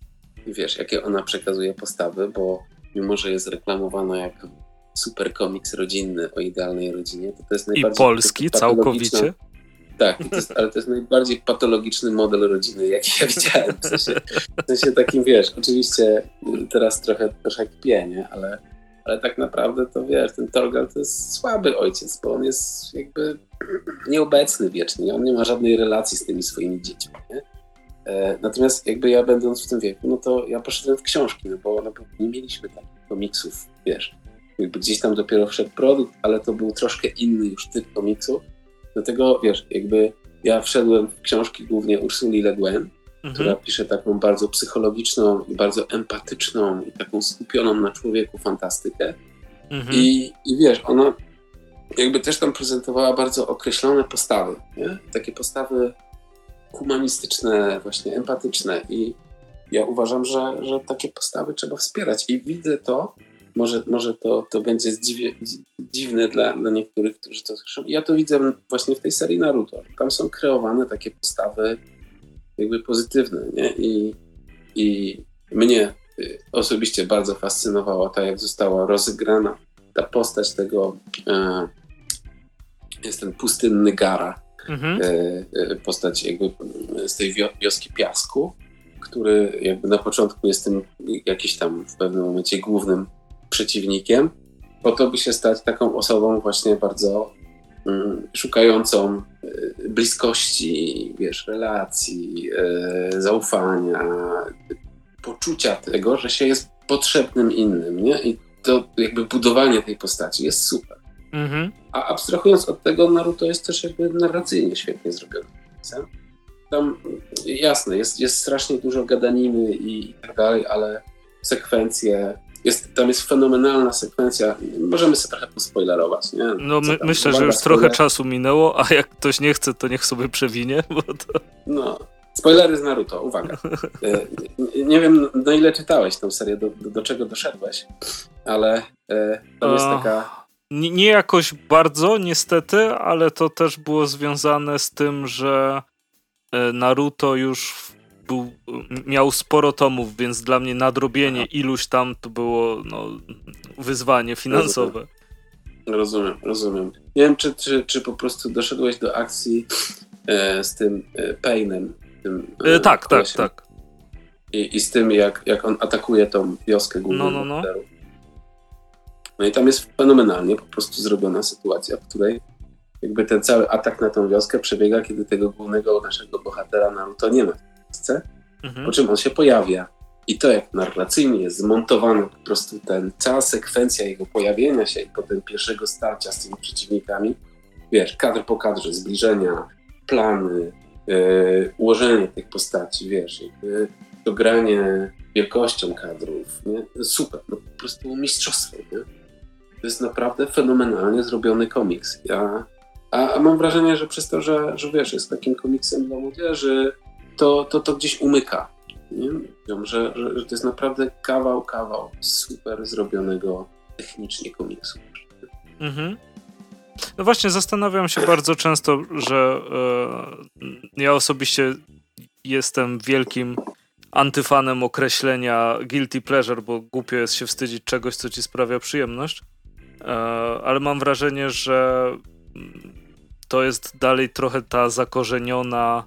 S4: i wiesz, jakie ona przekazuje postawy, bo mimo, że jest reklamowana jako super komiks rodzinny o idealnej rodzinie, to to jest najbardziej...
S1: I polski całkowicie?
S4: Tak, to jest, ale to jest najbardziej patologiczny model rodziny, jaki ja widziałem. W sensie, w sensie takim, wiesz, oczywiście teraz trochę, trochę kpię, nie? Ale, ale tak naprawdę to, wiesz, ten Torgal to jest słaby ojciec, bo on jest jakby nieobecny wiecznie, on nie ma żadnej relacji z tymi swoimi dziećmi, nie? E, natomiast jakby ja będąc w tym wieku, no to ja poszedłem w książki, no bo, no bo nie mieliśmy takich komiksów, wiesz, jakby gdzieś tam dopiero wszedł produkt, ale to był troszkę inny już typ komiksu, Dlatego, wiesz, jakby ja wszedłem w książki głównie Ursuli Le Guin, mhm. która pisze taką bardzo psychologiczną i bardzo empatyczną i taką skupioną na człowieku fantastykę. Mhm. I, I wiesz, ona jakby też tam prezentowała bardzo określone postawy, nie? takie postawy humanistyczne, właśnie empatyczne i ja uważam, że, że takie postawy trzeba wspierać i widzę to może, może to, to będzie zdziwie, dziwne dla, dla niektórych, którzy to słyszą. Ja to widzę właśnie w tej serii Naruto. Tam są kreowane takie postawy jakby pozytywne, nie? I, i mnie y, osobiście bardzo fascynowała ta, jak została rozegrana ta postać tego, e, jest ten pustynny Gara, mhm. e, e, postać jakby z tej wioski piasku, który jakby na początku jest tym jakiś tam w pewnym momencie głównym przeciwnikiem, po to, by się stać taką osobą właśnie bardzo szukającą y, bliskości, wiesz, relacji, y, zaufania, poczucia tego, że się jest potrzebnym innym, nie? I to jakby budowanie tej postaci jest super. Mhm. A abstrahując od tego, Naruto jest też jakby narracyjnie świetnie zrobiony. Tam jasne, jest, jest strasznie dużo gadaniny i tak dalej, ale sekwencje jest, tam jest fenomenalna sekwencja. Możemy sobie trochę pospoilerować, nie?
S1: No my, myślę, że już trochę czasu minęło, a jak ktoś nie chce, to niech sobie przewinie, bo to...
S4: No, spoilery z Naruto, uwaga. *laughs* E, nie wiem, na ile czytałeś tą serię, do, do, do czego doszedłeś, ale e, tam jest taka...
S1: Nie, nie jakoś bardzo, niestety, ale to też było związane z tym, że e, Naruto już był, miał sporo tomów, więc dla mnie nadrobienie iluś tam to było no, wyzwanie finansowe.
S4: Rozumiem, rozumiem. Nie wiem, czy, czy, czy po prostu doszedłeś do akcji e, z tym e, Painem. Tym,
S1: e, tak, tak, tak.
S4: I, I z tym, jak, jak on atakuje tą wioskę główną no, no, no. No i tam jest fenomenalnie po prostu zrobiona sytuacja, w której jakby ten cały atak na tą wioskę przebiega, kiedy tego głównego naszego bohatera Naruto nie ma mhm. po czym on się pojawia. I to, jak narracyjnie jest zmontowany po prostu ten, cała sekwencja jego pojawienia się i potem pierwszego starcia z tymi przeciwnikami, wiesz, kadr po kadrze, zbliżenia, plany, yy, ułożenie tych postaci, wiesz, jakby dogranie wielkością kadrów, nie? Super, no po prostu mistrzostwo, nie? To jest naprawdę fenomenalnie zrobiony komiks. Ja, a, a mam wrażenie, że przez to, że, że wiesz, jest takim komiksem dla młodzieży, to, to, to gdzieś umyka. Nie? Że, że, że to jest naprawdę kawał, kawał super zrobionego technicznie komiksu. Mhm.
S1: No właśnie, zastanawiam się bardzo często, że e, ja osobiście jestem wielkim antyfanem określenia guilty pleasure, bo głupio jest się wstydzić czegoś, co ci sprawia przyjemność. E, ale mam wrażenie, że to jest dalej trochę ta zakorzeniona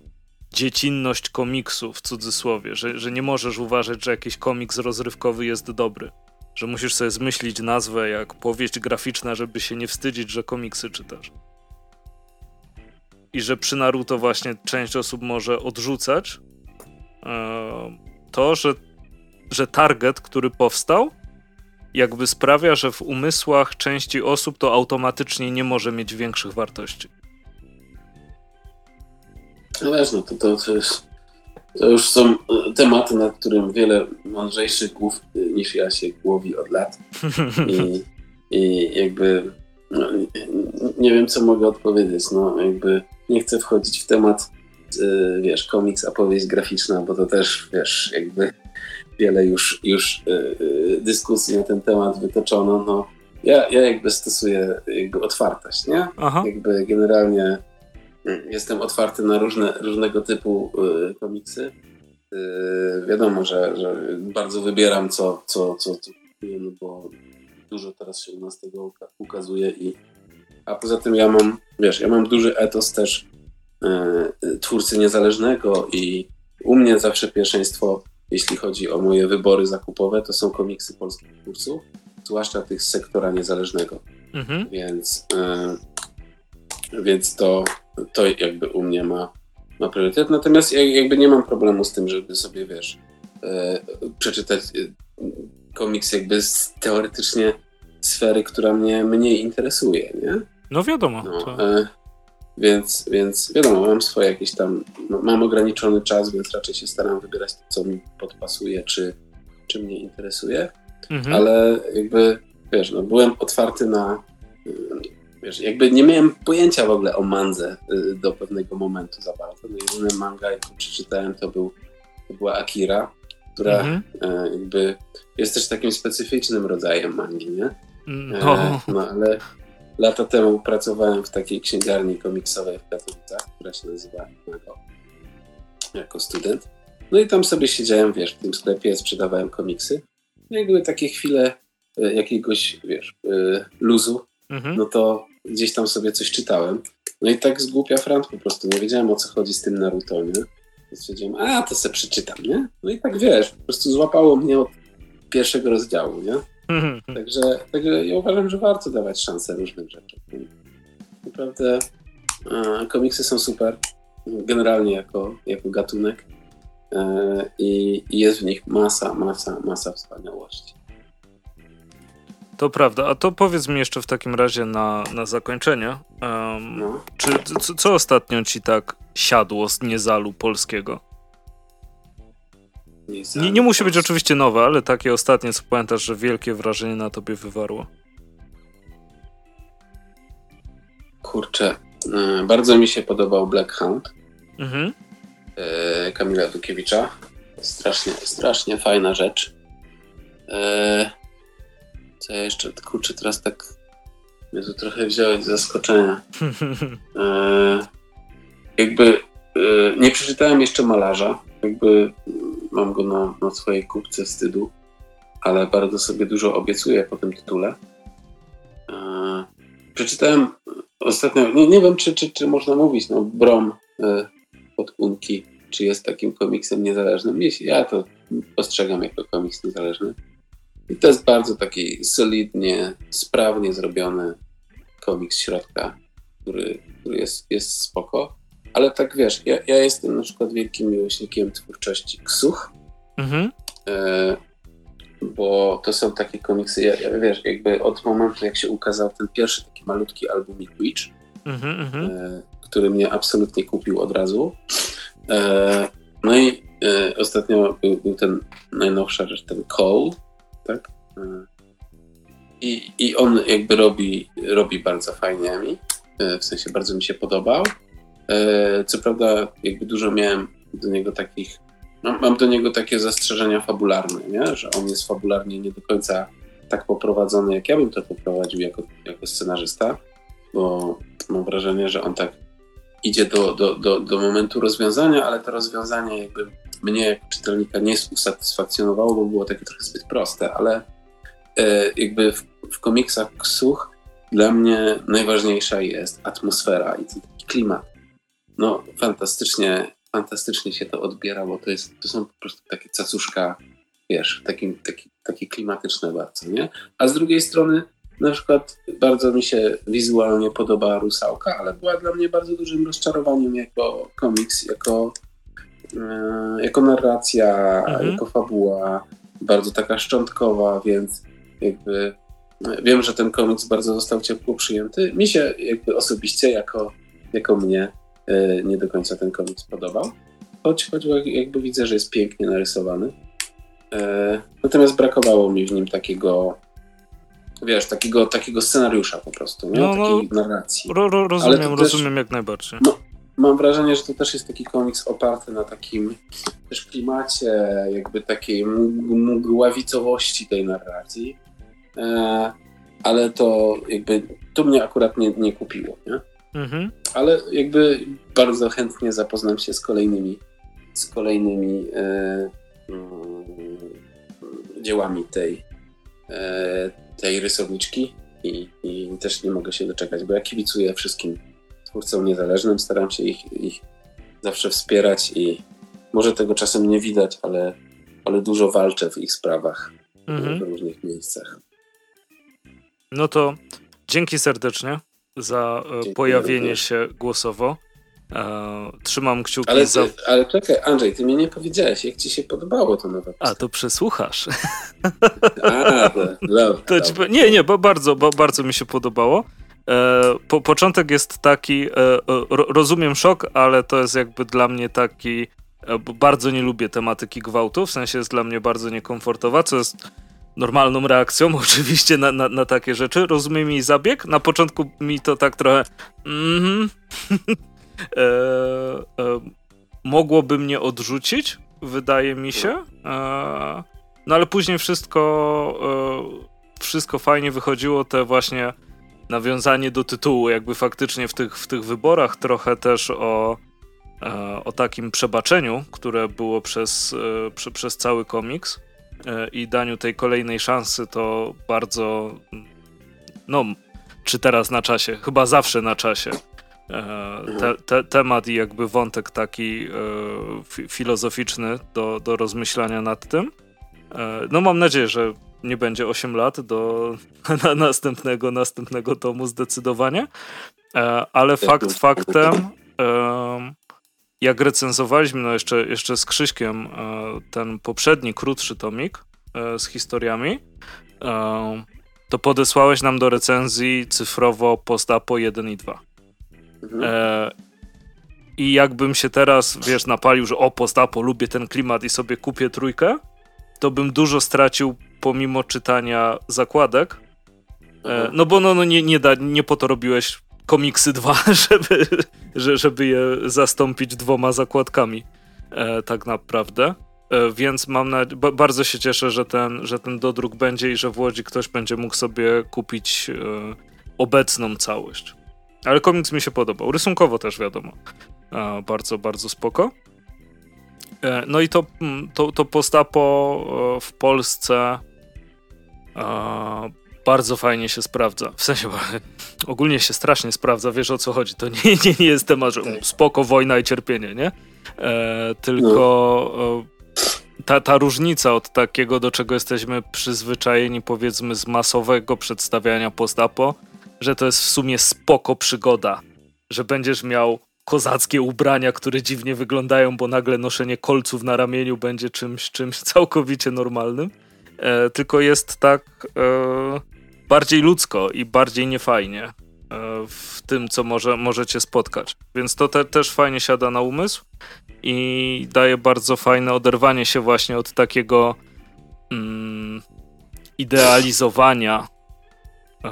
S1: dziecinność komiksu w cudzysłowie, że, że nie możesz uważać, że jakiś komiks rozrywkowy jest dobry. Że musisz sobie zmyślić nazwę jak powieść graficzna, żeby się nie wstydzić, że komiksy czytasz. I że przy Naruto właśnie część osób może odrzucać e, to, że, że target, który powstał, jakby sprawia, że w umysłach części osób to automatycznie nie może mieć większych wartości.
S4: No wiesz, no to, to, to, jest, to już są tematy, nad którym wiele mądrzejszych głów niż ja się głowi od lat. *laughs* I, i jakby no, nie wiem, co mogę odpowiedzieć. No, jakby nie chcę wchodzić w temat, yy, wiesz, komiks, a powieść graficzna, bo to też, wiesz, jakby wiele już, już yy, dyskusji na ten temat wytoczono. No, ja, ja jakby stosuję jakby otwartość, nie? Aha. Jakby generalnie jestem otwarty na różne, różnego typu yy, komiksy. wiadomo, że, że bardzo wybieram, co, co, co, co no bo dużo teraz się u nas tego ukazuje i a poza tym ja mam, wiesz, ja mam duży etos też e, twórcy niezależnego i u mnie zawsze pierwszeństwo, jeśli chodzi o moje wybory zakupowe, to są komiksy polskich twórców, zwłaszcza tych z sektora niezależnego. Mhm. Więc, e, więc to, to jakby u mnie ma, ma priorytet. Natomiast ja jakby nie mam problemu z tym, żeby sobie, wiesz, e, przeczytać e, komiks jakby z teoretycznie sfery, która mnie mniej interesuje, nie?
S1: No wiadomo. No, e,
S4: więc, więc wiadomo, mam swoje jakieś tam, mam ograniczony czas, więc raczej się staram wybierać to, co mi podpasuje, czy, czy mnie interesuje, mhm. ale jakby, wiesz, no, byłem otwarty na, wiesz, jakby nie miałem pojęcia w ogóle o mandze y, do pewnego momentu za bardzo. No, jedyny manga, jaką przeczytałem, to, był, to była Akira, która mhm. E, jakby jest też takim specyficznym rodzajem mangi, nie? No. E, no ale lata temu pracowałem w takiej księgarni komiksowej w Katowicach, która się nazywa Mago, jako student. No i tam sobie siedziałem, wiesz, w tym sklepie, sprzedawałem komiksy. No i były takie chwile e, jakiegoś, wiesz, luzu, mhm. no to gdzieś tam sobie coś czytałem. No i tak z głupia frant po prostu, nie wiedziałem o co chodzi z tym Naruto, nie? Stwierdziłem, a to sobie przeczytam, nie? No i tak wiesz, po prostu złapało mnie od pierwszego rozdziału, nie? *laughs* Także, także ja uważam, że warto dawać szansę różnym rzeczom. Naprawdę e, komiksy są super, generalnie jako, jako gatunek e, i jest w nich masa, masa, masa wspaniałości.
S1: To prawda. A to powiedz mi jeszcze w takim razie na, na zakończenie. Um, no. Czy co, co, ostatnio ci tak siadło z niezalu polskiego? Nie, nie musi być oczywiście nowe, ale takie ostatnie, co pamiętasz, że wielkie wrażenie na tobie wywarło.
S4: Kurczę, yy, bardzo mi się podobał Black Hound mhm. yy, Kamila Dukiewicza. Strasznie, strasznie fajna rzecz. Yy, co ja jeszcze, kurczę, teraz tak mnie tu trochę wziąłeś z zaskoczenia. *laughs* jakby nie przeczytałem jeszcze Malarza, jakby mam go na, na swojej kupce wstydu, ale bardzo sobie dużo obiecuję po tym tytule. E, przeczytałem ostatnio, nie, nie wiem czy, czy, czy można mówić, no Brom e, od Unki, czy jest takim komiksem niezależnym. Ja to postrzegam jako komiks niezależny. I to jest bardzo taki solidnie, sprawnie zrobiony komiks środka, który, który jest, jest spoko. Ale tak wiesz, ja, ja jestem na przykład wielkim miłośnikiem twórczości Ksuch, mhm. e, bo to są takie komiksy, ja, ja, wiesz, jakby od momentu jak się ukazał ten pierwszy taki malutki albumik Witch, mhm, mhm, e, który mnie absolutnie kupił od razu. E, no i e, ostatnio był, był, ten najnowsza rzecz, ten Cold, tak? I, I on jakby robi, robi bardzo fajnie mi, e, w sensie bardzo mi się podobał. E, co prawda, jakby dużo miałem do niego takich, mam, mam do niego takie zastrzeżenia fabularne, nie? że on jest fabularnie nie do końca tak poprowadzony, jak ja bym to poprowadził jako, jako scenarzysta, bo mam wrażenie, że on tak idzie do, do, do, do momentu rozwiązania, ale to rozwiązanie jakby mnie czytelnika nie usatysfakcjonowało, bo było takie trochę zbyt proste, ale e, jakby w, w komiksach Ksuch dla mnie najważniejsza jest atmosfera i ten klimat no fantastycznie, fantastycznie się to odbiera, bo to, jest, to są po prostu takie cacuszka, wiesz, taki, taki, takie klimatyczne bardzo, nie? A z drugiej strony na przykład bardzo mi się wizualnie podoba Rusałka, ale była dla mnie bardzo dużym rozczarowaniem jako komiks, jako, jako narracja, mhm. jako fabuła, bardzo taka szczątkowa, więc jakby e, wiem, że ten komiks bardzo został ciepło przyjęty. Mi się jakby osobiście jako, jako mnie e, nie do końca ten komiks podobał. Choć, choć jakby widzę, że jest pięknie narysowany. E, natomiast brakowało mi w nim takiego wiesz, takiego, takiego scenariusza po prostu, nie? No, no takiej narracji.
S1: Ro, ro, rozumiem, rozumiem też, jak najbardziej. No,
S4: mam wrażenie, że to też jest taki komiks oparty na takim też klimacie jakby takiej mgławicowości tej narracji, e, ale to jakby to mnie akurat nie, nie kupiło, nie? Mhm. Ale jakby bardzo chętnie zapoznam się z kolejnymi z kolejnymi e, mm, dziełami tej, e, tej rysowniczki i, i też nie mogę się doczekać, bo ja kibicuję wszystkim twórcom niezależnym, staram się ich, ich zawsze wspierać i może tego czasem nie widać, ale, ale dużo walczę w ich sprawach mhm. w różnych miejscach.
S1: No to dzięki serdecznie za e, Dziękuję pojawienie również. się głosowo. E, trzymam kciuki
S4: ale,
S1: za...
S4: Ale czekaj, Andrzej, ty mnie nie powiedziałeś, jak ci się podobało to nowe
S1: A, to przesłuchasz.
S4: A, dobra, *laughs*
S1: to ci... Nie, nie, bo bardzo, bo bardzo mi się podobało. E, po, początek jest taki, e, e rozumiem szok, ale to jest jakby dla mnie taki, bardzo nie lubię tematyki gwałtu, w sensie jest dla mnie bardzo niekomfortowa, co jest normalną reakcją *laughs* oczywiście na, na, na takie rzeczy. Rozumiem jej zabieg. Na początku mi to tak trochę mm, *laughs* e, e, mogłoby mnie odrzucić, wydaje mi się. E, no ale później wszystko, wszystko fajnie wychodziło, te właśnie nawiązanie do tytułu, jakby faktycznie w tych, w tych wyborach trochę też o, e, o takim przebaczeniu, które było przez, e, prze, przez cały komiks i daniu tej kolejnej szansy, to bardzo no, czy teraz na czasie, chyba zawsze na czasie. E, te, te, temat i jakby wątek taki e, filozoficzny do, do rozmyślania nad tym. E, no mam nadzieję, że nie będzie 8 lat do *laughs* na następnego, następnego tomu zdecydowanie, ale fakt faktem jak recenzowaliśmy no jeszcze, jeszcze z Krzyśkiem ten poprzedni, krótszy tomik z historiami, to podesłałeś nam do recenzji cyfrowo postapo 1 i 2. Mhm. E, I jakbym się teraz, wiesz, napalił, że o, postapo, lubię ten klimat i sobie kupię trójkę, to bym dużo stracił pomimo czytania zakładek. E, mhm. no bo no, no nie, nie, da, nie po to robiłeś komiksy dwa, *laughs* żeby, żeby je zastąpić dwoma zakładkami. E, tak naprawdę. E, więc mam na, bardzo się cieszę, że ten, że ten dodruk będzie i że w Łodzi ktoś będzie mógł sobie kupić obecną całość. Ale komiks mi się podobał. Rysunkowo też wiadomo. Bardzo, bardzo spoko. No i to, mm, to, to postapo w Polsce bardzo fajnie się sprawdza. W sensie *laughs* ogólnie się strasznie sprawdza, wiesz o co chodzi. To nie, nie, nie jest temat, że tak. spoko, wojna i cierpienie, nie? E, tylko e, ta, ta różnica od takiego, do czego jesteśmy przyzwyczajeni, powiedzmy, z masowego przedstawiania postapo, że to jest w sumie spoko przygoda, że będziesz miał kozackie ubrania, które dziwnie wyglądają, bo nagle noszenie kolców na ramieniu będzie czymś, czymś całkowicie normalnym. E, tylko jest tak e, bardziej ludzko i bardziej niefajnie e, w tym, co może, możecie spotkać. Więc to te, też fajnie siada na umysł i daje bardzo fajne oderwanie się właśnie od takiego mm, idealizowania e,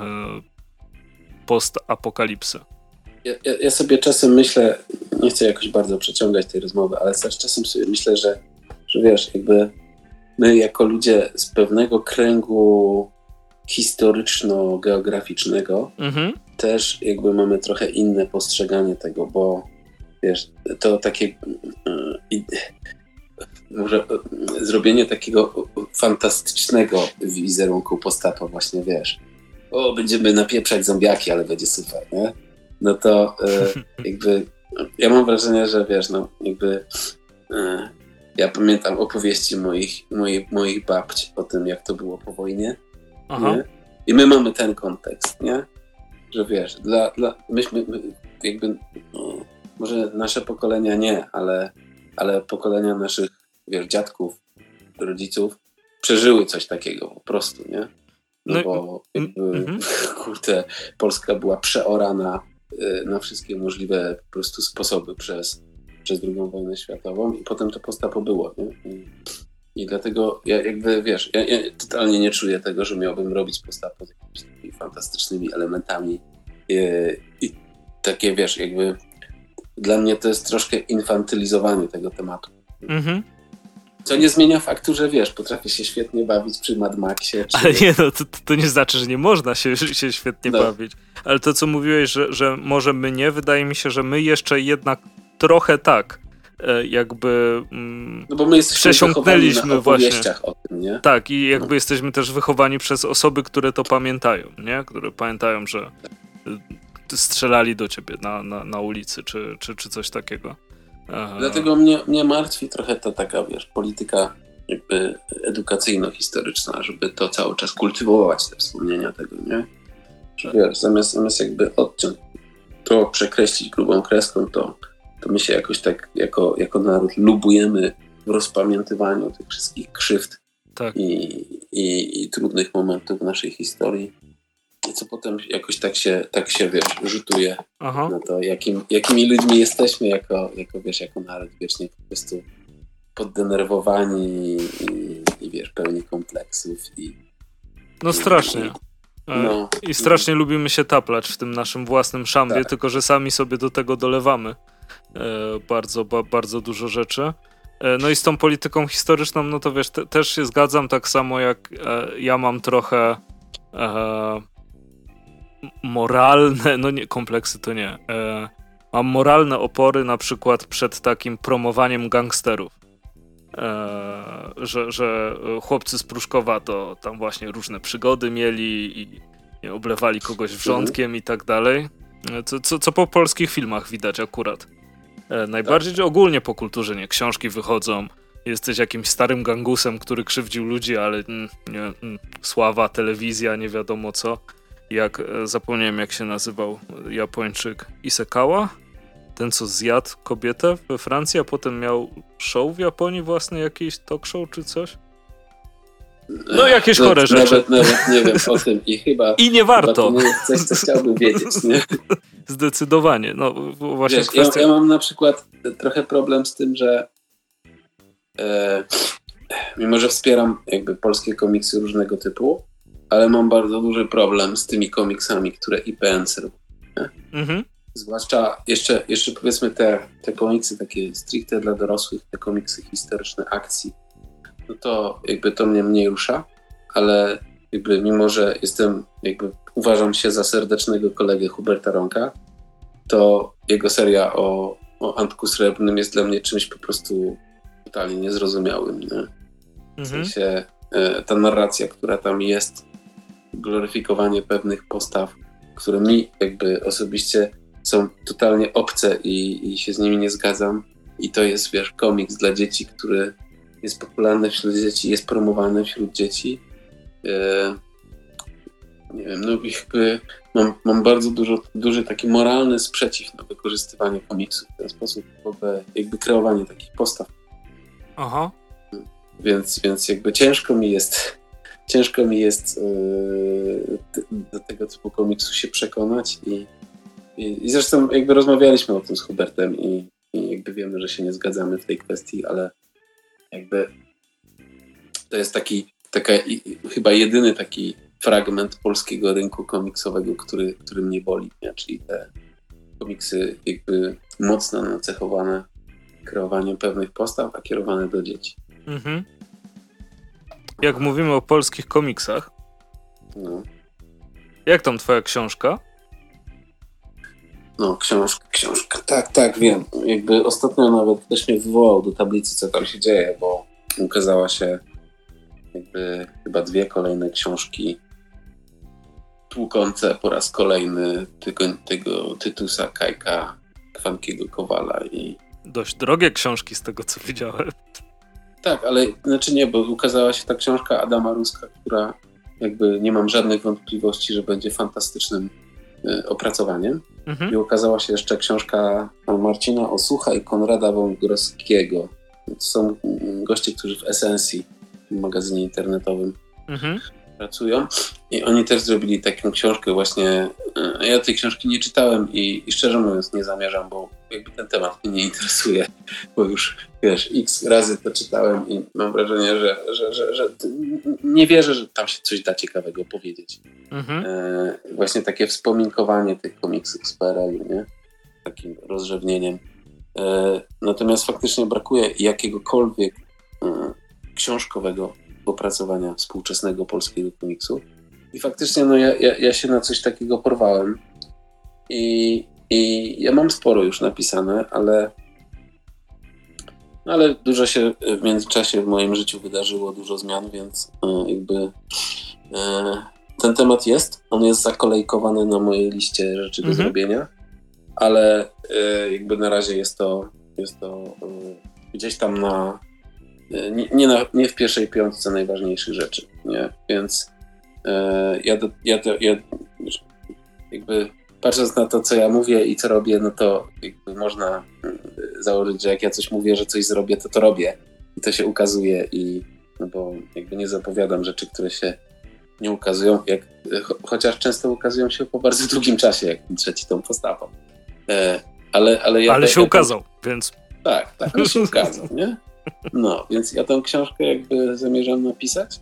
S1: post-apokalipsy.
S4: Ja, ja, ja, sobie czasem myślę, nie chcę jakoś bardzo przeciągać tej rozmowy, ale też czasem sobie myślę, że, że wiesz, jakby my jako ludzie z pewnego kręgu historyczno-geograficznego mhm. też jakby mamy trochę inne postrzeganie tego, bo wiesz, to takie yy, może yy, zrobienie takiego fantastycznego wizerunku postapo właśnie, wiesz, o, będziemy napieprzać zombiaki, ale będzie super, nie? No to *laughs* jakby ja mam wrażenie, że wiesz, no jakby ja pamiętam opowieści moich, moich, moich babci o tym, jak to było po wojnie. I my mamy ten kontekst, nie? Że wiesz, dla, dla myśmy my, jakby no, może nasze pokolenia nie, ale, ale pokolenia naszych, wiesz, dziadków, rodziców przeżyły coś takiego po prostu, nie? No, no bo jakby, mm, *laughs* kurde, Polska była przeorana na wszystkie możliwe po prostu sposoby przez, przez II wojnę światową i potem to postapo było. Nie? I, I, dlatego ja jakby, wiesz, ja, ja, totalnie nie czuję tego, że miałbym robić postapo z jakimiś takimi fantastycznymi elementami i, i takie, wiesz, jakby dla mnie to jest troszkę infantylizowanie tego tematu. Mhm. Co nie zmienia faktu, że wiesz, potrafię się świetnie bawić przy Mad Maxie.
S1: Czy... Ale nie, no to, to nie znaczy, że nie można się, się świetnie no. bawić. Ale to, co mówiłeś, że, że może my nie, wydaje mi się, że my jeszcze jednak trochę tak e, jakby mm,
S4: no bo my przesiąknęliśmy właśnie. Tym?
S1: Tak, i jakby no. jesteśmy też wychowani przez osoby, które to pamiętają, nie? Które pamiętają, że strzelali do ciebie na, na, na ulicy, czy, czy, czy coś takiego.
S4: Aha. Dlatego mnie, mnie martwi trochę ta taka, wiesz, polityka jakby edukacyjno-historyczna, żeby to cały czas kultywować, te wspomnienia tego, nie? Że wiesz, zamiast, zamiast jakby odciąć to, przekreślić grubą kreską, to, to my się jakoś tak jako, jako naród lubujemy w rozpamiętywaniu tych wszystkich krzywd tak. i, i, i trudnych momentów w naszej historii co potem jakoś tak się, tak się wiesz, rzutuje Aha. na to, jakim, jakimi ludźmi jesteśmy jako, jako, wiesz, jako naród wiecznie po prostu poddenerwowani i, i wiesz, pełni kompleksów i...
S1: No strasznie. E, no. I strasznie no. lubimy się taplać w tym naszym własnym szambie, tak. tylko że sami sobie do tego dolewamy bardzo, ba, bardzo dużo rzeczy. E, no i z tą polityką historyczną, no to wiesz, te, też się zgadzam, tak samo jak e, ja mam trochę e, moralne, no nie, kompleksy to nie. E, mam moralne opory na przykład przed takim promowaniem gangsterów. E, że, że chłopcy z Pruszkowa to tam właśnie różne przygody mieli i nie, oblewali kogoś wrzątkiem i tak dalej. E, co, co, co po polskich filmach widać akurat. E, najbardziej tak. ogólnie po kulturze, nie, książki wychodzą, jesteś jakimś starym gangusem, który krzywdził ludzi, ale mm, nie, mm, sława, telewizja, nie wiadomo co jak e, zapomniałem jak się nazywał Japończyk Isekawa, ten co zjadł kobietę we Francji, a potem miał show w Japonii własny jakiś talk show czy coś. No jakieś no, chore rzeczy.
S4: Nawet, nawet nie wiem o tym i chyba...
S1: I nie warto. To
S4: nie jest coś, co chciałbym wiedzieć, nie? *laughs*
S1: Zdecydowanie. No właśnie
S4: Wiesz, kwestia... ja, ja, mam na przykład trochę problem z tym, że e, mimo, że wspieram jakby polskie komiksy różnego typu, ale mam bardzo duży problem z tymi komiksami, które IPN robi. Mhm. Zwłaszcza jeszcze, jeszcze powiedzmy te, te komiksy takie stricte dla dorosłych, te komiksy historyczne akcji, no to jakby to mnie mniej rusza, ale jakby mimo, że jestem, jakby uważam się za serdecznego kolegę Huberta Ronka, to jego seria o, o Antku Srebrnym jest dla mnie czymś po prostu totalnie niezrozumiałym. Nie? W mhm. sensie e, ta narracja, która tam jest, gloryfikowanie pewnych postaw, które mi jakby osobiście są totalnie obce i, i się z nimi nie zgadzam. I to jest, wiesz, komiks dla dzieci, który jest popularny wśród dzieci, jest promowany wśród dzieci. E, nie wiem, no jakby mam, mam bardzo dużo, duży taki moralny sprzeciw na wykorzystywanie komiksu w ten sposób, jakby kreowanie takich postaw. Aha. Więc, więc jakby ciężko mi jest ciężko mi jest yy, do tego typu komiksu się przekonać i, i, i, zresztą jakby rozmawialiśmy o tym z Hubertem i, i jakby wiemy, że się nie zgadzamy w tej kwestii, ale jakby to jest taki, taka chyba jedyny taki fragment polskiego rynku komiksowego, który, który mnie boli, nie? czyli te komiksy jakby mocno nacechowane kreowaniem pewnych postaw, a kierowane do dzieci. Mhm
S1: jak mówimy o polskich komiksach. No. Jak tam twoja książka?
S4: No, książka, książka. Tak, tak, wiem. Jakby ostatnio nawet też mnie wywołał do tablicy, co tam się dzieje, bo ukazała się jakby chyba dwie kolejne książki tłukące po raz kolejny tego, tego Tytusa Kajka Kwankiego Kowala i...
S1: Dość drogie książki z tego, co widziałem.
S4: Tak, ale znaczy nie, bo ukazała się ta książka Adama Ruska, która jakby nie mam żadnych wątpliwości, że będzie fantastycznym opracowaniem. Mhm. I ukazała się jeszcze książka Marcina Osucha i Konrada Wągroskiego. To są mm, goście, którzy w Esencji, w magazynie internetowym, mhm. Pracują. I oni też zrobili taką książkę właśnie. E, ja tej książki nie czytałem i, i, szczerze mówiąc nie zamierzam, bo jakby ten temat mnie nie interesuje, bo już wiesz, x razy to czytałem i mam wrażenie, że, że, że, że nie wierzę, że tam się coś da ciekawego powiedzieć. Mhm. E, właśnie takie wspominkowanie tych komiksów z PRL-u, nie? Takim rozrzewnieniem. E, natomiast faktycznie brakuje jakiegokolwiek e, książkowego opracowania współczesnego polskiego komiksu. I faktycznie no, ja, ja, ja się na coś takiego porwałem. I, I ja mam sporo już napisane, ale, ale dużo się w międzyczasie w moim życiu wydarzyło, dużo zmian, więc e, jakby e, ten temat jest. On jest zakolejkowany na mojej liście rzeczy do mhm. zrobienia, ale e, jakby na razie jest to, jest to gdzieś tam na nie, nie, na, nie w pierwszej piątce najważniejszych rzeczy, nie? Więc e, ja, do, ja, do, ja jakby patrząc na to, co ja mówię i co robię, no to jakby można mm, założyć, że jak ja coś mówię, że coś zrobię, to to robię. I to się ukazuje i no bo jakby nie zapowiadam rzeczy, które się nie ukazują, jak, chociaż często ukazują się po bardzo długim czasie, jak trzeci tą postawą. E, ale, ale, ja
S1: ale się ukazał, więc...
S4: Tak, tak, ale się ukazał, nie? No, więc ja tę książkę jakby zamierzam napisać.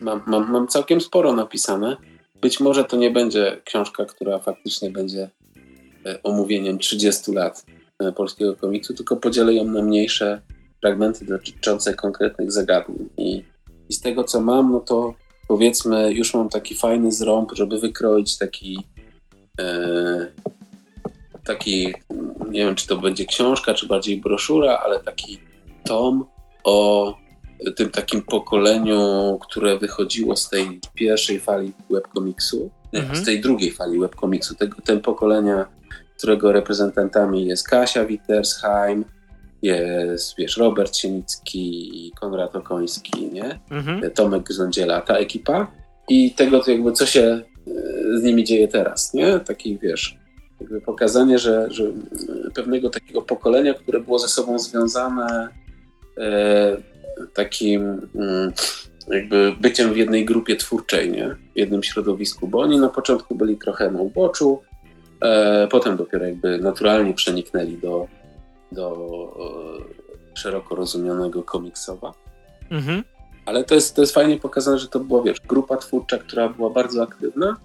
S4: Mam, mam, mam całkiem sporo napisane. Być może to nie będzie książka, która faktycznie będzie e, omówieniem 30 lat e, polskiego komiksu, tylko podzielę ją na mniejsze fragmenty dotyczące konkretnych zagadnień. I, i z tego, co mam, no to powiedzmy, już mam taki fajny zrąb, żeby wykroić taki e, taki, nie wiem czy to będzie książka, czy bardziej broszura, ale taki tom o tym takim pokoleniu, które wychodziło z tej pierwszej fali webkomiksu, mhm. z tej drugiej fali webkomiksu, tego, tego pokolenia, którego reprezentantami jest Kasia Wittersheim, jest, wiesz, Robert Sienicki, Konrad Okoński, nie? Mhm. Tomek Gzondziela, ta ekipa i tego, jakby co się e, z nimi dzieje teraz, nie? Taki, wiesz, jakby pokazanie, że, że pewnego takiego pokolenia, które było ze sobą związane e, takim mm, jakby byciem w jednej grupie twórczej, nie? w jednym środowisku, bo oni na początku byli trochę na uboczu, e, potem dopiero jakby naturalnie przeniknęli do, do e, szeroko rozumianego komiksowa. Mhm. Ale to jest, to jest fajnie pokazane, że to była, wiesz, grupa twórcza, która była bardzo aktywna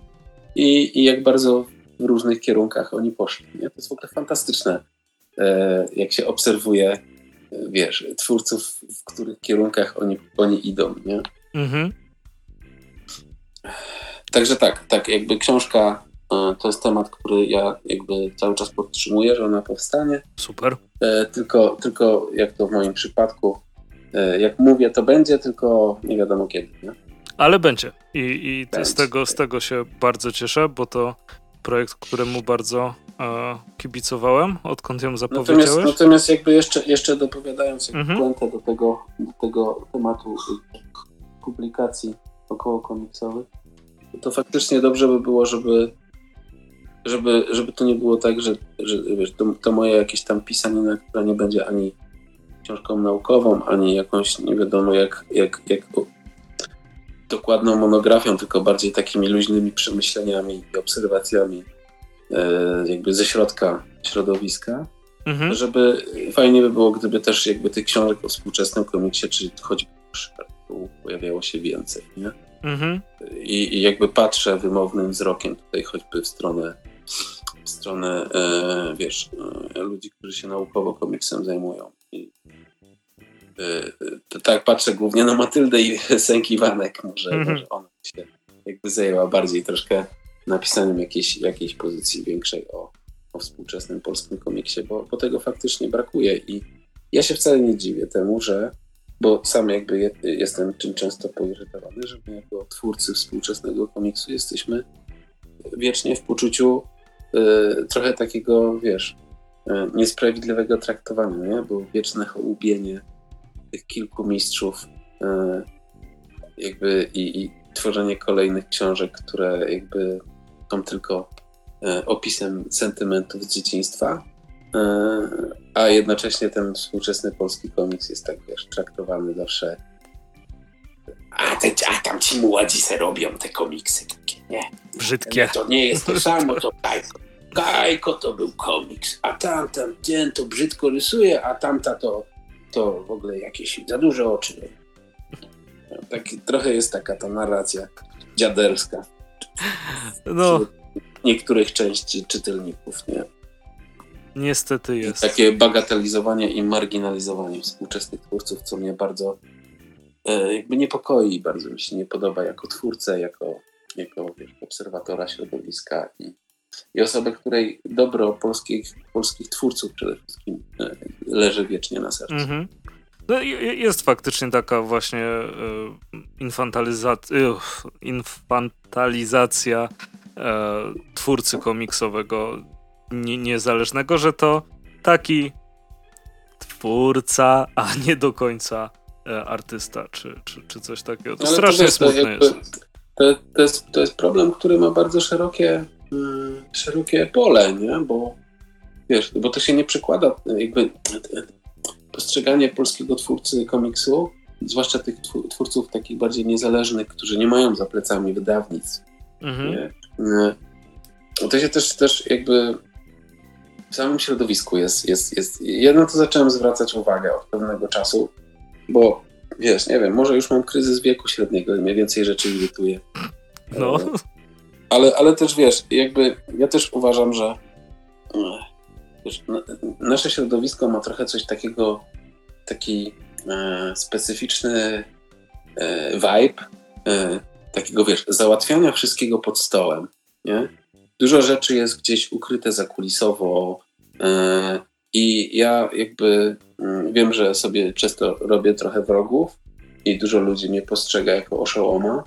S4: i, i jak bardzo w różnych kierunkach oni poszli. Nie? To jest w ogóle fantastyczne, e, jak się obserwuje, e, wiesz, twórców, w których kierunkach oni, oni idą. Nie? Mhm. Także tak, tak, jakby książka e, to jest temat, który ja jakby cały czas podtrzymuję, że ona powstanie.
S1: Super.
S4: Tylko, tylko jak to w moim przypadku, jak mówię, to będzie, tylko nie wiadomo kiedy. Nie?
S1: Ale będzie. I, i będzie. Z, tego, z tego się bardzo cieszę, bo to projekt, któremu bardzo e, kibicowałem, odkąd ją zapowiedziałeś.
S4: Natomiast, natomiast jakby jeszcze, jeszcze dopowiadając mhm. do tego, do tego tematu publikacji około komiksowych, to faktycznie dobrze by było, żeby żeby, żeby to nie było tak, że, że wiesz, to, to moje jakieś tam pisanina, która nie będzie ani książką naukową, ani jakąś nie wiadomo jak, jak, jak dokładną monografią, tylko bardziej takimi luźnymi przemyśleniami i obserwacjami e, jakby ze środka środowiska, mhm. żeby fajnie by było, gdyby też jakby tych książek o współczesnym komiksie, czy choćby pojawiało się więcej, nie? Mhm. I, I, jakby patrzę wymownym wzrokiem tutaj choćby w stronę w stronę, e, wiesz, e, ludzi, którzy się naukowo komiksem zajmują. I tak patrzę głównie na Matyldę i *laughs* Sęki Wanek, może, mm -hmm. może ona się jakby zajęła bardziej troszkę napisaniem jakiejś, jakiejś pozycji większej o, o współczesnym polskim komiksie, bo, bo tego faktycznie brakuje i ja się wcale nie dziwię temu, że bo sam jakby je, jestem czym często poirytowany, że my jako twórcy współczesnego komiksu jesteśmy wiecznie w poczuciu y, trochę takiego, wiesz, y, niesprawiedliwego traktowania, nie? bo wieczne hołubienie tych kilku mistrzów e, jakby i, i tworzenie kolejnych książek, które jakby są tylko e, opisem sentymentów z dzieciństwa, e, a jednocześnie ten współczesny polski komiks jest tak wiesz, traktowany zawsze a te, a tam ci młodzi se robią te komiksy takie, nie?
S1: Brzydkie.
S4: To nie jest to samo, to Kajko. Kajko to był komiks, a tamten ten to brzydko rysuje, a tamta to, to w ogóle jakieś za duże oczy. Tak, trochę jest taka ta narracja dziaderska.
S1: No.
S4: Niektórych części czytelników, nie?
S1: Niestety jest.
S4: Takie bagatelizowanie i marginalizowanie współczesnych twórców, co mnie bardzo e, jakby niepokoi, bardzo mi się nie podoba jako twórcę, jako, jako wiesz, obserwatora środowiska i, i osobę, której dobro polskich, polskich twórców przede wszystkim e, leży wiecznie na sercu. Mhm.
S1: No, jest faktycznie taka właśnie e, infantalizacja, infantalizacja twórcy komiksowego niezależnego, że to taki twórca, a nie do końca e, artysta, czy, czy, czy coś takiego. To strasznie to wiesz, smutne to jest.
S4: To, to, jest. To jest problem, który ma bardzo szerokie, szerokie pole, nie? Bo wiesz, bo to się nie przekłada, jakby postrzeganie polskiego twórcy komiksu, zwłaszcza tych twórców takich bardziej niezależnych, którzy nie mają za plecami wydawnictw. Mhm. To się też, też jakby w samym środowisku jest, jest, jest. Ja na to zacząłem zwracać uwagę od pewnego czasu, bo wiesz, nie wiem, może już mam kryzys wieku średniego i mnie więcej rzeczy irytuje. No. Ale, ale też wiesz, jakby ja też uważam, że wiesz, nasze środowisko ma trochę coś takiego, taki e, specyficzny e, vibe, e, takiego wiesz, załatwiania wszystkiego pod stołem, nie? Dużo rzeczy jest gdzieś ukryte zakulisowo e, i ja jakby mm, wiem, że sobie często robię trochę wrogów i dużo ludzi mnie postrzega jako oszołoma,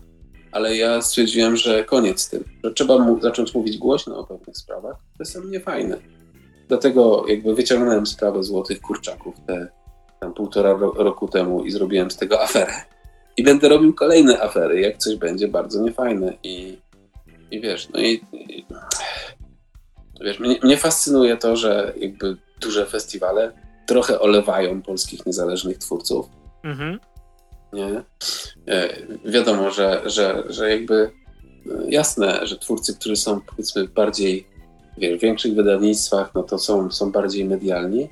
S4: ale ja stwierdziłem, że koniec z tym, że trzeba mu zacząć mówić głośno o pewnych sprawach. To jest mnie fajne. Dlatego jakby wyciągnąłem sprawę złotych kurczaków te tam półtora roku temu i zrobiłem z tego aferę. I będę robił kolejne afery, jak coś będzie bardzo niefajne. I i wiesz, no i, i wiesz, mnie, mnie, fascynuje to, że jakby duże festiwale trochę olewają polskich niezależnych twórców. Mhm. Nie? E, wiadomo, że, że, że jakby e, jasne, że twórcy, którzy są powiedzmy bardziej wiesz, w większych wydawnictwach, no to są, są bardziej medialni,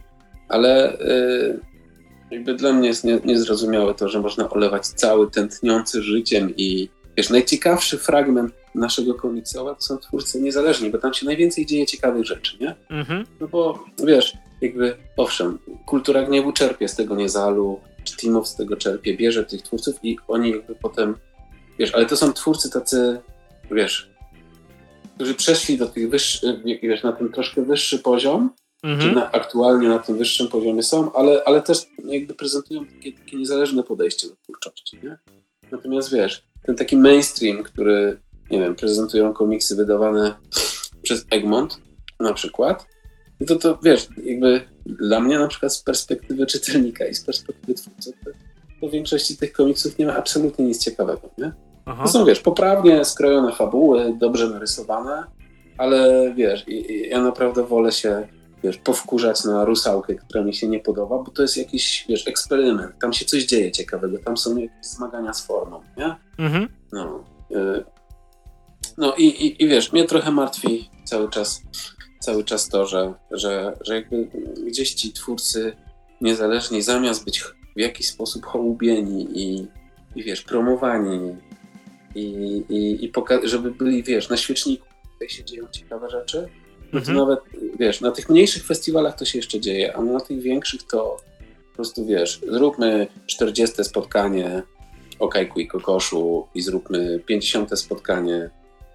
S4: ale e, jakby dla mnie jest nie, niezrozumiałe to, że można olewać cały tętniący życiem i wiesz, najciekawszy fragment naszego komiksowa to są twórcy niezależni, bo tam się najwięcej dzieje ciekawych rzeczy, nie? Mhm. No bo wiesz, jakby owszem, kultura gniewu czerpie z tego niezalu, czy Timow z tego czerpie, bierze tych twórców i oni jakby potem, wiesz, ale to są twórcy tacy, wiesz, którzy przeszli do tych wyższych, wiesz, na ten troszkę wyższy poziom, mhm. czy na, aktualnie na tym wyższym poziomie są, ale, ale też jakby prezentują takie, takie niezależne podejście do twórczości, nie? Natomiast wiesz, ten taki mainstream, który nie wiem, prezentują komiksy wydawane przez Egmont na przykład, to to wiesz, jakby dla mnie na przykład z perspektywy czytelnika i z perspektywy twórcy, to, to w większości tych komiksów nie ma absolutnie nic ciekawego, nie? Aha. To są, wiesz, poprawnie skrojone fabuły, dobrze narysowane, ale wiesz, ja naprawdę wolę się, wiesz, powkurzać na rusałkę, która mi się nie podoba, bo to jest jakiś, wiesz, eksperyment, tam się coś dzieje ciekawego, tam są jakieś zmagania z formą, nie? Mhm. No, y, no i, i, i wiesz, mnie trochę martwi cały czas, cały czas to, że, że, że jakby gdzieś ci twórcy niezależni, zamiast być w jakiś sposób hołubieni i, i wiesz, promowani i, i, i żeby byli, wiesz, na świeczniku, tutaj się dzieją ciekawe rzeczy, no to mhm. nawet, wiesz, na tych mniejszych festiwalach to się jeszcze dzieje, a na tych większych to po prostu, wiesz, zróbmy 40 spotkanie o Kajku i Kokoszu i zróbmy 50 spotkanie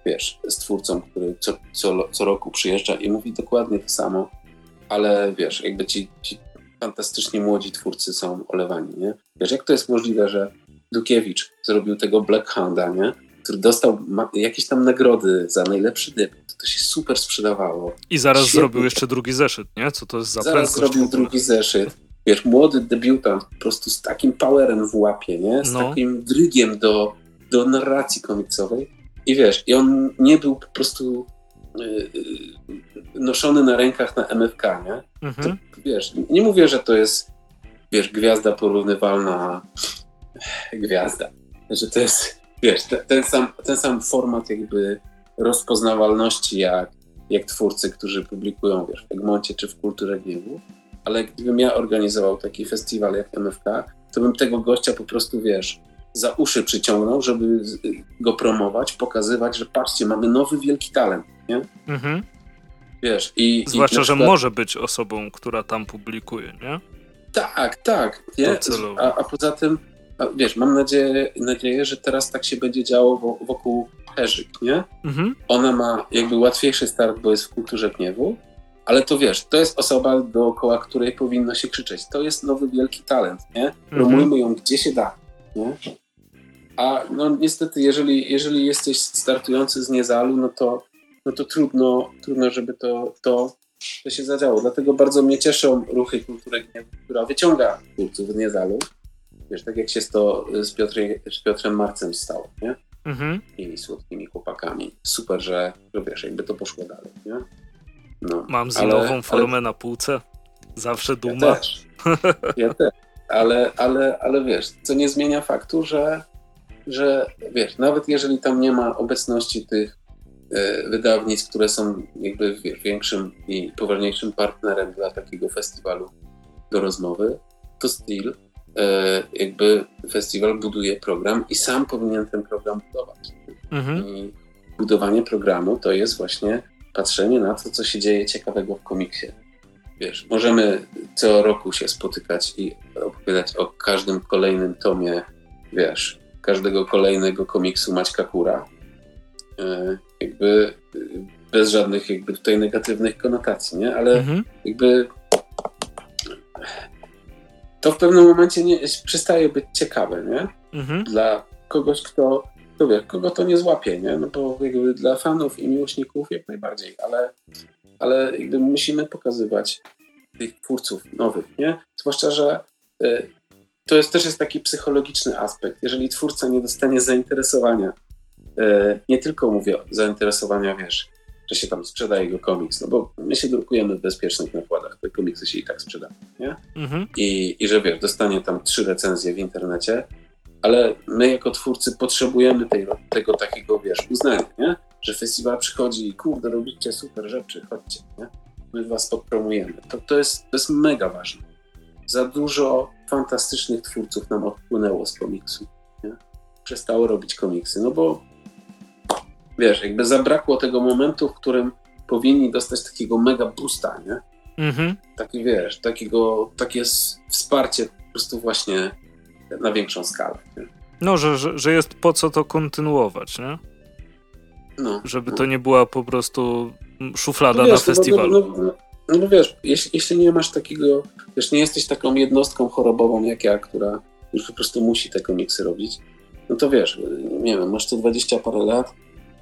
S4: wiesz, z twórcą, który co, co, co roku przyjeżdża i mówi dokładnie to samo, ale wiesz, jakby ci, ci fantastycznie młodzi twórcy są olewani, nie? Wiesz, jak to jest możliwe, że Dukiewicz zrobił tego Black Hounda, nie? Który dostał jakieś tam nagrody za najlepszy debiut. To się super sprzedawało.
S1: I zaraz Świetnie. zrobił jeszcze drugi zeszyt, nie? Co to jest za
S4: Zaraz zrobił drugi zeszyt. Wiesz, młody debiutant po prostu z takim powerem w łapie, nie? Z no. takim drygiem do, do narracji komiksowej i wiesz, i on nie był po prostu yy, noszony na rękach na MFK, nie? Mhm. To, wiesz, nie mówię, że to jest, wiesz, gwiazda porównywalna, gwiazda. że to jest, wiesz, ten, ten, sam, ten sam format jakby rozpoznawalności jak, jak twórcy, którzy publikują, wiesz, w Egmoncie czy w Kulturze Gniewu, ale gdybym ja organizował taki festiwal jak MFK, to bym tego gościa po prostu, wiesz, za uszy przyciągnął, żeby go promować, pokazywać, że patrzcie, mamy nowy wielki talent, nie? Mhm. Wiesz, i...
S1: Zwłaszcza,
S4: i
S1: przykład... że może być osobą, która tam publikuje, nie?
S4: Tak, tak. Nie? A, a poza tym, a wiesz, mam nadzieję, nadzieję, że teraz tak się będzie działo wokół Herzyk, nie? Mhm. Ona ma jakby łatwiejszy start, bo jest w kulturze gniewu, ale to wiesz, to jest osoba, dookoła której powinno się krzyczeć. To jest nowy wielki talent, nie? Mhm. Promujmy mhm. ją gdzie się da, nie? A no niestety, jeżeli, jeżeli jesteś startujący z Niezalu, no to, no to trudno, trudno, żeby to, to, to się zadziało. Dlatego bardzo mnie cieszą ruchy kultury gniewu, która wyciąga twórców z Niezalu. Wiesz, tak jak się to z, Piotrem, z Piotrem Marcem stało, nie? Mhm. I słodkimi chłopakami. Super, że, że wiesz, jakby to poszło dalej, nie?
S1: No, Mam zimową formę ale... na półce. Zawsze duma.
S4: Ja też. Ja też. Ale, ale, ale wiesz, co nie zmienia faktu, że, że wiesz, nawet jeżeli tam nie ma obecności tych e, wydawnictw, które są jakby wiesz, większym i poważniejszym partnerem dla takiego festiwalu do rozmowy, to still e, jakby festiwal buduje program i sam powinien ten program budować. Mhm. I budowanie programu to jest właśnie patrzenie na to, co się dzieje ciekawego w komiksie. Wiesz, możemy co roku się spotykać i opowiadać o każdym kolejnym tomie, wiesz, każdego kolejnego komiksu Maćka Kura. E, jakby bez żadnych jakby tutaj negatywnych konotacji, nie? Ale mhm. jakby to w pewnym momencie nie, przestaje być ciekawe, nie? Mhm. Dla kogoś, kto to wie, kogo to nie złapie, nie? No bo jakby dla fanów i miłośników jak najbardziej, ale, ale jakby musimy pokazywać tych twórców nowych, nie? Zwłaszcza, że y, to jest też jest taki psychologiczny aspekt. Jeżeli twórca nie dostanie zainteresowania, y, nie tylko mówię zainteresowania, wiesz, że się tam sprzeda jego komiks, no bo my się drukujemy w bezpiecznych nakładach, te komiksy się i tak sprzedają, nie? Mhm. I, I że wiesz, dostanie tam trzy recenzje w internecie, ale my jako twórcy potrzebujemy tej, tego takiego, wiesz, uznania, nie? Że festiwal przychodzi i kurde, robicie super rzeczy, chodźcie, nie? My was podpromujemy. To, to, jest, to jest mega ważne. Za dużo fantastycznych twórców nam odpłynęło z komiksu, nie? Przestało robić komiksy, no bo wiesz, jakby zabrakło tego momentu, w którym powinni dostać takiego mega boosta, nie? Mhm. Taki, wiesz, takiego, takie wsparcie po prostu właśnie na większą skalę. Nie?
S1: No, że, że, że jest po co to kontynuować, nie? No, Żeby no. to nie była po prostu szuflada no wiesz, na festiwalu.
S4: No, no, no, wiesz, jeśli, jeśli nie masz takiego, wiesz, nie jesteś taką jednostką chorobową jak ja, która już po prostu musi te komiksy robić, no to wiesz, nie wiem, masz tu 20 parę lat,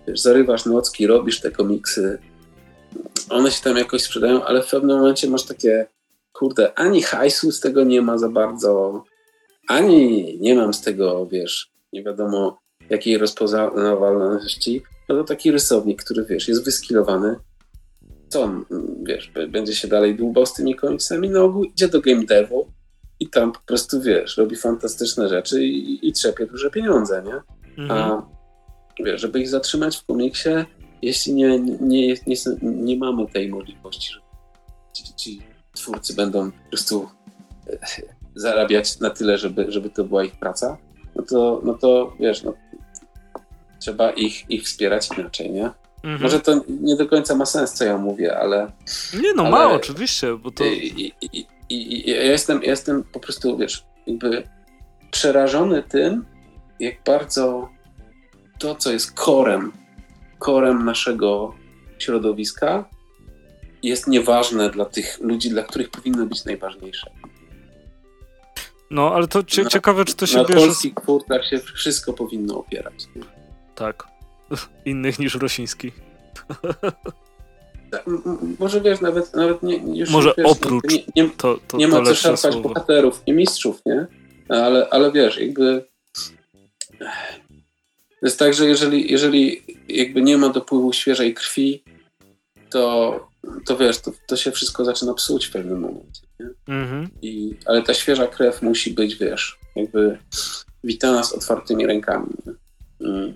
S4: wiesz, zarywasz nocki, robisz te komiksy, one się tam jakoś sprzedają, ale w pewnym momencie masz takie, kurde, ani hajsu z tego nie ma za bardzo, ani nie mam z tego, wiesz, nie wiadomo jakiej rozpoznawalności, no to taki rysownik, który, wiesz, jest wyskilowany, co on, wiesz, będzie się dalej dłubał z tymi komiksami, na ogół idzie do game devu i tam po prostu, wiesz, robi fantastyczne rzeczy i, i trzepie duże pieniądze, nie? Mhm. A wiesz, żeby ich zatrzymać w komiksie, jeśli nie, nie, nie, nie, nie mamy tej możliwości, że ci, ci twórcy będą po prostu zarabiać na tyle, żeby, żeby to była ich praca, no to, no to wiesz, no, trzeba ich, ich wspierać inaczej, nie? Mhm. Może to nie do końca ma sens, co ja mówię, ale.
S1: Nie, no ale, ma, oczywiście, bo to.
S4: I, i, i, ja, jestem, ja jestem po prostu, wiesz, jakby przerażony tym, jak bardzo to, co jest korem, korem naszego środowiska, jest nieważne dla tych ludzi, dla których powinno być najważniejsze.
S1: No, ale to cie, ciekawe, czy to się
S4: na bierze... Na polskich twórcach się wszystko powinno opierać.
S1: Tak. *laughs* Innych niż rosyjski.
S4: Tak, może wiesz, nawet, nawet nie, już
S1: Może
S4: wiesz,
S1: oprócz.
S4: Nie, nie, to, to, nie ma co szarpać bohaterów i mistrzów, nie? Ale, ale wiesz, jakby. Jest tak, że jeżeli, jeżeli jakby nie ma dopływu świeżej krwi, to, to wiesz, to, to się wszystko zaczyna psuć w pewnym momencie. Mhm. I, ale ta świeża krew musi być, wiesz, jakby wita nas otwartymi rękami. Mm.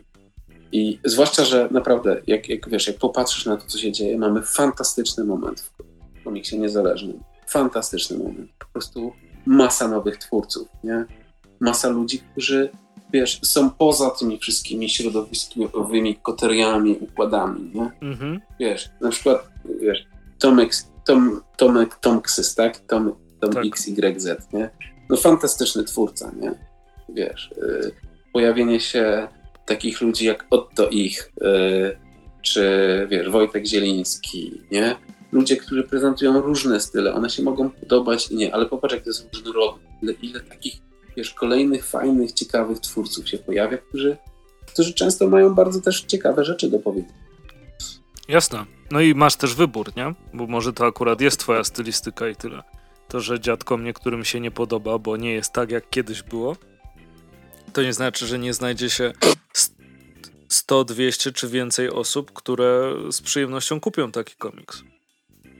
S4: I zwłaszcza, że naprawdę, jak, jak wiesz, jak popatrzysz na to, co się dzieje, mamy fantastyczny moment w komiksie niezależnym. Fantastyczny moment. Po prostu masa nowych twórców, nie? Masa ludzi, którzy, wiesz, są poza tymi wszystkimi środowiskowymi koteriami, układami, nie? Mhm. Wiesz, na przykład, wiesz, Tomek, Tom, Tomek Tomksys, tak? Tom, Tom tak. XYZ, nie? No fantastyczny twórca, nie? Wiesz, y, pojawienie się takich ludzi jak Otto Ich, y, czy wiesz, Wojtek Zieliński, nie? Ludzie, którzy prezentują różne style, one się mogą podobać i nie, ale popatrz, jak to jest różnorodne. Ile, ile takich, wiesz, kolejnych, fajnych, ciekawych twórców się pojawia, którzy, którzy często mają bardzo też ciekawe rzeczy do powiedzenia.
S1: Jasne. No i masz też wybór, nie? Bo może to akurat jest twoja stylistyka i tyle. To, że dziadkom niektórym się nie podoba, bo nie jest tak, jak kiedyś było, to nie znaczy, że nie znajdzie się 100, 200 czy więcej osób, które z przyjemnością kupią taki komiks.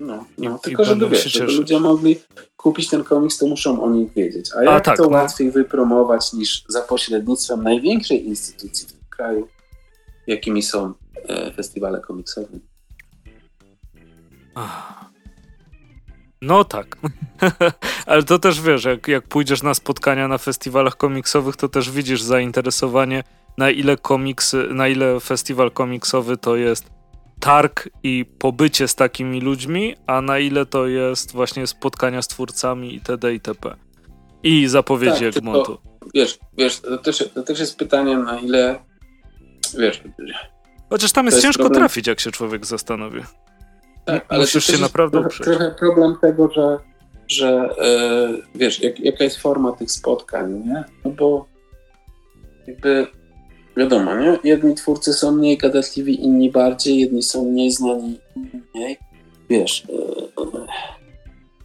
S4: No, no. I, tylko i żeby wiesz, żeby ludzie mogli kupić ten komiks, to muszą o nich wiedzieć. A jak A, tak, to no. łatwiej wypromować niż za pośrednictwem największej instytucji w tym kraju, jakimi są e, festiwale komiksowe?
S1: No tak. *laughs* Ale to też wiesz, jak, jak pójdziesz na spotkania na festiwalach komiksowych, to też widzisz zainteresowanie, na ile komiksy, na ile festiwal komiksowy to jest targ i pobycie z takimi ludźmi, a na ile to jest właśnie spotkania z twórcami itd. itp. I zapowiedzi tak, Egmontu.
S4: Wiesz, wiesz to, też, to też jest pytanie, na ile wiesz.
S1: Chociaż tam jest, jest ciężko problem... trafić, jak się człowiek zastanowi. Tak, ale Musisz się naprawdę
S4: trochę, uprzeć. trochę problem tego, że, że yy, wiesz, jak, jaka jest forma tych spotkań, nie? No bo jakby wiadomo, nie? Jedni twórcy są mniej gadatliwi, inni bardziej, jedni są mniej znani, inni mniej. Wiesz, yy,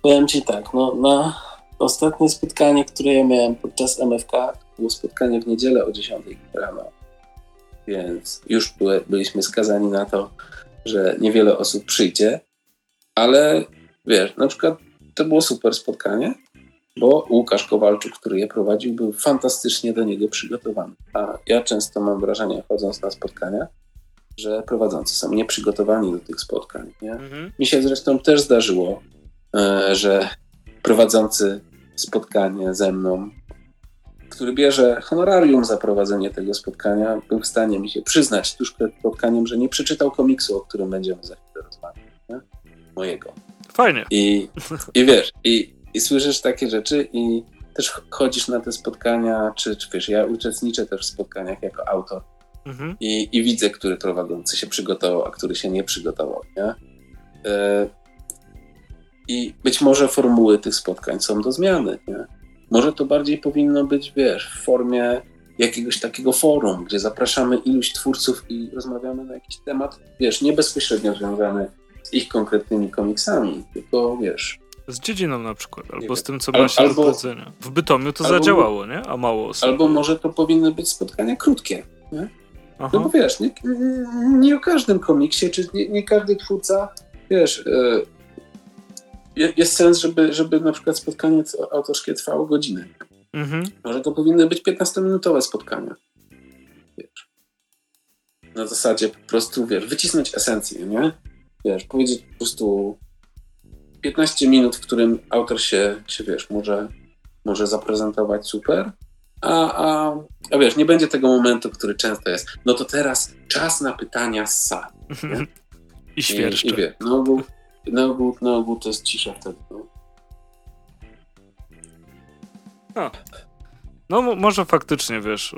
S4: powiem ci tak, no na ostatnie spotkanie, które ja miałem podczas MFK, było spotkanie w niedzielę o 10 rano, więc już byliśmy skazani na to, że niewiele osób przyjdzie, ale wiesz, na przykład to było super spotkanie, bo Łukasz Kowalczuk, który je prowadził, był fantastycznie do niego przygotowany. A ja często mam wrażenie, chodząc na spotkania, że prowadzący są nieprzygotowani do tych spotkań. Nie? Mhm. Mi się zresztą też zdarzyło, e, że prowadzący spotkanie ze mną który bierze honorarium za prowadzenie tego spotkania, był w stanie mi się przyznać tuż przed spotkaniem, że nie przeczytał komiksu, o którym będziemy za chwilę rozmawiać. Nie? Mojego.
S1: Fajnie.
S4: I, i wiesz, i, i słyszysz takie rzeczy i też chodzisz na te spotkania, czy, czy wiesz, ja uczestniczę też w spotkaniach jako autor mhm. i, i widzę, który prowadzący się przygotował, a który się nie przygotował. Nie? E, I być może formuły tych spotkań są do zmiany. Nie? Może to bardziej powinno być, wiesz, w formie jakiegoś takiego forum, gdzie zapraszamy iluś twórców i rozmawiamy na jakiś temat, wiesz, nie bezpośrednio związany z ich konkretnymi komiksami, tylko wiesz.
S1: Z dziedziną na przykład, albo z tym, co ma się albo. W Bytomiu to albo, zadziałało, nie? A mało osób.
S4: Albo może to powinny być spotkania krótkie, nie? Aha. No bo wiesz, nie, nie o każdym komiksie, czy nie, nie każdy twórca, wiesz, yy, jest sens, żeby, żeby na przykład spotkanie autorskie trwało godzinę. Mhm. Może to powinny być 15-minutowe spotkania. Wiesz. Na zasadzie po prostu, wiesz, wycisnąć esencję, nie? Wiesz, powiedzieć po prostu 15 minut, w którym autor się, się wiesz, może, może zaprezentować super, a, a, a wiesz, nie będzie tego momentu, który często jest. No to teraz czas na pytania z sali. *laughs*
S1: I świerszcze. I, i
S4: wie, no bo na ogół, na ogół to jest cisza wtedy. No.
S1: A. No może faktycznie, wiesz,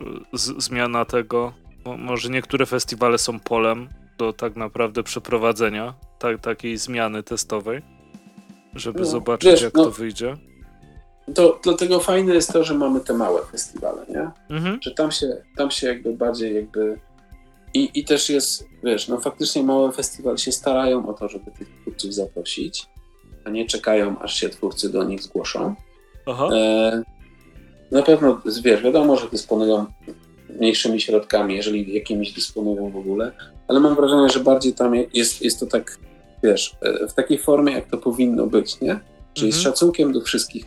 S1: zmiana tego, może niektóre festiwale są polem do tak naprawdę przeprowadzenia ta, takiej zmiany testowej, żeby no, zobaczyć wiesz, jak no, to wyjdzie.
S4: To, dlatego fajne jest to, że mamy te małe festiwale, nie? Mhm. Że tam się, tam się jakby bardziej jakby i, I też jest, wiesz, no faktycznie małe festiwale się starają o to, żeby tych twórców zaprosić, a nie czekają, aż się twórcy do nich zgłoszą. Aha. E, na pewno, wiesz, wiadomo, że dysponują mniejszymi środkami, jeżeli jakimiś dysponują w ogóle, ale mam wrażenie, że bardziej tam jest, jest to tak, wiesz, e, w takiej formie, jak to powinno być, nie? Czyli mhm. z szacunkiem do wszystkich.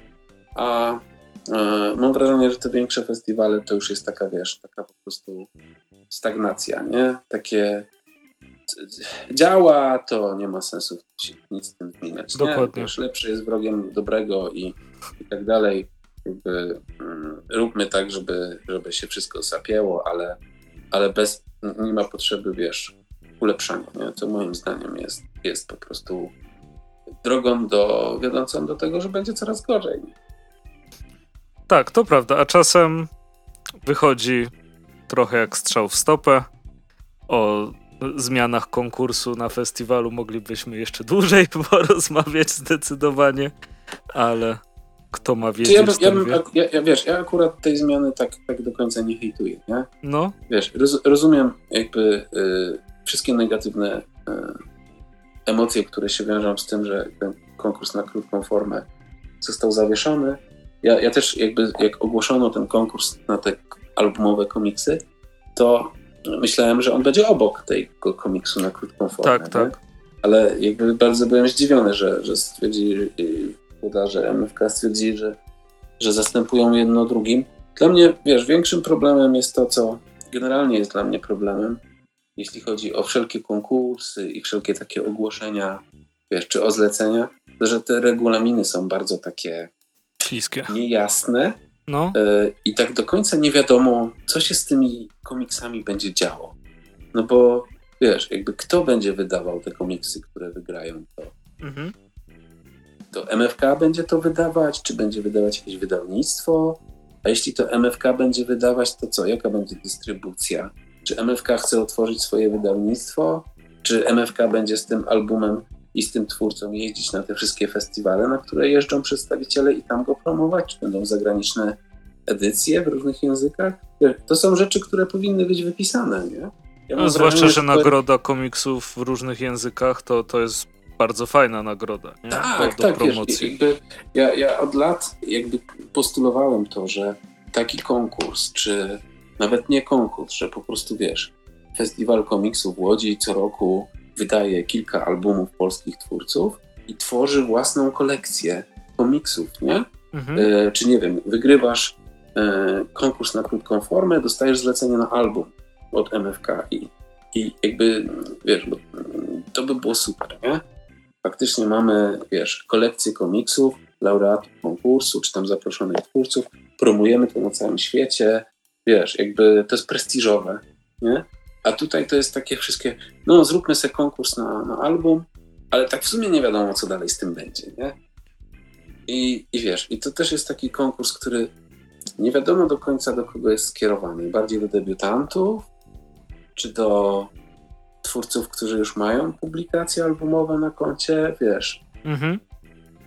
S4: A mam wrażenie, że te większe festiwale to już jest taka, wiesz, taka po prostu stagnacja, nie? Takie działa, to nie ma sensu nic z tym zmieniać.
S1: Dokładnie.
S4: Wiesz, lepszy jest wrogiem dobrego i, i tak dalej. Jakby, mm, róbmy tak, żeby, żeby się wszystko zapięło, ale, ale bez, nie ma potrzeby, wiesz, ulepszania, nie? co moim zdaniem jest, jest po prostu drogą do, wiodącą do tego, że będzie coraz gorzej.
S1: Tak, to prawda, a czasem wychodzi trochę jak strzał w stopę. O zmianach konkursu na festiwalu moglibyśmy jeszcze dłużej *laughs* porozmawiać zdecydowanie, ale kto ma wiedzieć,
S4: ja, bym, ja, bym, ja, ja, wiesz, ja akurat tej zmiany tak, tak do końca nie hejtuję, nie?
S1: No.
S4: Wiesz, roz, rozumiem jakby y, wszystkie negatywne y, emocje, które się wiążą z tym, że ten konkurs na krótką formę został zawieszony. Ja, ja też jakby jak ogłoszono ten konkurs na te albumowe komiksy, to myślałem, że on będzie obok tego komiksu na krótką formę.
S1: Tak, tak.
S4: Ale jakby bardzo byłem zdziwiony, że, że stwierdzili, że MFK stwierdzili, że, że zastępują jedno drugim. Dla mnie, wiesz, większym problemem jest to, co generalnie jest dla mnie problemem, jeśli chodzi o wszelkie konkursy i wszelkie takie ogłoszenia, wiesz, czy o zlecenia, to że te regulaminy są bardzo takie
S1: śliskie,
S4: niejasne.
S1: No.
S4: E, I tak do końca nie wiadomo, co się z tymi komiksami będzie działo. No bo wiesz, jakby kto będzie wydawał te komiksy, które wygrają to? Mhm. To MFK będzie to wydawać, czy będzie wydawać jakieś wydawnictwo? A jeśli to MFK będzie wydawać, to co? Jaka będzie dystrybucja? Czy MFK chce otworzyć swoje wydawnictwo? Czy MFK będzie z tym albumem i z tym twórcą jeździć na te wszystkie festiwale, na które jeżdżą przedstawiciele i tam go promować? Czy będą zagraniczne edycje w różnych językach? To są rzeczy, które powinny być wypisane, nie?
S1: Ja no, zwłaszcza, że nagroda komiksów w różnych językach to, to jest bardzo fajna nagroda. Nie?
S4: Tak, do, tak, promocji. Wiesz, jakby ja, ja od lat jakby postulowałem to, że taki konkurs, czy nawet nie konkurs, że po prostu wiesz, Festiwal Komiksu w Łodzi co roku wydaje kilka albumów polskich twórców i tworzy własną kolekcję komiksów, nie? Mhm. E, czy nie wiem, wygrywasz e, konkurs na krótką formę, dostajesz zlecenie na album od MFK i, i jakby, wiesz, bo to by było super, nie? Faktycznie mamy, wiesz, kolekcję komiksów, laureatów konkursu, czy tam zaproszonych twórców, promujemy to na całym świecie, wiesz, jakby to jest prestiżowe, nie? A tutaj to jest takie wszystkie, no zróbmy sobie konkurs na, na album, ale tak w sumie nie wiadomo, co dalej z tym będzie, nie? I, I wiesz, i to też jest taki konkurs, który nie wiadomo do końca do kogo jest skierowany. Bardziej do debiutantów, czy do twórców, którzy już mają publikacje albumowe na koncie, wiesz. Mhm.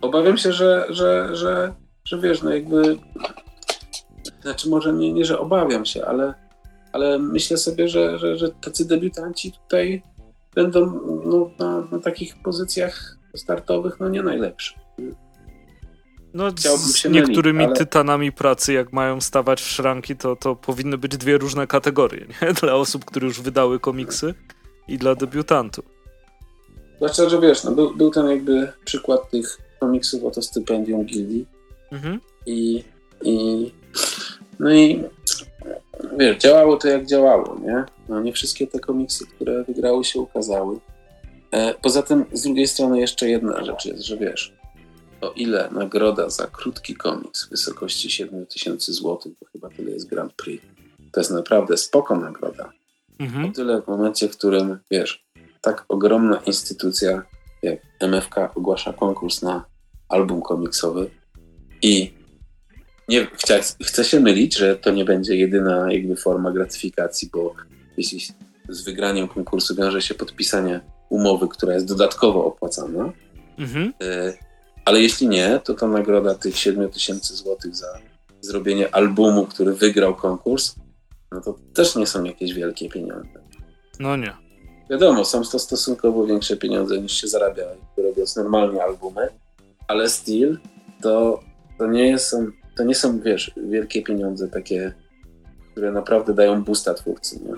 S4: Obawiam się, że, że, że, że wiesz, no jakby znaczy może nie, nie że obawiam się, ale, ale myślę sobie, że, że, że tacy debiutanci tutaj będą no, na, na takich pozycjach startowych no nie najlepszy.
S1: No, z niektórymi ale... tytanami pracy, jak mają stawać w szranki, to, to powinny być dwie różne kategorie. Nie? *laughs* Dla osób, które już wydały komiksy i dla debiutantów.
S4: Zwłaszcza, że wiesz, no, był, był ten jakby przykład tych komiksów o to stypendium gildii. Mhm. I, I no i wiesz, działało to jak działało, nie? No nie wszystkie te komiksy, które wygrały się ukazały. E, poza tym z drugiej strony jeszcze jedna rzecz jest, że wiesz, o ile nagroda za krótki komiks w wysokości 7000 zł, bo chyba tyle jest Grand Prix, to jest naprawdę spoko nagroda. Mhm. O tyle w momencie, w którym, wiesz, tak ogromna instytucja jak MFK ogłasza konkurs na album komiksowy i nie, chcę, chcę się mylić, że to nie będzie jedyna jakby forma gratyfikacji, bo jeśli z wygraniem konkursu wiąże się podpisanie umowy, która jest dodatkowo opłacana, mhm. y, ale jeśli nie, to ta nagroda tych 7 tysięcy złotych za zrobienie albumu, który wygrał konkurs, no to też nie są jakieś wielkie pieniądze.
S1: No nie.
S4: Wiadomo, są to stosunkowo większe pieniądze niż się zarabia, robiąc normalnie albumy, ale still to, to nie są to nie są, wiesz, wielkie pieniądze takie, które naprawdę dają boosta twórcy, nie?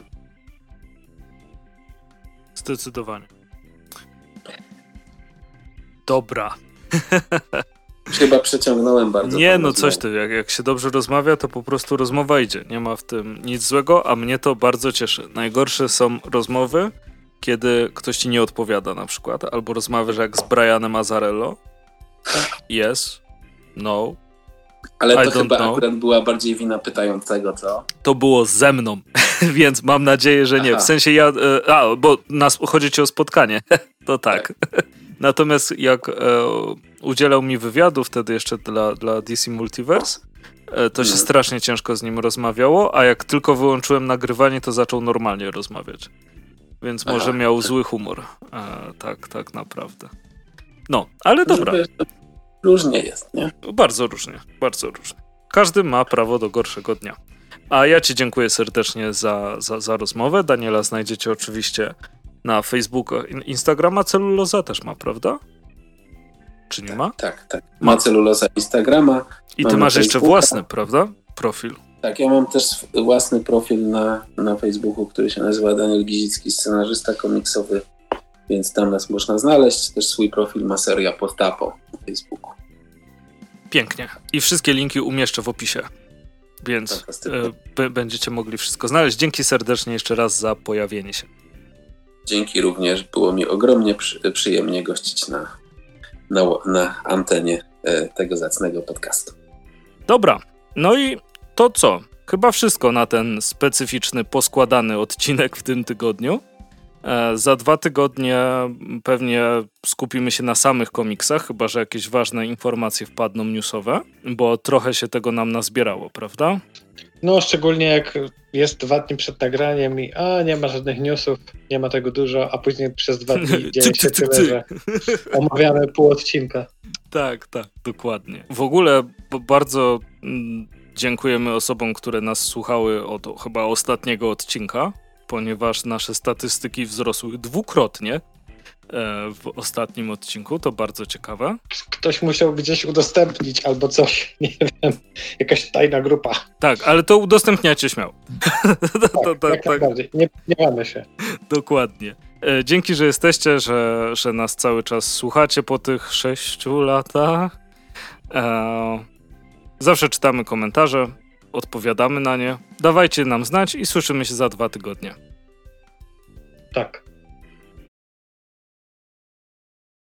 S1: Zdecydowanie. Dobra. *laughs*
S4: Chyba przeciągnąłem bardzo.
S1: Nie, no coś ty, jak, jak się dobrze rozmawia, to po prostu rozmowa idzie. Nie ma w tym nic złego, a mnie to bardzo cieszy. Najgorsze są rozmowy, kiedy ktoś ci nie odpowiada na przykład, albo rozmawiasz jak z Brianem Azarello. Yes, no,
S4: ale to chyba know. akurat była bardziej wina pytającego, co?
S1: To było ze mną, *laughs* więc mam nadzieję, że nie. Aha. W sensie ja. E, a, bo nas, chodzi ci o spotkanie. *laughs* to tak. tak. *laughs* Natomiast jak e, udzielał mi wywiadu wtedy jeszcze dla, dla DC Multiverse, e, to się hmm. strasznie ciężko z nim rozmawiało, a jak tylko wyłączyłem nagrywanie, to zaczął normalnie rozmawiać. Więc Aha. może miał zły humor. E, tak, tak naprawdę. No, ale dobra.
S4: Różnie jest, nie?
S1: Bardzo różnie, bardzo różnie. Każdy ma prawo do gorszego dnia. A ja Ci dziękuję serdecznie za, za, za rozmowę. Daniela znajdziecie oczywiście na Facebooku, Instagrama. Celuloza też ma, prawda? Czy nie
S4: tak,
S1: ma?
S4: Tak, tak. Ma celuloza Instagrama.
S1: I ty masz jeszcze własny, prawda? Profil.
S4: Tak, ja mam też własny profil na, na Facebooku, który się nazywa Daniel Gizicki, scenarzysta komiksowy więc tam nas można znaleźć. Też swój profil ma seria Postapo na Facebooku.
S1: Pięknie. I wszystkie linki umieszczę w opisie. Więc y, będziecie mogli wszystko znaleźć. Dzięki serdecznie jeszcze raz za pojawienie się.
S4: Dzięki również. Było mi ogromnie przy, przyjemnie gościć na, na, na antenie y, tego zacnego podcastu.
S1: Dobra. No i to co? Chyba wszystko na ten specyficzny, poskładany odcinek w tym tygodniu. E, za dwa tygodnie pewnie skupimy się na samych komiksach, chyba że jakieś ważne informacje wpadną newsowe, bo trochę się tego nam nazbierało, prawda?
S2: No, szczególnie jak jest dwa dni przed nagraniem i a, nie ma żadnych newsów, nie ma tego dużo, a później przez dwa dni *laughs* dzieje się tyle, że omawiamy pół odcinka.
S1: Tak, tak, dokładnie. W ogóle bardzo mm, dziękujemy osobom, które nas słuchały od chyba ostatniego odcinka ponieważ nasze statystyki wzrosły dwukrotnie e, w ostatnim odcinku, to bardzo ciekawe.
S2: Ktoś musiał gdzieś udostępnić albo coś, *laughs* nie wiem, jakaś tajna grupa.
S1: Tak, ale to udostępniacie śmiało. *laughs*
S2: tak, to, to, jak tak. nie, nie mamy się.
S1: Dokładnie. E, dzięki, że jesteście, że, że nas cały czas słuchacie po tych sześciu latach. E, zawsze czytamy komentarze, odpowiadamy na nie. Dawajcie nam znać i słyszymy się za dwa tygodnie. Tak.